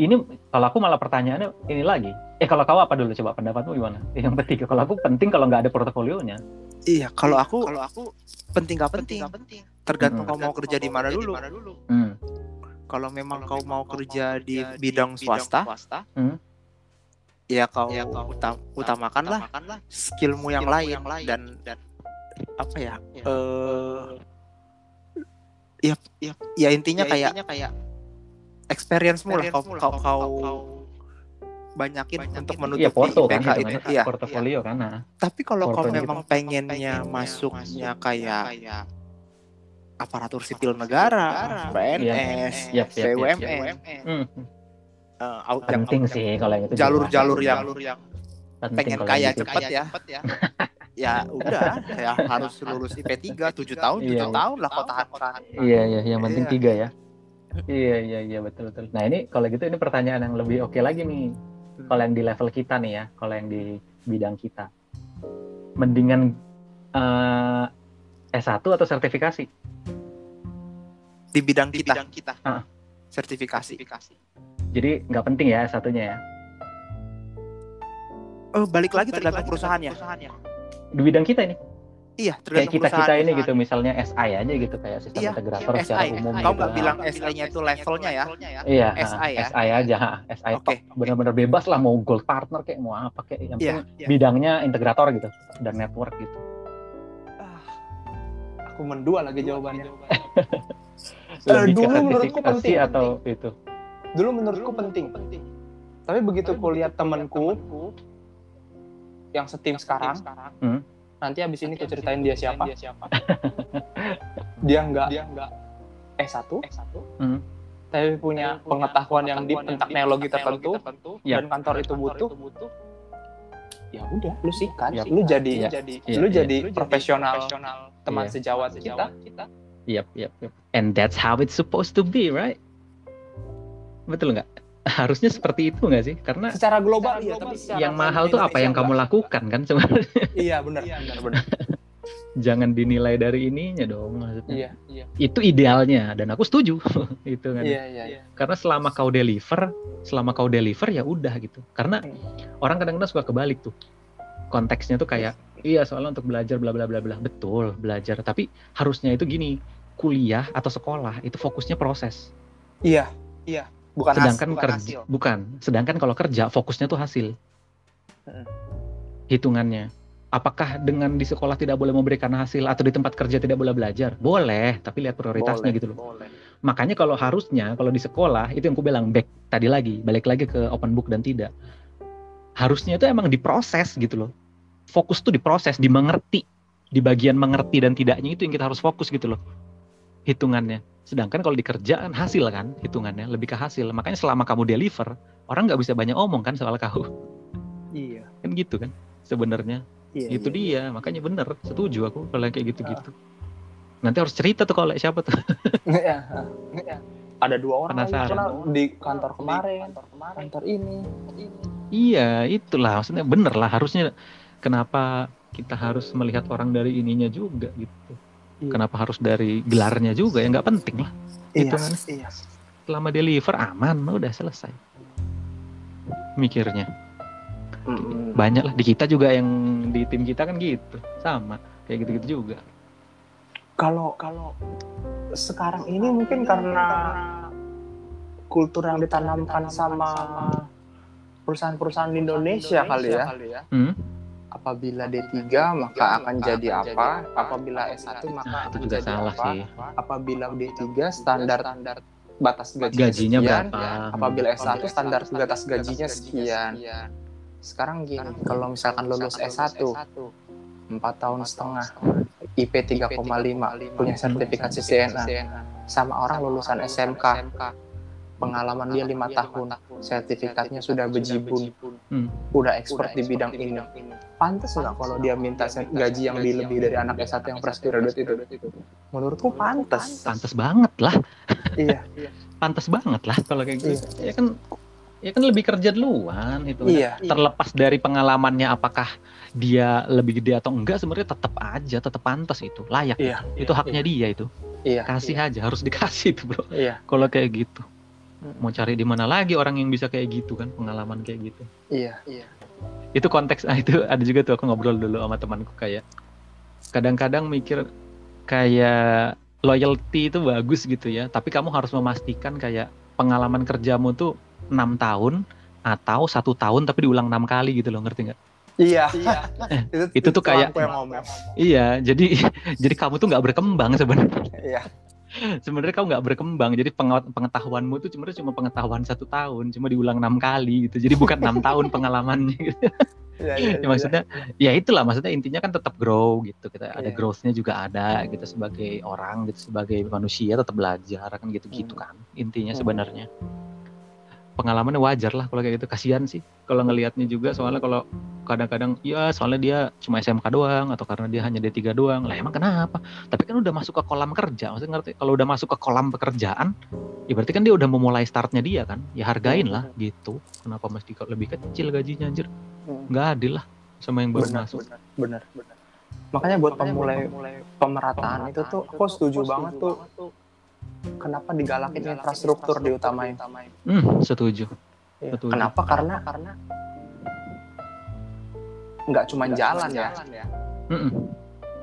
Ini kalau aku malah pertanyaannya ini lagi. Eh kalau kau apa dulu coba? Pendapatmu gimana? Yang penting kalau aku penting kalau nggak ada portofolionya. Iya, kalau aku kalau aku penting gak penting. Tergantung Mm-mm. kau mau kerja di mana dulu. hmm. Kalau memang kau mau kerja di bidang swasta, Hmm. ya kau utam- utamakanlah skillmu yang lain dan apa ya? Eh ya, ya, ya intinya kayak experience-mu lah kau kau, kau banyakin untuk menutupi Iya porto kan IPK itu. Iya. portofolio kan nah. Tapi kalau kau Portonya memang pengennya masuknya kayak aparatur sipil negara, PNS, yap, yap, BUMN, Hmm. yang penting sih kalau yang itu jalur-jalur yang Penting pengen kalau kaya yang gitu. cepet ya. ya udah, ya harus lulus IP 3 7 tahun, 7 Iya, tahun lah kau tahan-tahan. Iya iya yang penting Iya. tiga ya. Iya iya iya betul betul. Nah ini kalau gitu ini pertanyaan yang lebih oke lagi nih. Kalau yang di level kita nih ya, kalau yang di bidang kita, mendingan eh, S1 atau sertifikasi? Di bidang kita, Ah. sertifikasi. Jadi nggak penting ya S1-nya ya. Oh, balik lagi tergantung perusahaannya. Di bidang kita ini, Iya, kayak kita kita ini gitu, misalnya SI aja gitu kayak sistem Iya, integrator secara SI. umum. Kau gitu. nggak bilang SI-nya itu levelnya ya? Iya, SI ya? SI aja, ha. SI Oke. top. benar-benar bebas lah mau gold partner kayak mau apa kayak yang Iya, penting bidangnya integrator gitu dan network gitu. Aku mendua lagi jawabannya. Lebih ke dulu menurutku penting. atau itu. Dulu menurutku penting. Tapi begitu ku lihat temanku yang setim sekarang, Hmm. nanti abis ini ku ceritain dia siapa. dia nggak dia nggak S1, Hmm. tapi punya pengetahuan yang deep tentang teknologi tertentu Iya. dan kantor itu butuh ya udah lu sikat Yap. lu jadi Iya. jadi Iya, lu iya. jadi profesional teman Iya. sejawat kita Yep, yep, yep. And that's how it's supposed to be, right? Betul nggak? Harusnya seperti itu nggak sih? Karena secara global iya tapi secara yang mahal tuh apa yang kamu lakukan kan sebenarnya. iya benar benar benar Jangan dinilai dari ininya dong maksudnya. iya iya Itu idealnya dan aku setuju itu kan. iya iya iya. Karena selama kau deliver, selama kau deliver ya udah gitu. Karena Hmm. orang kadang-kadang suka kebalik tuh. Konteksnya tuh kayak iya soalnya untuk belajar bla bla bla bla. Betul, belajar, tapi harusnya itu gini, kuliah atau sekolah itu fokusnya proses. iya iya. Bukan sedangkan hasil, bukan kerja hasil. bukan. Sedangkan kalau kerja fokusnya tuh hasil. Heeh. hitungannya. Apakah dengan di sekolah tidak boleh memberikan hasil atau di tempat kerja tidak boleh belajar? Boleh tapi lihat prioritasnya Boleh, gitu loh. boleh. makanya kalau harusnya kalau di sekolah itu yang aku bilang back tadi lagi balik lagi ke open book dan tidak. Harusnya itu emang diproses gitu loh. Fokus tuh diproses dimengerti. Di bagian mengerti dan tidaknya itu yang kita harus fokus gitu loh hitungannya. Sedangkan kalau di kerjaan hasil kan hitungannya lebih ke hasil. Makanya selama kamu deliver orang nggak bisa banyak omong kan soal kau iya. Kan gitu kan sebenarnya. Iya itu iya. dia makanya bener setuju aku kalau kayak gitu-gitu. Nanti harus cerita tuh kalau siapa tuh. Iya, iya. ada dua orang Penasaran. kenal di kantor kemarin. kantor ini. Iya, itulah maksudnya bener lah harusnya kenapa kita harus melihat orang dari ininya juga gitu. Iya. Kenapa harus dari gelarnya juga ya nggak penting lah. iya Hitungan. iya Selama deliver aman, udah selesai. Mikirnya Mm-mm. banyak lah di kita juga yang di tim kita kan gitu, sama kayak gitu-gitu juga. kalau kalau sekarang ini mungkin karena kultur yang ditanamkan sama perusahaan-perusahaan di Indonesia kali ya Hmm? Apabila D3 maka akan jadi apa? apabila S1 maka Nah, itu akan juga jadi salah apa? sih. apabila D3 standar batas gajinya, Gajinya sekian, berapa? apabila S1 standar batas gajinya sekian. sekarang gini kalau misalkan lulus S1 empat tahun setengah. IP 3,5 punya sertifikasi CNA sama orang lulusan SMK pengalaman dia lima tahun. sertifikatnya sudah bejibun. Hmm. udah expert di bidang ini. pantas nggak kalau dia minta gaji yang lebih lebih dari anak S1 yang fresh graduate itu. menurutku pantas Pantes. banget lah, iya. Pantes banget lah kalau kayak gitu. Ya kan, ya kan lebih kerja duluan itu. iya. Terlepas dari pengalamannya apakah dia lebih gede atau enggak sebenarnya tetap aja tetap pantas itu. Layak Iya, itu. Haknya dia itu. Iya. Kasih aja harus dikasih itu bro. Iya. Kalau kayak gitu. Mau cari di mana lagi orang yang bisa kayak gitu kan pengalaman kayak gitu. Iya iya. Itu konteks ah, itu ada juga tuh aku ngobrol dulu sama temanku kayak kadang-kadang mikir kayak loyalty itu bagus gitu ya tapi kamu harus memastikan kayak pengalaman kerjamu tuh enam tahun atau satu tahun tapi diulang enam kali gitu loh ngerti nggak? Iya. Itu tuh kayak- Iya, jadi jadi kamu tuh nggak berkembang sebenarnya. iya Sebenarnya kamu nggak berkembang. Jadi pengetahuanmu tuh cuma cuma pengetahuan satu tahun, cuma diulang enam kali gitu. Jadi bukan enam tahun pengalamannya. Gitu. iya iya Ya, maksudnya, ya itulah maksudnya intinya kan tetap grow gitu. Kita ada Iya. growth-nya juga ada gitu sebagai orang gitu sebagai manusia tetap belajar kan gitu-gitu kan intinya Hmm. Pengalamannya wajar lah kalau kayak gitu. Kasihan sih kalau ngelihatnya juga soalnya kalau kadang-kadang ya soalnya dia cuma SMK doang atau karena dia hanya D3 doang. Lah emang kenapa? Tapi kan udah masuk ke kolam kerja. Maksudnya ngerti kalau udah masuk ke kolam pekerjaan, ya berarti kan dia udah memulai startnya dia kan. Ya hargain lah gitu. Kenapa mesti lebih kecil gajinya anjir? Hmm. Nggak adil lah sama yang baru benar masuk. benar benar benar makanya buat pemulai pemerataan itu tuh aku setuju banget tuh kenapa digalakin infrastruktur diutamain Hmm, setuju. Iya. Betul. kenapa karena karena nggak cuma jalan ya Mm-mm.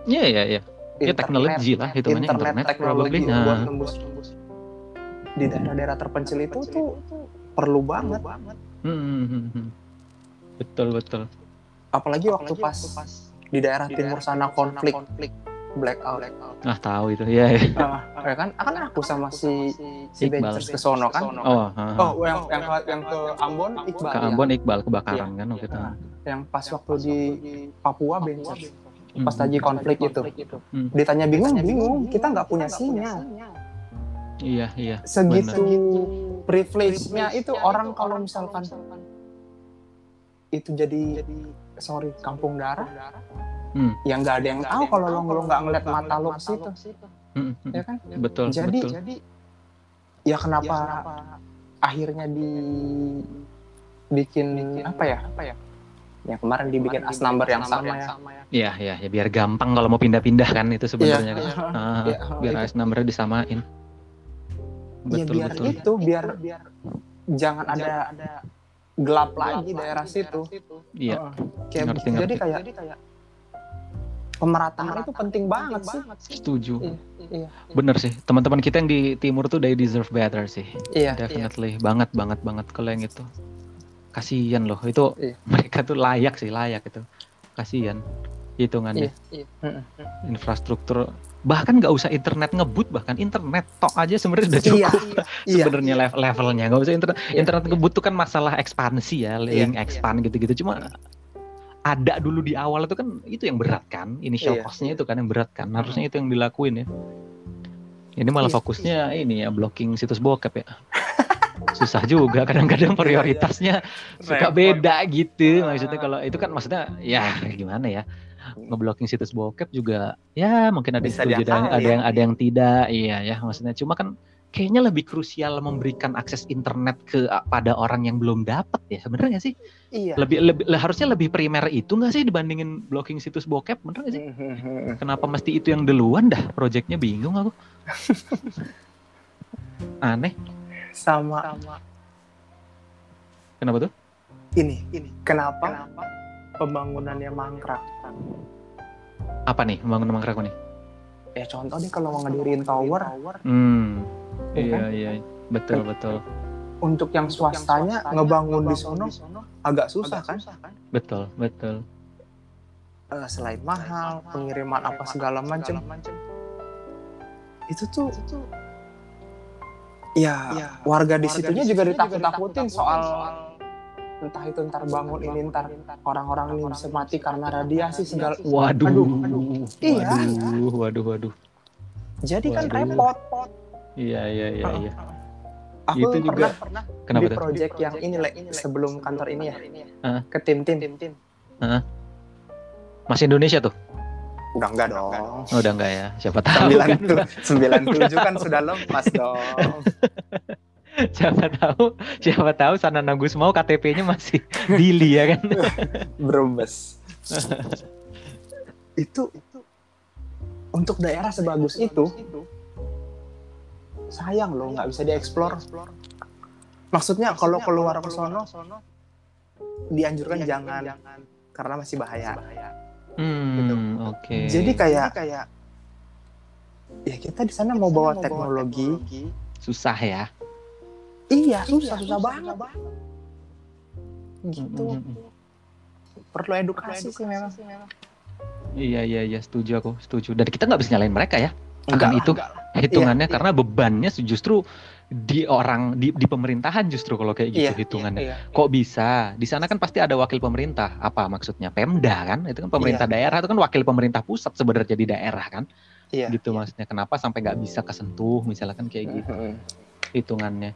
Iya iya iya. Ya teknologi lah hitungannya internet, internet, teknologi buat Nah, tembus di daerah-daerah terpencil itu tuh perlu banget hmm, hmm, hmm, hmm. Betul betul. apalagi waktu pas di daerah timur sana konflik blackout Ah tahu itu. Iya. iya. Ah, ya kan akan aku sama si si Iqbal. Ke sono kan Oh, ha. oh yang yang ke, yang ke Ambon Iqbal ke ya? Ambon Iqbal kebakaran kan waktu itu. Nah, yang pas waktu di Papua Bencers pas Hmm. lagi konflik itu Hmm. ditanya bingung bingung kita nggak punya sinyal Iya, iya. segitu privilege-nya itu orang kalau misalkan itu jadi sorry kampung darah Hmm. yang nggak ada yang tahu kalau lo nggak ngeliat mata lo ke situ Mm, mm, ya kan Betul, jadi betul. ya kenapa akhirnya di bikin apa ya apa ya ya kemarin dibikin as number yang sama ya Iya, iya, ya biar gampang kalau mau pindah-pindah kan itu sebenarnya kan. Iya, Ah, iya, biar. AS number disamain. ya Betul, biar betul. itu biar jangan ada gelap lagi daerah situ Iya, Heeh. kayak Ngerti, begitu. jadi ngerti. kayak pemerataan itu penting banget sih setuju. iya Bener sih, teman-teman kita yang di timur tuh they deserve better sih. iya Definitely, banget banget banget kalau yang itu. Kasihan loh, itu Iya. mereka tuh layak sih, layak itu. Kasihan hitungannya iya Heeh. infrastruktur bahkan nggak usah internet ngebut bahkan internet tok aja sebenarnya udah iya cukup iya sebenarnya level levelnya nggak usah internet Iya. internet ngebut tuh kan masalah ekspansi ya link Iya. expand gitu-gitu cuma ada dulu di awal itu kan itu yang berat kan initial Iya. costnya itu kan yang berat kan harusnya itu yang dilakuin ya ini malah Iya. fokusnya ini ya blocking situs bokep ya susah juga kadang-kadang prioritasnya suka beda gitu Ah. maksudnya kalau itu kan maksudnya ya gimana ya ngeblocking situs bokep juga ya mungkin ada yang Bisa setuju ada, diakalin. ada yang ada yang tidak iya ya maksudnya cuma kan kayaknya lebih krusial memberikan akses internet ke pada orang yang belum dapat ya sebenarnya sih? Iya. Lebih lebih harusnya lebih primer itu nggak sih dibandingin blocking situs bokep bener nggak sih? Heeh. kenapa mesti itu yang duluan dah? Proyeknya bingung aku. Aneh. Sama. Kenapa tuh? Ini ini. Kenapa, pembangunannya mangkrak? Apa nih membangun mangkrak nih? Ya contoh nih kalau mau ngedirin tower. Hmm Ya iya kan? iya. Betul betul. untuk yang swastanya ngebangun di sono agak susah kan? betul betul. Eh, selain mahal pengiriman apa segala macam itu tuh ya, warga di situnya juga ditakut-takutin soal entah itu ntar bangun ini ntar orang-orang ini bisa mati karena radiasi segala waduh. Aduh, aduh. Iya. waduh waduh waduh. Jadi kan Waduh. repot iya iya iya iya. Aku Itu juga- pernah kenapa di tuh? project yang ini Le, sebelum kantor ini ya. Hah? ke tim tim. Masih Indonesia tuh? Udah enggak dong. Oh, udah enggak ya? Siapa tahu. Sembilan kan tu- sembilan tujuh kan sudah lepas dong. Siapa tahu siapa tahu sana Nagus mau KTP-nya masih Dili ya kan? Brebes itu untuk daerah sebagus itu sayang loh nggak bisa dieksplor. Maksudnya kalau keluar ke sono dianjurkan jangan karena masih bahaya. hmm oke. Jadi kayak kayak ya kita di sana mau bawa teknologi. susah ya? Iya susah susah banget. gitu. Mm, mm, mm. perlu edukasi sih memang. Iya iya iya setuju aku setuju. Dan kita nggak bisa nyalain mereka ya Enggak akan lah, itu enggak. hitungannya Iya, karena bebannya justru di orang di, di pemerintahan justru kalau kayak gitu Iya, hitungannya. iya. kok bisa? Di sana kan pasti ada wakil pemerintah. Apa maksudnya? Pemda kan? Itu kan pemerintah Iya. daerah. Itu kan wakil pemerintah pusat sebenarnya di daerah kan? Iya. gitu maksudnya. Kenapa sampai nggak bisa kesentuh misalnya kan kayak gitu? Mhm. hitungannya.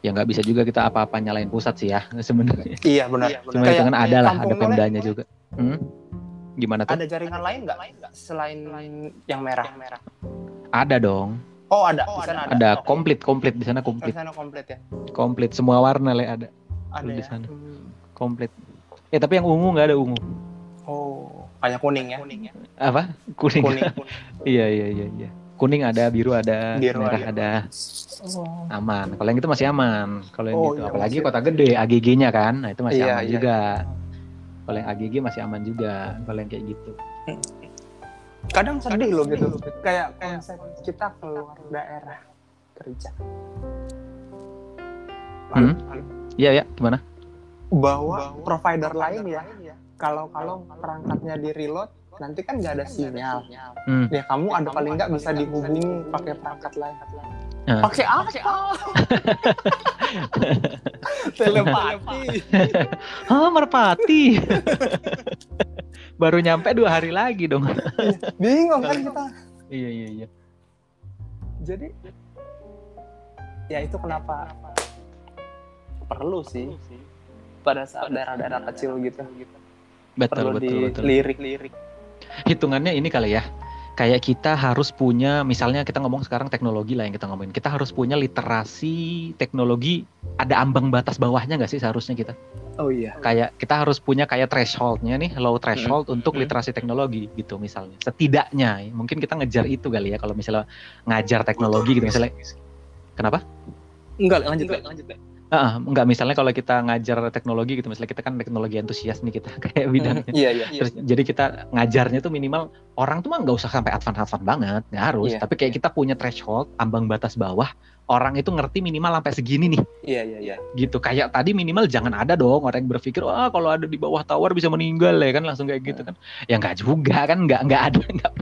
Ya nggak bisa juga kita apa-apa nyalain pusat sih ya sebenarnya. Iya benar. cuma hitungan ada lah ada Pemdanya juga. Hmm? Gimana tuh Ada jaringan lain nggak selain yang merah? ada dong Oh ada. Di sana ada. ada komplit komplit di sana Di komplit sana komplit ya. komplit semua warna le ada Ada di ya. sana. Hmm. komplit ya tapi yang ungu nggak ada ungu Oh, kayak kuning ya. apa kuning, Kuning. iya iya iya iya kuning ada biru ada Biru merah ada. ada Oh. aman kalau yang itu masih aman kalau yang Oh, gitu iya, apalagi masih- kota gede AGG-nya kan nah itu masih Iya, aman iya. juga kalau yang AGG masih aman juga kalau yang kayak gitu Kadang sedih loh gitu. Kayak konsep kita keluar daerah kerja. Hmm? iya ya gimana Bawa provider lain ya. Kalau kalau perangkatnya di reload nanti kan nggak ada sinyal. hmm. Ya kamu ada paling nggak bisa dihubungi pakai perangkat lain. Ah. Pakai apa? Telepati. Hah, merpati? Baru nyampe dua hari lagi dong. Bingung kan kita. iya iya iya. Jadi ya itu kenapa perlu sih pada saat daerah-daerah kecil gitu. Betul perlu betul betul. dilirik-lirik hitungannya ini kali ya kayak kita harus punya misalnya kita ngomong sekarang teknologi lah yang kita ngomongin. Kita harus punya literasi teknologi ada ambang batas bawahnya nggak sih seharusnya kita? Oh iya. Kayak kita harus punya kayak thresholdnya nih low threshold untuk Hmm. literasi teknologi gitu misalnya. Setidaknya ya, mungkin kita ngejar itu kali ya kalau misalnya ngajar teknologi gitu misalnya. Kenapa? Enggak lanjut Le. lanjut Le. Ah, enggak misalnya kalau kita ngajar teknologi gitu misalnya kita kan teknologi antusias nih kita kayak bidangnya iya iya Terus jadi kita ngajarnya tuh minimal orang tuh mah nggak usah sampai advance-advance banget, nggak harus. Iya. Tapi kayak kita punya threshold, ambang batas bawah, orang itu ngerti minimal sampai segini nih, iya iya iya gitu. Kayak tadi minimal jangan ada dong orang yang berpikir, wah kalau ada di bawah tower bisa meninggal ya kan langsung kayak gitu kan. Ya nggak juga kan, nggak nggak ada nggak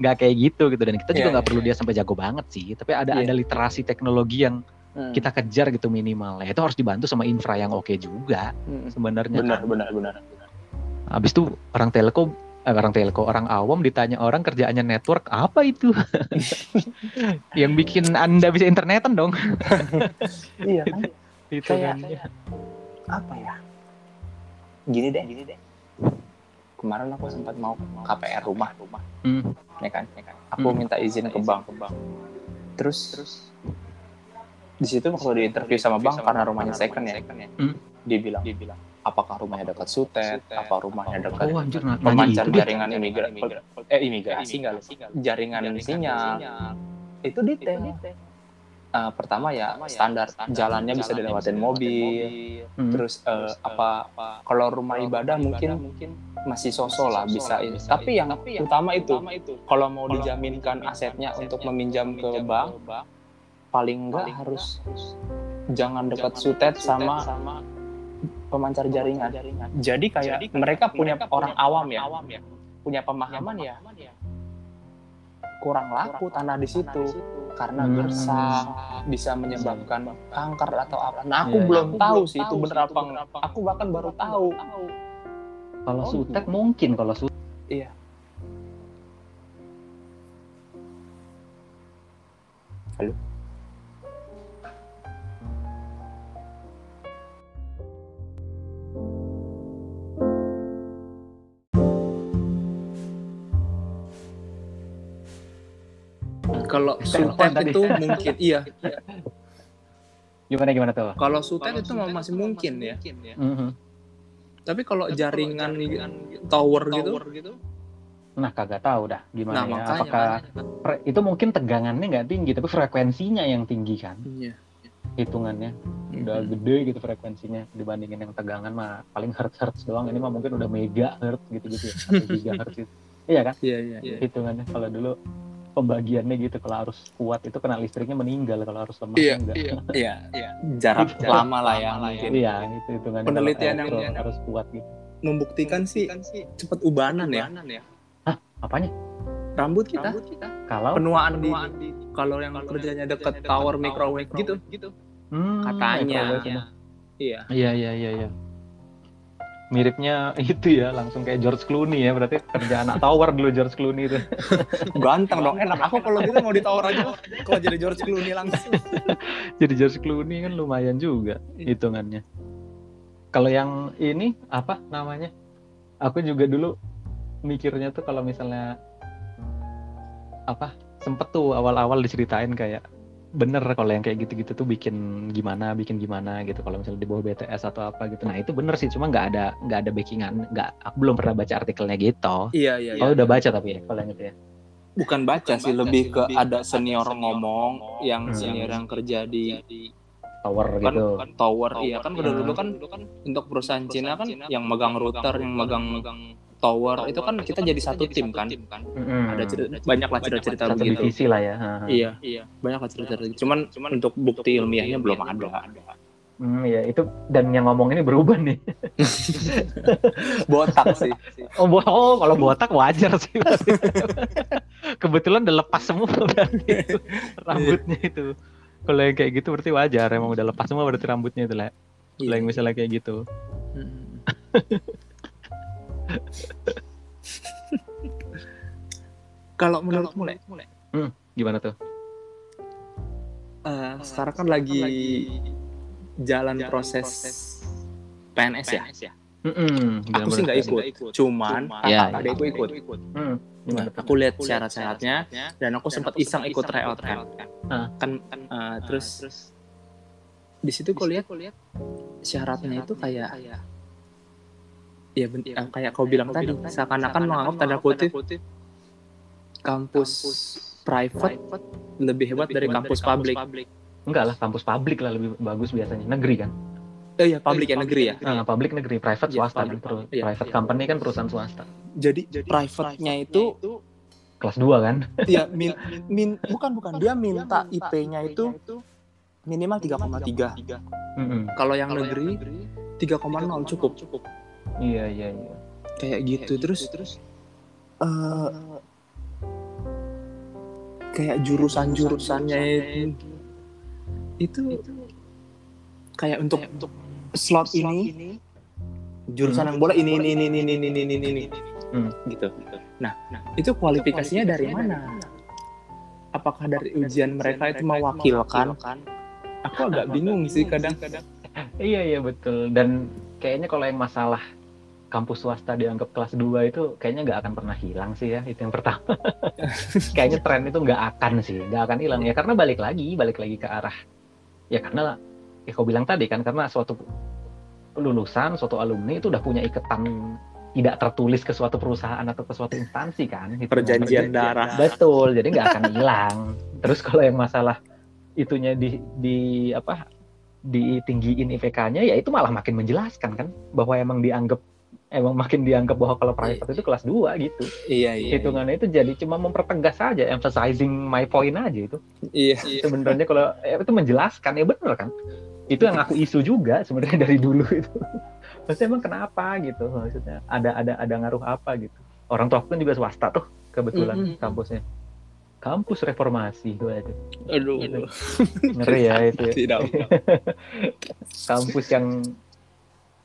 nggak kayak gitu gitu. Dan kita juga Iya, nggak perlu dia sampai jago banget sih. Tapi ada Iya. ada literasi teknologi yang Hmm. kita kejar gitu minimal. Ya itu harus dibantu sama infra yang oke juga Hmm. sebenarnya. benar kan. benar benar Habis itu orang telco eh, orang telco orang awam ditanya orang kerjaannya network apa itu? yang bikin anda bisa internetan dong. iya kan itu Kayak- kan. apa ya gini deh gini deh kemarin aku sempat mau KPR rumah rumah Hmm. ya kan ya kan aku Hmm. minta izin ke bank terus terus di situ waktu di interview sama bank karena rumahnya second ya? Hmm. dibilang. Dibilang. Apakah rumahnya dekat sutet? Apa rumahnya dekat Oh anjir nah, pemancar itu dia. jaringan imigrasi eh imigrasi enggak lu? jaringan sinyal. itu detail Eh, pertama ya standar jalannya bisa dilewatin mobil. Hmm. terus eh, apa kalau rumah ibadah mungkin masih sosok lah bisa ini. tapi yang utama itu kalau mau dijaminkan asetnya untuk meminjam ke bank paling enggak harus jangan dekat sutet sama pemancar jaringan jadi kayak mereka punya orang awam ya punya pemahaman ya kurang laku tanah di situ karena Hmm. gersang bisa menyebabkan kanker atau apa. Nah aku Iya, iya. belum tahu sih itu bener apa enggak. Aku bahkan baru tahu. Kalau Oh, sutek mungkin kalau sutek. Iya. Halo. Kalau sutet itu mungkin iya. Gimana gimana tuh? Kalau sutet itu masih mungkin ya. Mhm. Tapi kalau jaringan tower gitu, Nah kagak tahu dah gimana nah ya. makanya Apakah fre- itu mungkin tegangannya nggak tinggi tapi frekuensinya yang tinggi kan Iya. hitungannya udah gede gitu frekuensinya dibandingin yang tegangan mah paling hertz hertz doang ini mah mungkin udah mega hertz gitu gitu ya atau gigahertz gitu. iya kan Iya, iya. hitungannya kalau dulu pembagiannya gitu kalau harus kuat itu kena listriknya meninggal kalau harus lemah Iya, enggak Iya, jarak lama lah ya mungkin. iya itu hitungannya Penelitian kalau yang- elektro harus kuat gitu Membuktikan sih cepet ubanan ya. apanya Rambut kita, kalau penuaan di kalau yang kerjanya deket tower microwave gitu. Hmm, Katanya. microwave semua. Iya. Iya iya iya iya. Miripnya itu ya, langsung kayak George Clooney ya, berarti kerja anak tower dulu George Clooney itu. Ganteng dong, enak. Aku kalau gitu mau di tower aja. Kalau jadi George Clooney langsung. Jadi George Clooney kan lumayan juga hitungannya. Kalau yang ini apa namanya? Aku juga dulu mikirnya tuh kalau misalnya apa sempet tuh awal-awal diceritain kayak bener kalau yang kayak gitu-gitu tuh bikin gimana bikin gimana gitu. Kalau misalnya di bawah BTS atau apa gitu. Nah itu bener sih cuma nggak ada nggak ada backingan nggak aku belum pernah baca artikelnya gitu. Iya, iya, oh udah baca tapi ya kalau yang itu ya. Bukan baca sih, lebih ke ada senior ngomong yang Hmm. senior yang kerja di tower kan, gitu. kan tower, iya. Kan udah Hmm. dulu kan untuk perusahaan Cina kan yang megang router, yang megang tower itu kan kita jadi satu tim kan. Mm-mm. Ada cerita, banyak lah cerita-cerita satu begitu. divisi lah ya ha, ha. Iya, iya, banyak lah cerita cerita. Cuman, cuman untuk bukti ilmiahnya belum ada. Hmm, ya itu dan yang ngomong ini berubah nih Botak sih. oh, bo- oh kalau botak wajar sih kebetulan udah lepas semua berarti itu, rambutnya itu kalau yang kayak gitu berarti wajar emang udah lepas semua berarti rambutnya itu lah kalau yang misalnya kayak gitu Hmm. Kalau menurutmu, Le, gimana tuh eh, eh, sekarang kan lagi jalan proses PNS ya. Mm-mm, Aku sih nggak ikut, cuman Ya, ada aku ikut. Hmm, Nah, gimana? aku lihat syarat-syaratnya dan aku sempat iseng ikut tryout kan. Ah. Kan eh, terus di situ kau lihat syaratnya itu kayak ya ben- eh, kayak kau bilang tadi seakan-akan menganggap tanda kutip kampus private lebih hebat dari kampus publik. Enggak lah, kampus publik lah lebih bagus biasanya. Negeri kan? Eh ya publik ya negeri ya. Nah, publik negeri, private Iya, swasta public. kan. Iya, private iya. company kan perusahaan swasta. Jadi private-nya itu Kelas 2 kan? ya min, min bukan bukan dia minta IP-nya itu minimal 3,3. Mm-mm. Kalau yang negeri 3,0 cukup iya iya iya kayak gitu kayak terus gitu, terus uh, kayak jurusan jurusannya itu itu, itu kayak untuk kayak untuk slot, slot ini, ini jurusan hmm. yang bola ini ini ini ini ini ini ini, ini. Hmm. gitu, gitu. nah, nah itu kualifikasinya, dari mana, dari mana? apakah dari ujian mereka itu mewakilkan? Aku agak bingung sih kadang-kadang. Iya iya betul dan kayaknya kalau yang masalah kampus swasta dianggap kelas 2 itu kayaknya nggak akan pernah hilang sih ya. Itu yang pertama. kayaknya tren itu nggak akan sih, nggak akan hilang ya karena balik lagi, balik lagi ke arah ya karena ya kau bilang tadi kan karena suatu lulusan, suatu alumni itu udah punya ikatan tidak tertulis ke suatu perusahaan atau ke suatu instansi kan. Gitu. Perjanjian darah. Betul, jadi nggak akan hilang. Terus kalau yang masalah itunya di di apa ditinggiin IPK-nya ya itu malah makin menjelaskan kan bahwa emang dianggap emang makin dianggap bahwa kalau private itu kelas 2 gitu. Iya, iya. Hitungannya itu jadi cuma mempertegas saja, emphasizing my point aja itu. Iya. Sebenarnya kalau eh, itu menjelaskan ya benar kan. Itu yang aku isu juga sebenarnya dari dulu itu. Maksudnya emang kenapa gitu? Maksudnya ada ada ada ngaruh apa gitu. Orang tua aku kan juga swasta tuh kebetulan Mm-mm. kampusnya. Kampus reformasi gue itu. Aduh. Ngeri ya itu ya. Tidak. Kampus yang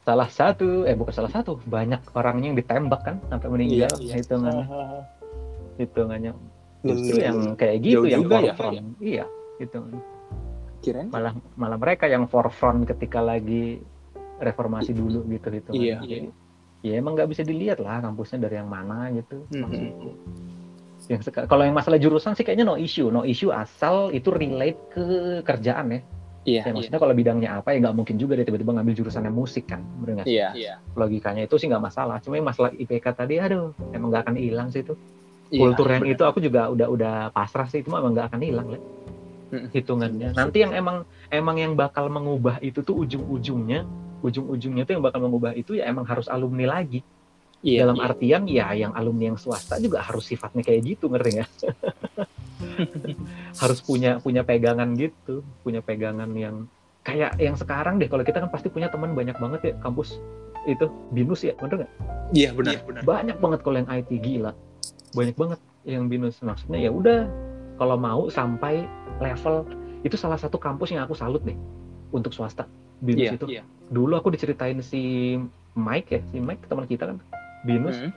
salah satu, eh bukan salah satu, banyak orangnya yang ditembak kan sampai meninggal Iya, iya. hitungannya. Hitungannya justru Iya. yang kayak gitu Jauh yang juga ya. forefront. Iya, gitu. Kirain Malah malah mereka yang forefront ketika lagi reformasi dulu gitu gitu. Iya. Jadi, ya emang nggak bisa dilihat lah kampusnya dari yang mana gitu. Mhm. maksudku. Yang kalau yang masalah jurusan sih kayaknya no issue, no issue asal itu relate ke kerjaan ya. Iya. Ya maksudnya kalau bidangnya apa ya nggak mungkin juga dia tiba-tiba ngambil jurusannya musik kan, bener nggak? sih? Iya. Logikanya itu sih nggak masalah. Cuma yang masalah IPK tadi, aduh, emang nggak akan hilang sih itu. Iya, Kultur yang benar. itu aku juga udah udah pasrah sih, itu emang nggak akan hilang lah. Mm-mm. Hitungannya. Nanti yang emang emang yang bakal mengubah itu tuh ujung-ujungnya, ujung-ujungnya tuh yang bakal mengubah itu ya emang harus alumni lagi. Iya. Dalam artian ya yang alumni yang swasta juga harus sifatnya kayak gitu, ngerti nggak? harus punya punya pegangan gitu, punya pegangan yang kayak yang sekarang deh. Kalau kita kan pasti punya teman banyak banget ya kampus itu binus ya, bener nggak? Iya benar. Banyak banget kalau yang IT gila, banyak banget yang binus. Maksudnya ya udah kalau mau sampai level itu salah satu kampus yang aku salut deh untuk swasta binus Iya. itu. Dulu aku diceritain si Mike ya, si Mike teman kita kan binus Mhm.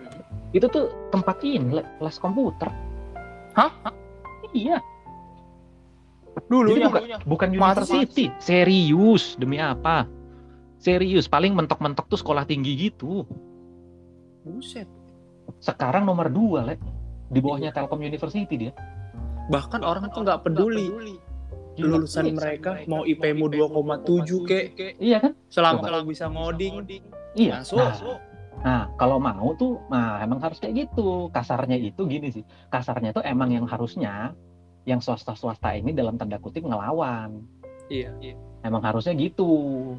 itu tuh tempat ini le- les komputer. Hah? Iya. Dulu Jadi ya. bukan, Masa university, serius demi apa? Serius, paling mentok-mentok tuh sekolah tinggi gitu. Buset. Sekarang nomor dua, le. Di bawahnya Telkom University dia. Bahkan orang tuh nggak peduli Gila. lulusan Iya. mereka mau IP-mu 2,7 kek Iya kan? selama kalau bisa ngoding Iya. masuk. Nah, nah, kalau mau tuh, nah emang harus kayak gitu. Kasarnya itu gini sih. Kasarnya tuh emang yang harusnya yang swasta-swasta ini dalam tanda kutip ngelawan. Iya. iya. Emang harusnya gitu.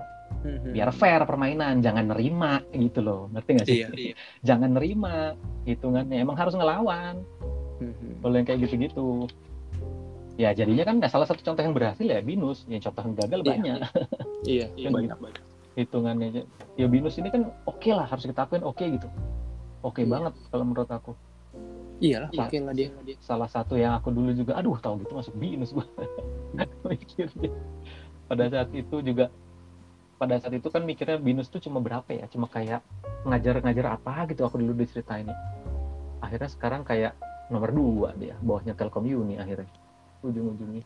Mhm. Biar fair permainan, jangan nerima gitu loh. Ngerti gak sih? Iya. iya. Jangan nerima hitungannya. Emang harus ngelawan. Mhm. Kalau yang kayak gitu-gitu. Ya jadinya kan salah satu contoh yang berhasil ya Binus. Yang contoh yang gagal Iya. banyak. Iya. Kan Banyak banyak. Hitungannya. Ya Binus ini kan oke lah harus kita akuin oke gitu. Oke Iya. banget kalau menurut aku. Iyalah, Iya. oke lah dia. Salah satu yang aku dulu juga aduh tahu gitu masuk Binus gua. Mikirnya. Pada saat itu juga pada saat itu kan mikirnya Binus tuh cuma berapa ya? Cuma kayak ngajar-ngajar apa gitu aku dulu diceritain. Akhirnya sekarang kayak nomor dua dia, bawahnya Telkom Uni akhirnya. Ujung-ujungnya.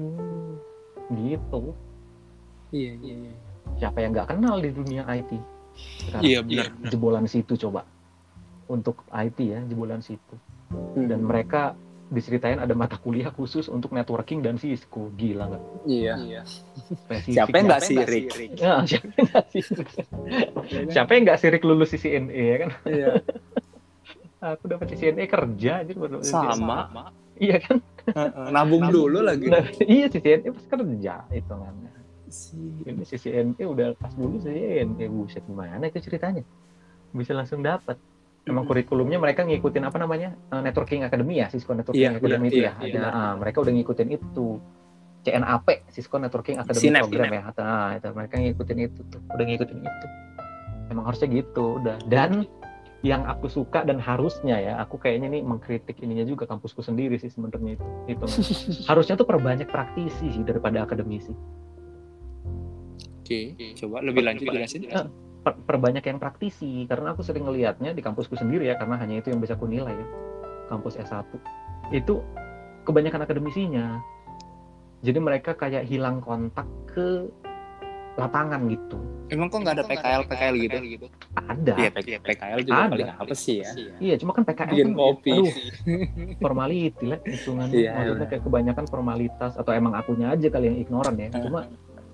Hmm. gitu Iya, iya, iya. Siapa yang nggak kenal di dunia IT sekarang Iya benar. jebolan situ coba. Untuk IT ya jebolan situ. Hmm. dan mereka diceritain ada mata kuliah khusus untuk networking dan Cisco gila nggak? Iya. Spesifik Siapa yang nggak? sirik? Ya, siapa yang nggak sirik? Siapa yang nggak sirik lulus CCNE ya kan? Iya. aku dapat CCNE kerja aja baru dapat Sama. iya kan? Heeh, Nabung dulu lagi. Nah, iya CCNE pas kerja hitungannya Si- ini CCNE udah pas dulu CCNE buset gimana itu ceritanya? Bisa langsung dapat emang kurikulumnya mereka ngikutin apa namanya? Eh, networking academy ya Cisco networking Iya, academy iya, itu iya, ya? iya. Nah, ah, mereka udah ngikutin itu. CNAP Cisco networking academy Sinep, program Sinep. ya? Nah itu mereka ngikutin itu tuh udah ngikutin itu. Emang harusnya gitu udah. Dan yang aku suka dan harusnya ya aku kayaknya nih mengkritik ininya juga kampusku sendiri sih sebenarnya itu itu. Harusnya tuh perbanyak praktisi sih daripada akademisi Oke, coba lebih lanjut jelasin. per- perbanyak yang praktisi karena aku sering ngelihatnya di kampusku sendiri ya karena hanya itu yang bisa aku nilai ya kampus S1 itu kebanyakan akademisinya. Jadi mereka kayak hilang kontak ke lapangan gitu. Emang kok nggak ada PKL PKL gitu? ada. Iya, P- PKL juga Ada. paling apa sih ya? iya cuma kan PKL Bikin kan, kopi. aduh formality lah hitungannya. Iya, maksudnya kayak kebanyakan formalitas atau emang akunya aja kali yang ignoran ya. Cuma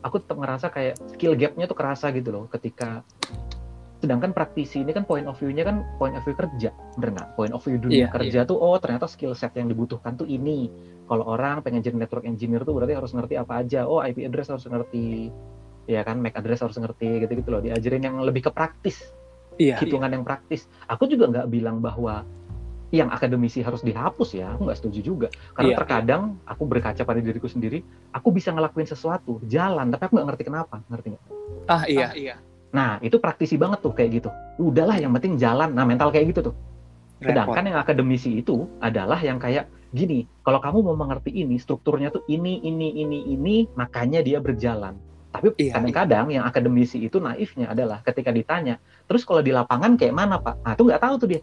aku tetap ngerasa kayak skill gapnya tuh kerasa gitu loh ketika sedangkan praktisi ini kan point of view-nya kan point of view kerja bener nggak? Point of view dunia Iya, kerja tuh oh ternyata skill set yang dibutuhkan tuh ini. Kalau orang pengen jadi network engineer tuh berarti harus ngerti apa aja. Oh IP address harus ngerti ya kan? MAC address harus ngerti gitu gitu loh. Diajarin yang lebih ke praktis Iya. hitungan yang praktis. Aku juga nggak bilang bahwa yang akademisi harus dihapus ya aku nggak setuju juga. Karena Iya, terkadang aku berkaca pada diriku sendiri aku bisa ngelakuin sesuatu jalan tapi aku nggak ngerti kenapa ngerti nggak? Ah iya. iya. nah itu praktisi banget tuh kayak gitu. Udahlah yang penting jalan. Nah mental kayak gitu tuh. Sedangkan yang akademisi itu adalah yang kayak gini kalau kamu mau mengerti ini strukturnya tuh ini ini ini ini makanya dia berjalan. Tapi Iya, kadang-kadang yang akademisi itu naifnya adalah ketika ditanya terus kalau di lapangan kayak mana pak? Nah itu nggak tahu tuh dia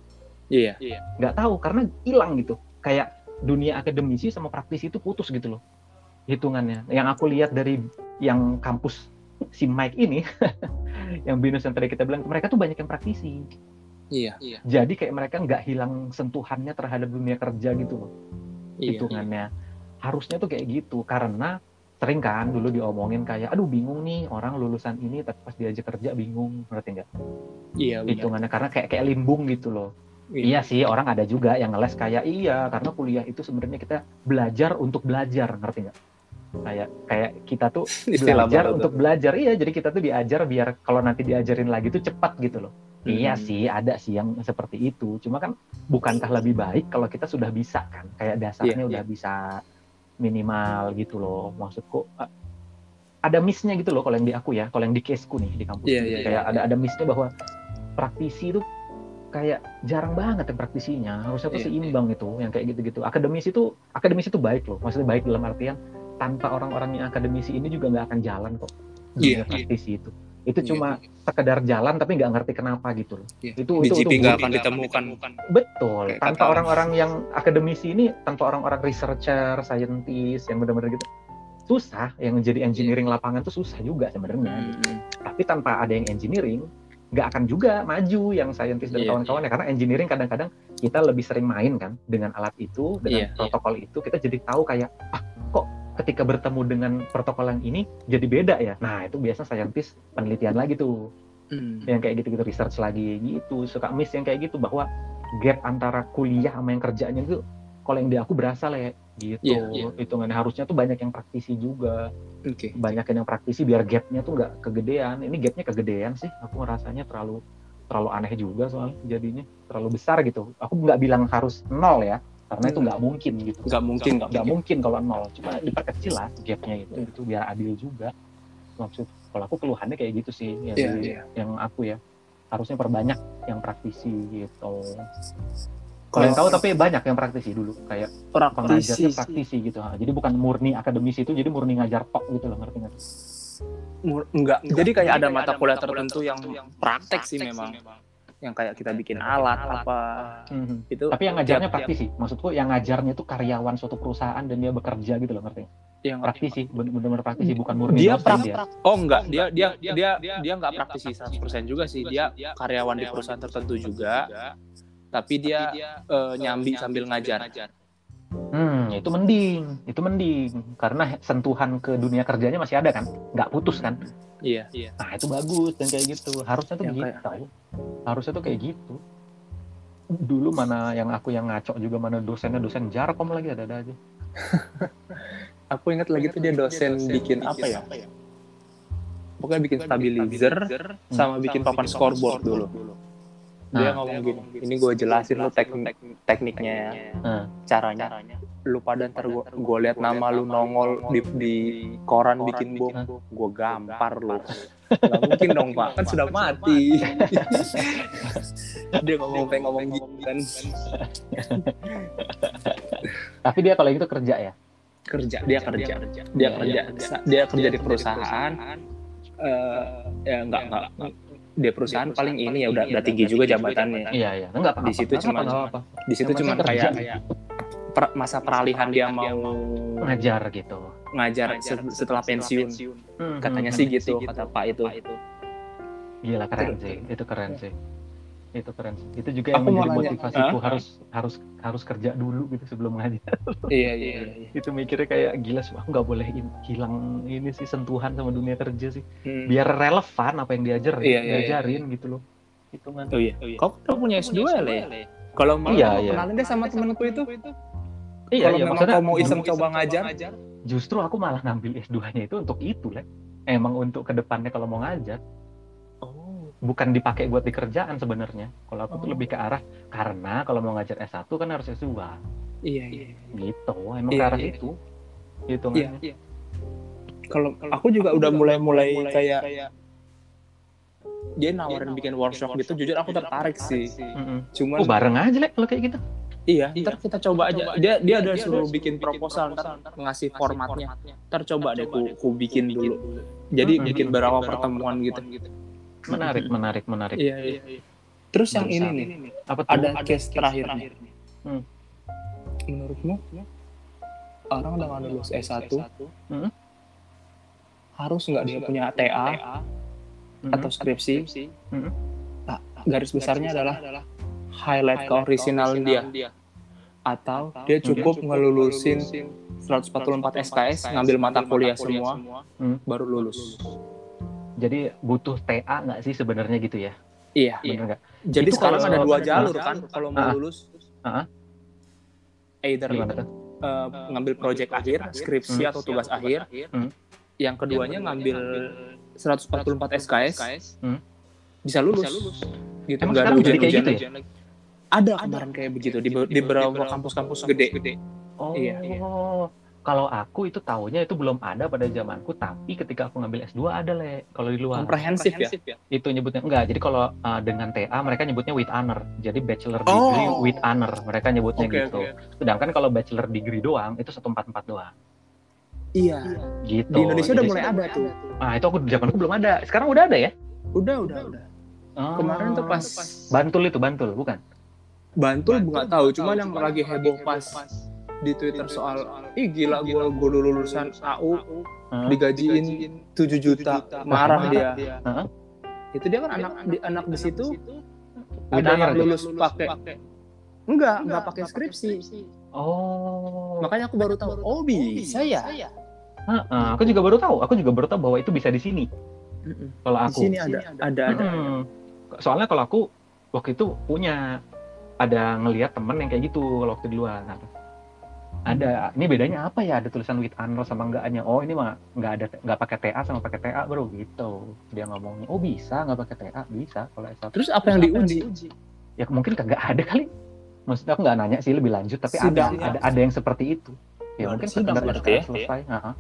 Iya. nggak tahu karena hilang gitu kayak dunia akademisi sama praktisi itu putus gitu loh hitungannya yang aku lihat dari yang kampus si Mike ini yang binus yang tadi kita bilang mereka tuh banyak yang praktisi Iya. jadi kayak mereka nggak hilang sentuhannya terhadap dunia kerja gitu loh Iya. hitungannya harusnya tuh kayak gitu karena sering kan dulu diomongin kayak aduh bingung nih orang lulusan ini tapi pas diajak kerja bingung ngerti nggak Iya. benar. hitungannya karena kayak kayak limbung gitu loh Iya sih, orang ada juga yang ngeles kayak iya, karena kuliah itu sebenarnya kita belajar untuk belajar, ngerti nggak? Kayak kayak kita tuh belajar untuk tuh. belajar, iya. Jadi kita tuh diajar biar kalau nanti diajarin lagi tuh cepat gitu loh. Iya Hmm. sih, ada sih yang seperti itu. Cuma kan bukankah lebih baik kalau kita sudah bisa kan? Kayak dasarnya Iya, udah bisa minimal gitu loh. Maksudku a- ada miss-nya gitu loh kalau yang di aku ya, kalau yang di caseku nih di kampus. Iya, iya, kayak iya, ada ada miss-nya bahwa praktisi itu kayak jarang banget yang praktisinya. Harusnya tuh Iya, seimbang itu yang kayak gitu-gitu. Akademisi itu akademisi itu baik loh. Maksudnya baik dalam artian tanpa orang-orang yang akademisi ini juga nggak akan jalan kok. Iya, dunia iya. praktisi itu. Itu Iya, cuma sekedar jalan tapi nggak ngerti kenapa gitu loh. Iya. itu Di itu, nggak akan ditemukan. betul. Kayak tanpa orang-orang yang akademisi ini tanpa orang-orang researcher scientist yang benar-benar gitu susah. Yang jadi engineering lapangan tuh susah juga sebenarnya Hmm. tapi tanpa ada yang engineering nggak akan juga maju yang saintis dan Iya, kawan-kawannya karena engineering kadang-kadang kita lebih sering main kan dengan alat itu dengan Iya, protokol itu kita jadi tahu kayak ah kok ketika bertemu dengan protokol yang ini jadi beda ya? Nah itu biasa saintis penelitian lagi tuh. Hmm. yang kayak gitu-gitu research lagi gitu suka miss yang kayak gitu bahwa gap antara kuliah sama yang kerjanya itu kalau yang di aku berasa lah ya gitu. Iya, iya. hitungannya harusnya tuh banyak yang praktisi juga. Oke. banyakin yang praktisi biar gapnya tuh nggak kegedean. Ini gapnya kegedean sih. Aku ngerasanya terlalu terlalu aneh juga soalnya jadinya. Terlalu besar gitu. Aku nggak bilang harus nol ya karena itu Hmm. nggak mungkin gitu. Nggak mungkin, nggak nggak mungkin kalau nol. Cuma diperkecil lah gapnya itu itu biar adil juga. Maksud kalau aku keluhannya kayak gitu sih yang, Iya, di- iya. yang aku ya. Harusnya perbanyak yang praktisi gitu kalau yang tahu tapi banyak yang praktisi dulu kayak praktisi sih. praktisi gitu ha. jadi bukan murni akademisi itu jadi murni ngajar tok gitu loh ngerti nggak Mur- enggak. Jadi kayak ada mata kuliah tertentu yang praktek sih memang. yang kayak kita bikin alat apa Mhm. itu Tapi yang ngajarnya tiap- praktisi. Maksudku yang ngajarnya itu karyawan suatu perusahaan dan dia bekerja gitu loh ngerti? yang Praktisi, benar-benar praktisi bukan murni dia dosen prak, oh enggak dia dia dia dia nggak praktisi 100% juga sih dia karyawan di perusahaan tertentu juga tapi dia eh, nyambi sambil ngajar Hmm, itu mending, itu mending karena sentuhan ke dunia kerjanya masih ada kan, nggak putus kan. iya Nah itu bagus dan kayak gitu. Harusnya tuh Yang gitu. kayak- tau. Harusnya tuh kayak gitu. Dulu mana yang aku yang ngaco juga mana dosennya dosen jarkom lagi ada ada aja. aku ingat lagi tuh dia dosen bikin apa ya pokoknya bikin stabilizer sama bikin papan scoreboard dulu dia Nah. ngomong gini ini gue jelasin lu teknik tekniknya ya Nah. caranya. Lu pada ntar gue gue liat nama lu nongol di, di koran bikin bom. gue gampar lu. Gak mungkin dong pak. Kan sudah mati. dia ngomong pengen ngomong gitu kan. Tapi dia kalau gitu kerja ya. kerja dia kerja dia kerja. Dia kerja. Di perusahaan. eh ya enggak enggak dia perusahaan paling ini ya udah udah tinggi juga jabatannya Iya iya. Enggak apa-apa. Di situ cuma- di situ cuma kayak per- masa peralihan dia mau ngajar gitu. ngajar se- setelah pensiun Hmm, katanya hmm, sih hmm. gitu kata Pak itu Gila keren sih. Itu keren sih. Itu keren. Itu juga yang Aku menjadi motivasiku Hah? harus harus harus kerja dulu gitu sebelum ngajar. iya iya iya itu mikirnya kayak gila sih aku nggak boleh in- hilang ini sih sentuhan sama dunia kerja sih. Hmm. biar relevan apa yang diajar Iya, iya, diajarin gitu loh. Itu kan. Oh iya kau udah punya S2 ya Le? kalau mau Iya, iya. kenalin deh sama temenku itu. iya kalau iya memang kau mau iseng coba ngajar. justru aku malah ngambil S2 nya itu untuk itu lah emang untuk ke depannya kalau mau ngajar. oh bukan dipakai buat di kerjaan sebenarnya. Kalau aku tuh Oh. lebih ke arah karena kalau mau ngajar S1 kan harus S2 iya iya. Gitu emang Iya, ke arah iya. itu iya hitungannya. iya. kalau aku juga udah mulai mulai kayak dia nawarin bikin workshop gitu jujur aku tertarik sih. Mm-mm. cuman oh bareng aja lah kalau kayak gitu? Iya ntar kita coba aja. dia dia ada suruh bikin proposal ntar ngasih formatnya. ntar coba deh ku, ku bikin dulu. jadi Hmm. bikin beberapa pertemuan gitu menarik menarik menarik. Iya iya terus yang ini nih apa tuh? ada case terakhir nih. Hmm. menurutmu orang dengan lulus S1 Hmm. harus nggak dia punya TA Mm-mm. atau skripsi? Hmm. Nah, garis besarnya adalah highlight keorisinal dia. atau dia cukup ngelulusin 144 SKS ngambil mata kuliah semua Hmm. baru lulus jadi butuh TA nggak sih sebenarnya gitu ya? Iya. Bener nggak? Jadi Itu sekarang kalau- ada dua jalur kan kalau mau Ah. lulus. Either gimana itu tuh? eh, ngambil project akhir skripsi Hmm. atau tugas akhir. Hmm. yang keduanya ngambil 144 SKS Hmm. bisa lulus. Gitu Emang nggak ada sekarang jadi kayak gitu lagi. ada kemarin kayak begitu di, be- di beberapa kampus-kampus gede. oh. Iya, iya. Kalau aku itu taunya itu belum ada pada zamanku tapi ketika aku ngambil S2 ada le. Kalau di luar. Komprehensif ya? Itu nyebutnya enggak. Jadi kalau uh, dengan TA mereka nyebutnya with honor. Jadi bachelor Oh. degree with honor mereka nyebutnya Oke, gitu. oke. sedangkan kalau bachelor degree doang itu 144 doang. Iya. Gitu. Di Indonesia udah mulai ada tuh. Ah itu aku zamanku belum ada. Sekarang udah ada ya? Udah udah udah. Oh. kemarin tuh pas Bantul itu Bantul bukan? Bantul nggak tahu. cuman yang lagi heboh pas di Twitter soal ih gila gue gue dulu lulusan AU Hah? digajiin 7 juta marah marah. dia. Hah? itu dia kan anak di anak di situ ada yang lulus pakai. Enggak enggak pakai skripsi. oh. Makanya aku baru tahu oh bisa ya? Heeh, aku juga baru tahu. Aku juga baru tahu bahwa itu bisa di sini. Kalau di aku. sini ada ada. ada soalnya kalau aku waktu itu punya ada ngelihat temen yang kayak gitu kalau waktu di luar. Nah, ada ini bedanya apa ya? Ada tulisan with honor sama enggaknya? Oh ini mah nggak ada nggak pakai TA sama pakai TA bro. Gitu. Dia ngomongnya oh bisa nggak pakai TA bisa kalau S1 terus apa yang diuji? ya mungkin kagak ada kali. Maksudnya aku nggak nanya sih lebih lanjut tapi ada Sidang. ada ada yang seperti itu. Ya mungkin sidang sekedar berarti ya? selesai. Ha-ha.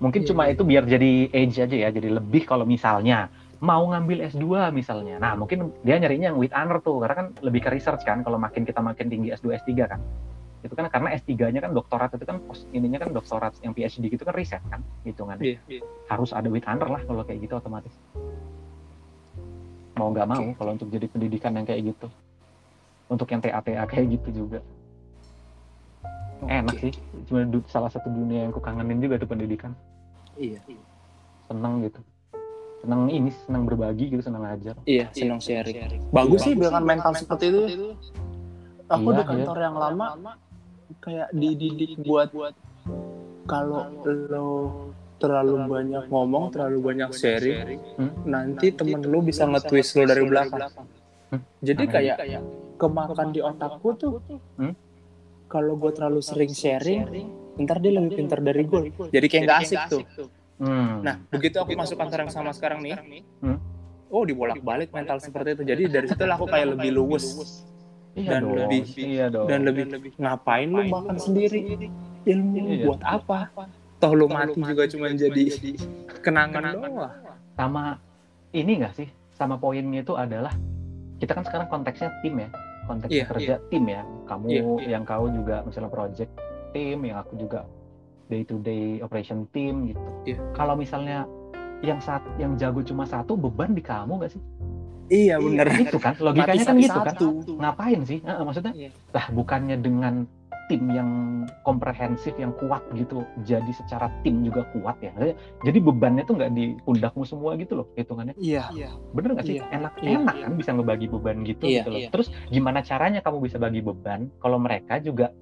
mungkin Iya, cuma iya. itu biar jadi age aja ya jadi lebih kalau misalnya mau ngambil S2 misalnya. Nah mungkin dia nyarinya yang with honor tuh karena kan lebih ke research kan kalau makin kita makin tinggi S2 S3 kan itu kan karena S3-nya kan doktorat itu kan pos ininya kan doktorat yang PhD gitu kan riset kan hitungannya. Iya, iya. harus ada with honor lah kalau kayak gitu otomatis. Mau nggak mau kalau untuk jadi pendidikan yang kayak gitu. Untuk yang TA-TA kayak gitu juga. Enak sih. Cuma salah satu dunia yang ku kangenin juga tuh pendidikan. Iya. seneng gitu. Seneng ini seneng berbagi gitu seneng ngajar. Iya, senang sharing. Bagus sih dengan mental seperti itu. Aku Iya, di kantor yang lama kayak dididik buat kalau lo terlalu banyak ngomong, terlalu banyak sharing, Hmm? nanti temen lo bisa nge-twist lo dari belakang. Hmm? Jadi kayak kemakan di otakku tuh Hmm? kalau gue terlalu sering sharing, ntar dia lebih pintar dari gue. Jadi kayak nggak asik tuh. Hmm. Nah, begitu aku masuk kantor yang sama sekarang nih, Hmm? oh dibolak-balik mental seperti itu. Jadi dari situ aku kayak lebih luwes iya dan dong lebih- iya dong dan lebih ngapain lu makan sendiri? Ilmu lu Iya. buat apa? Toh lu mati juga cuma jadi kenangan doang. sama ini nggak sih sama poinnya itu adalah kita kan sekarang konteksnya tim ya konteksnya Iya, kerja tim ya kamu Iya, iya. yang kau juga misalnya project tim yang aku juga day to day operation team gitu Iya. kalau misalnya yang saat yang jago cuma satu beban di kamu nggak sih Iya bener. itu kan logikanya kan gitu kan ngapain sih Heeh, maksudnya Iya. lah bukannya dengan tim yang komprehensif yang kuat gitu jadi secara tim juga kuat ya Maksudnya, jadi bebannya tuh nggak di pundakmu semua gitu loh hitungannya Iya. bener nggak sih Iya. enak Iya. enak kan bisa ngebagi beban gitu Iya, gitu loh iya. terus gimana caranya kamu bisa bagi beban kalau mereka juga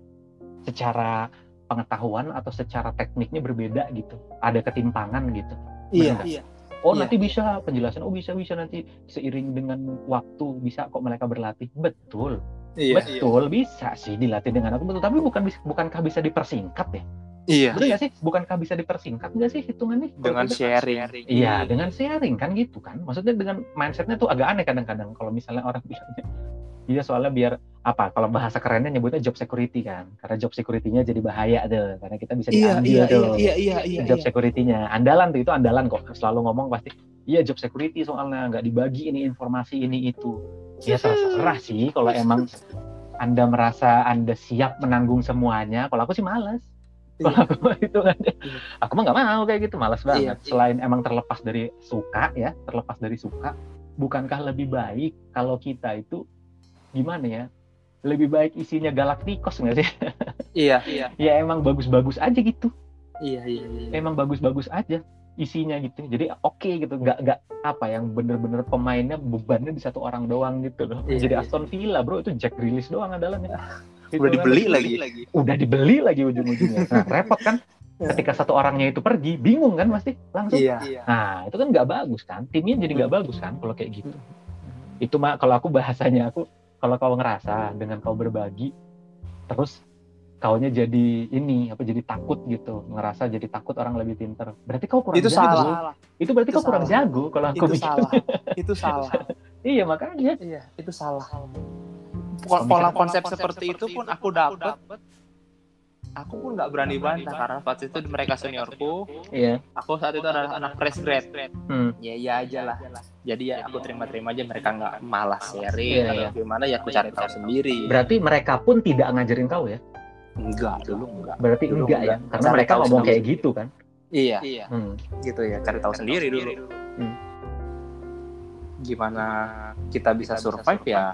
secara pengetahuan atau secara tekniknya berbeda gitu ada ketimpangan gitu Iya. Bener oh Iya. nanti bisa penjelasan. Oh bisa bisa nanti seiring dengan waktu bisa kok mereka berlatih. Betul. Iya. betul bisa sih dilatih dengan aku betul tapi bukan bukankah bisa dipersingkat ya Iya. bener nggak sih bukankah bisa dipersingkat nggak sih hitungannya Dengan kita- sharing. Iya, dengan sharing kan gitu kan. Maksudnya dengan mindsetnya tuh agak aneh kadang-kadang. Kalau misalnya orang bilangnya, iya soalnya biar apa? Kalau bahasa kerennya nyebutnya job security kan. Karena job security-nya jadi bahaya tuh. Karena kita bisa Iya, diambil iya, tuh. iya, iya, iya, job iya. security-nya. Andalan tuh itu andalan kok. Selalu ngomong pasti, iya job security soalnya nggak dibagi ini informasi ini itu. Ya terserah sih kalau emang anda merasa Anda siap menanggung semuanya. Kalau aku sih malas. Kalau aku mah itu kan, aku mah nggak mau kayak gitu, malas banget. Iya. Selain emang terlepas dari suka ya, terlepas dari suka, bukankah lebih baik kalau kita itu gimana ya? Lebih baik isinya galaktikos nggak sih? Iya. Iya. ya emang bagus-bagus aja gitu. Iya. Iya. Emang bagus-bagus aja isinya gitu. Jadi oke gitu, nggak nggak apa yang bener-bener pemainnya bebannya di satu orang doang gitu loh. Iya, Jadi iya. Aston Villa bro itu Jack Grealish doang adalannya. Gitu Udah kan. dibeli lagi. udah dibeli lagi ujung-ujungnya. Nah, repot kan? Ketika satu orangnya itu pergi, bingung kan pasti langsung. Iya. Nah, itu kan nggak bagus kan? Timnya jadi nggak bagus kan kalau kayak gitu. Itu mah kalau aku bahasanya aku kalau kau ngerasa dengan kau berbagi terus kaunya jadi ini apa jadi takut gitu ngerasa jadi takut orang lebih pinter berarti kau kurang Itu jago salah. itu berarti Itu kau kurang salah. jago kalau aku Itu mikir. salah. Itu salah. iya makanya Iya, itu salah. Pola konsep seperti itu pun aku dapat. Aku pun nggak berani bantah karena saat itu mereka seniorku. iya Aku saat itu adalah anak fresh grad. hmm. Ya iya aja lah. Jadi ya aku terima-terima aja mereka nggak malas sharing Iya, atau iya. gimana ya aku cari tahu sendiri. berarti mereka pun tidak ngajarin kau ya Enggak dulu enggak. berarti Dulu enggak ya enggak. karena Cari mereka ngomong sendiri. kayak gitu kan Iya. Iya. hmm. Gitu ya, cari tahu sendiri dulu. Hmm. Gimana kita bisa survive ya?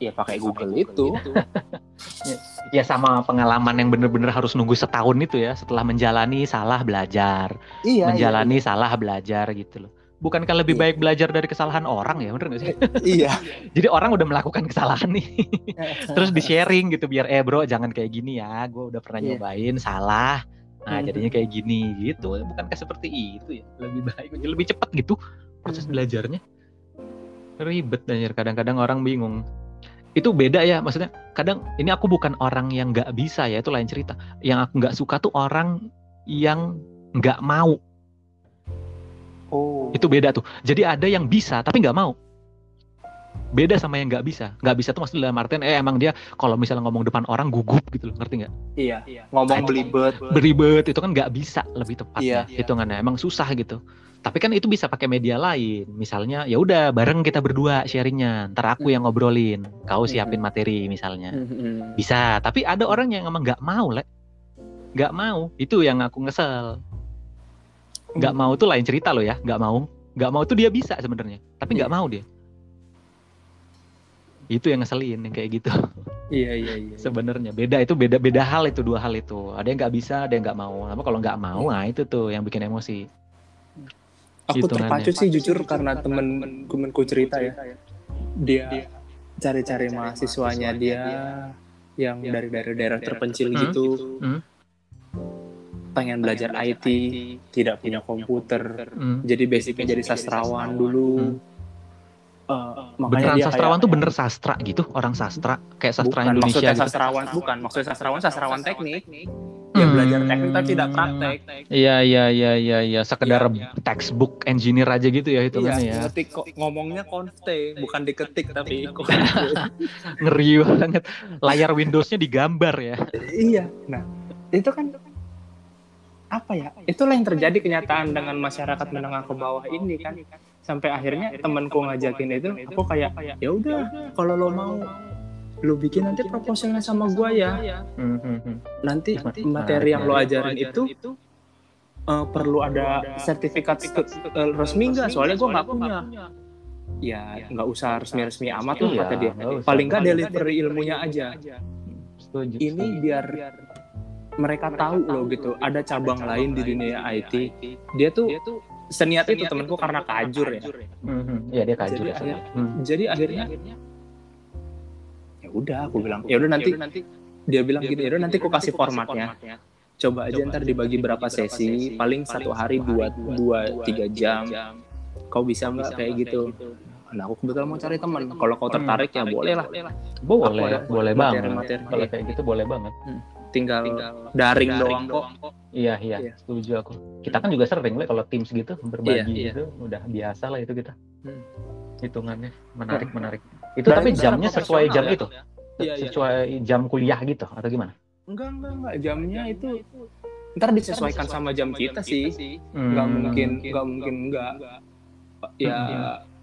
Ya pakai Google itu. ya sama pengalaman yang bener-bener harus nunggu setahun itu ya setelah menjalani salah belajar Iya. menjalani salah belajar gitu loh bukankah lebih Iya. baik belajar dari kesalahan orang ya bener nggak sih Iya. jadi orang udah melakukan kesalahan nih terus di sharing gitu biar eh bro jangan kayak gini ya gue udah pernah Iya. nyobain salah nah Mhm. jadinya kayak gini gitu bukankah seperti itu ya lebih baik lebih cepat gitu proses Mhm. belajarnya ribet anjir kadang-kadang orang bingung itu beda ya maksudnya kadang ini aku bukan orang yang nggak bisa ya itu lain cerita. Yang aku nggak suka tuh orang yang nggak mau. Oh. itu beda tuh. Jadi ada yang bisa tapi nggak mau. Beda sama yang nggak bisa. Nggak bisa tuh maksudnya dalam artian eh emang dia kalau misalnya ngomong depan orang gugup gitu loh ngerti nggak? Iya. Ngomong belibet. beribet itu kan nggak bisa lebih tepatnya Iya. hitungannya. Emang susah gitu tapi kan itu bisa pakai media lain. Misalnya ya udah bareng kita berdua sharingnya. Ntar aku yang ngobrolin. Kau siapin materi misalnya. Bisa. Tapi ada orang yang emang nggak mau le nggak mau. Itu yang aku ngesel. Nggak mau tuh lain cerita loh ya. Nggak mau. Nggak mau tuh dia bisa sebenarnya. Tapi nggak Iya. mau dia. Itu yang ngeselin yang kayak gitu. Iya iya iya. sebenarnya. Beda itu beda beda hal itu dua hal itu. Ada yang nggak bisa ada yang nggak mau. Apa kalau nggak mau nah itu tuh yang bikin emosi Aku hitungannya. terpacu sih jujur karena temen temenku cerita ya. Dia cari-cari mahasiswanya dia yang dari dari daerah terpencil Hmm. gitu. Hmm. Pengen belajar IT, tidak punya komputer. Hmm. Jadi basicnya jadi sastrawan dulu. Makanya beneran sastrawan kayak- tuh bener sastra gitu orang sastra kayak sastra bukan, Indonesia maksudnya gitu. sastrawan bukan maksudnya sastrawan sastrawan teknik dia Hmm. belajar teknik tapi tidak praktek Iya iya iya iya iya sekedar Iya. textbook engineer aja gitu ya hitungannya iya, ya. ngetik kok ngomongnya konte bukan diketik tapi Ngeri banget. Layar Windows-nya digambar ya. iya nah itu kan apa ya? Itulah yang terjadi kenyataan dengan masyarakat menengah ke bawah ini kan. Sampai akhirnya temanku ngajakin itu aku kayak ya udah kalau lo mau lo bikin nanti proposalnya sama gua ya. Hmm, hmm, hmm. nanti Nanti materi yang lo ajarin itu eh, perlu ada sertifikat eh, resmi nggak? soalnya gua nggak punya. ya nggak usah resmi-resmi amat lah Iya, kata dia. Paling nggak delivery ilmunya aja. Setuju. ini setuju. biar mereka tahu loh gitu ada cabang lain di dunia IT dia tuh seniat itu temanku karena kajur ya. Hmm, hmm. Iya dia kajur. Jadi ya, akhir- Hmm. jadi akhirnya ya udah aku bilang ya udah nanti dia bilang gini ya udah nanti aku kasih formatnya. coba aja ntar dibagi berapa sesi paling satu hari dua dua tiga jam. kau bisa nggak kayak gitu? nah aku kebetulan mau cari teman. kalau kau tertarik ya boleh lah. Boleh, boleh banget. Kalau kayak gitu boleh banget. Tinggal daring doang kok. Iya, iya, Iya. setuju aku. Kita kan juga sering lah kalau tim segitu berbagi Iya, gitu, udah biasa lah itu kita. Hmm. Hitungannya. Menarik, menarik. Itu Dan tapi jamnya sesuai jam profesional itu, Iya, iya. sesuai jam kuliah gitu atau gimana? enggak enggak enggak. Jamnya itu ntar disesuaikan sama jam kita sih. Hmm. nggak mungkin nggak mungkin enggak. Ya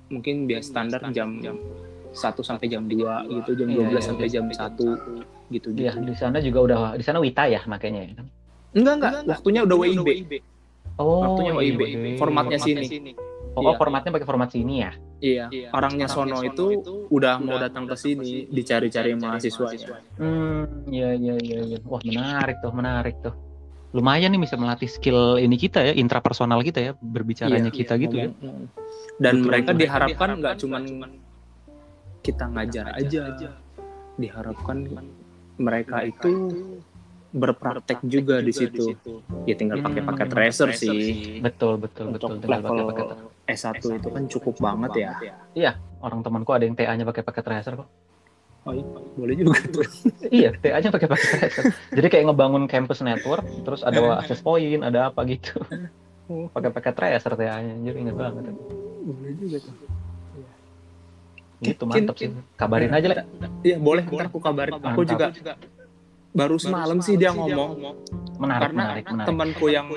mungkin biasa standar jam 1 sampai jam 2 gitu jam Iya, 12 iya, sampai jam 1 gitu Iya, gitu. di sana juga udah di sana Wita ya makanya ya? Kan. enggak. Enggak waktunya udah WIB Oh, waktunya iya, WIB iya. formatnya sini. Oh, Iya. formatnya pakai format sini ya. iya. Orangnya sono itu udah mau datang ke sini dicari-cari mahasiswanya. Hmm, iya iya iya iya. Wah, menarik tuh, menarik tuh. Lumayan nih bisa melatih skill ini kita ya, intrapersonal kita ya, berbicaranya Iya, kita gitu ya. dan Betul, mereka diharapkan nggak cuman kita ngajar aja. diharapkan mereka itu berpraktek juga di situ ya tinggal pakai Hmm. pakai tracer sih Betul, betul, betul. untuk Tinggal pakai level pakai S1 itu kan cukup banget ya orang temanku ada yang TA-nya pakai pakai tracer kok. oh, iya, boleh juga tuh iya, TA-nya pakai pakai tracer. Jadi kayak ngebangun campus network, terus ada access point, ada apa gitu. pakai pakai tracer TA-nya, jadi inget banget. boleh juga tuh Gitu mantap sih. Kabarin aja lah. iya boleh ntar aku kabarin. Aku Mantap. juga. baru semalam sih dia ngomong. Menarik, karena menarik, menarik. temanku yang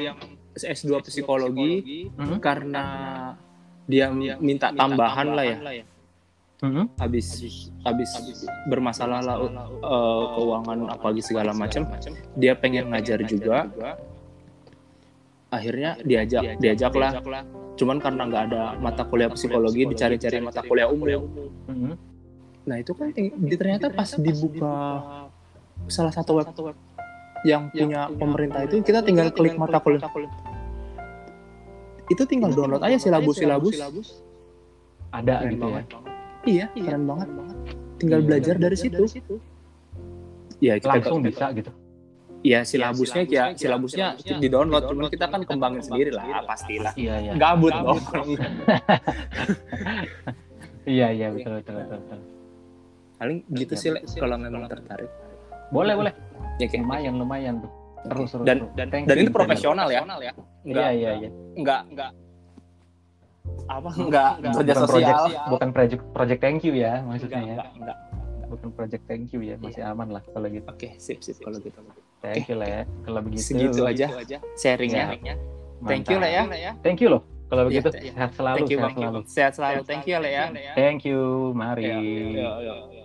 S2 psikologi Mhm. karena dia minta tambahan lah ya. Mhm. habis habis bermasalah lah eh, keuangan apalagi segala macam dia pengen ngajar juga. akhirnya diajak diajak lah cuman karena nggak ada mata kuliah psikologi dicari-cari mata kuliah umum. Mhm. nah itu kan di ternyata pas dibuka salah satu web yang punya pemerintah itu kita tinggal klik mata kuliah. itu tinggal download aja silabus silabus. Ada Keren gitu ya. banget. iya keren banget. tinggal Iya, belajar dari situ. ya kita Langsung bisa gitu. Ya silabusnya ya silabusnya di download cuman kita kan kembangin sendiri lah pastilah Iya, iya. gabut dong Iya, iya, betul, betul, betul. betul. paling gitu sih kalau memang tertarik Boleh, boleh. ya kayak Lumayan, lumayan tuh. Terus, terus. Dan- dan you, itu profesional ya Iya, enggak iya, iya. enggak enggak apa enggak kerja bukan sosial project, bukan project project thank you ya enggak maksudnya ya. enggak enggak Bukan project thank you ya, masih aman lah kalau gitu. oke sip sip kalau gitu Thank you lah ya. Kalau begitu. segitu aja sharingnya thank you lah ya Thank you loh. Kalau Iya, begitu iya. sehat selalu, thank you sehat bang selalu. sehat selalu thank you lah ya Thank you, mari. Ya, ya, ya.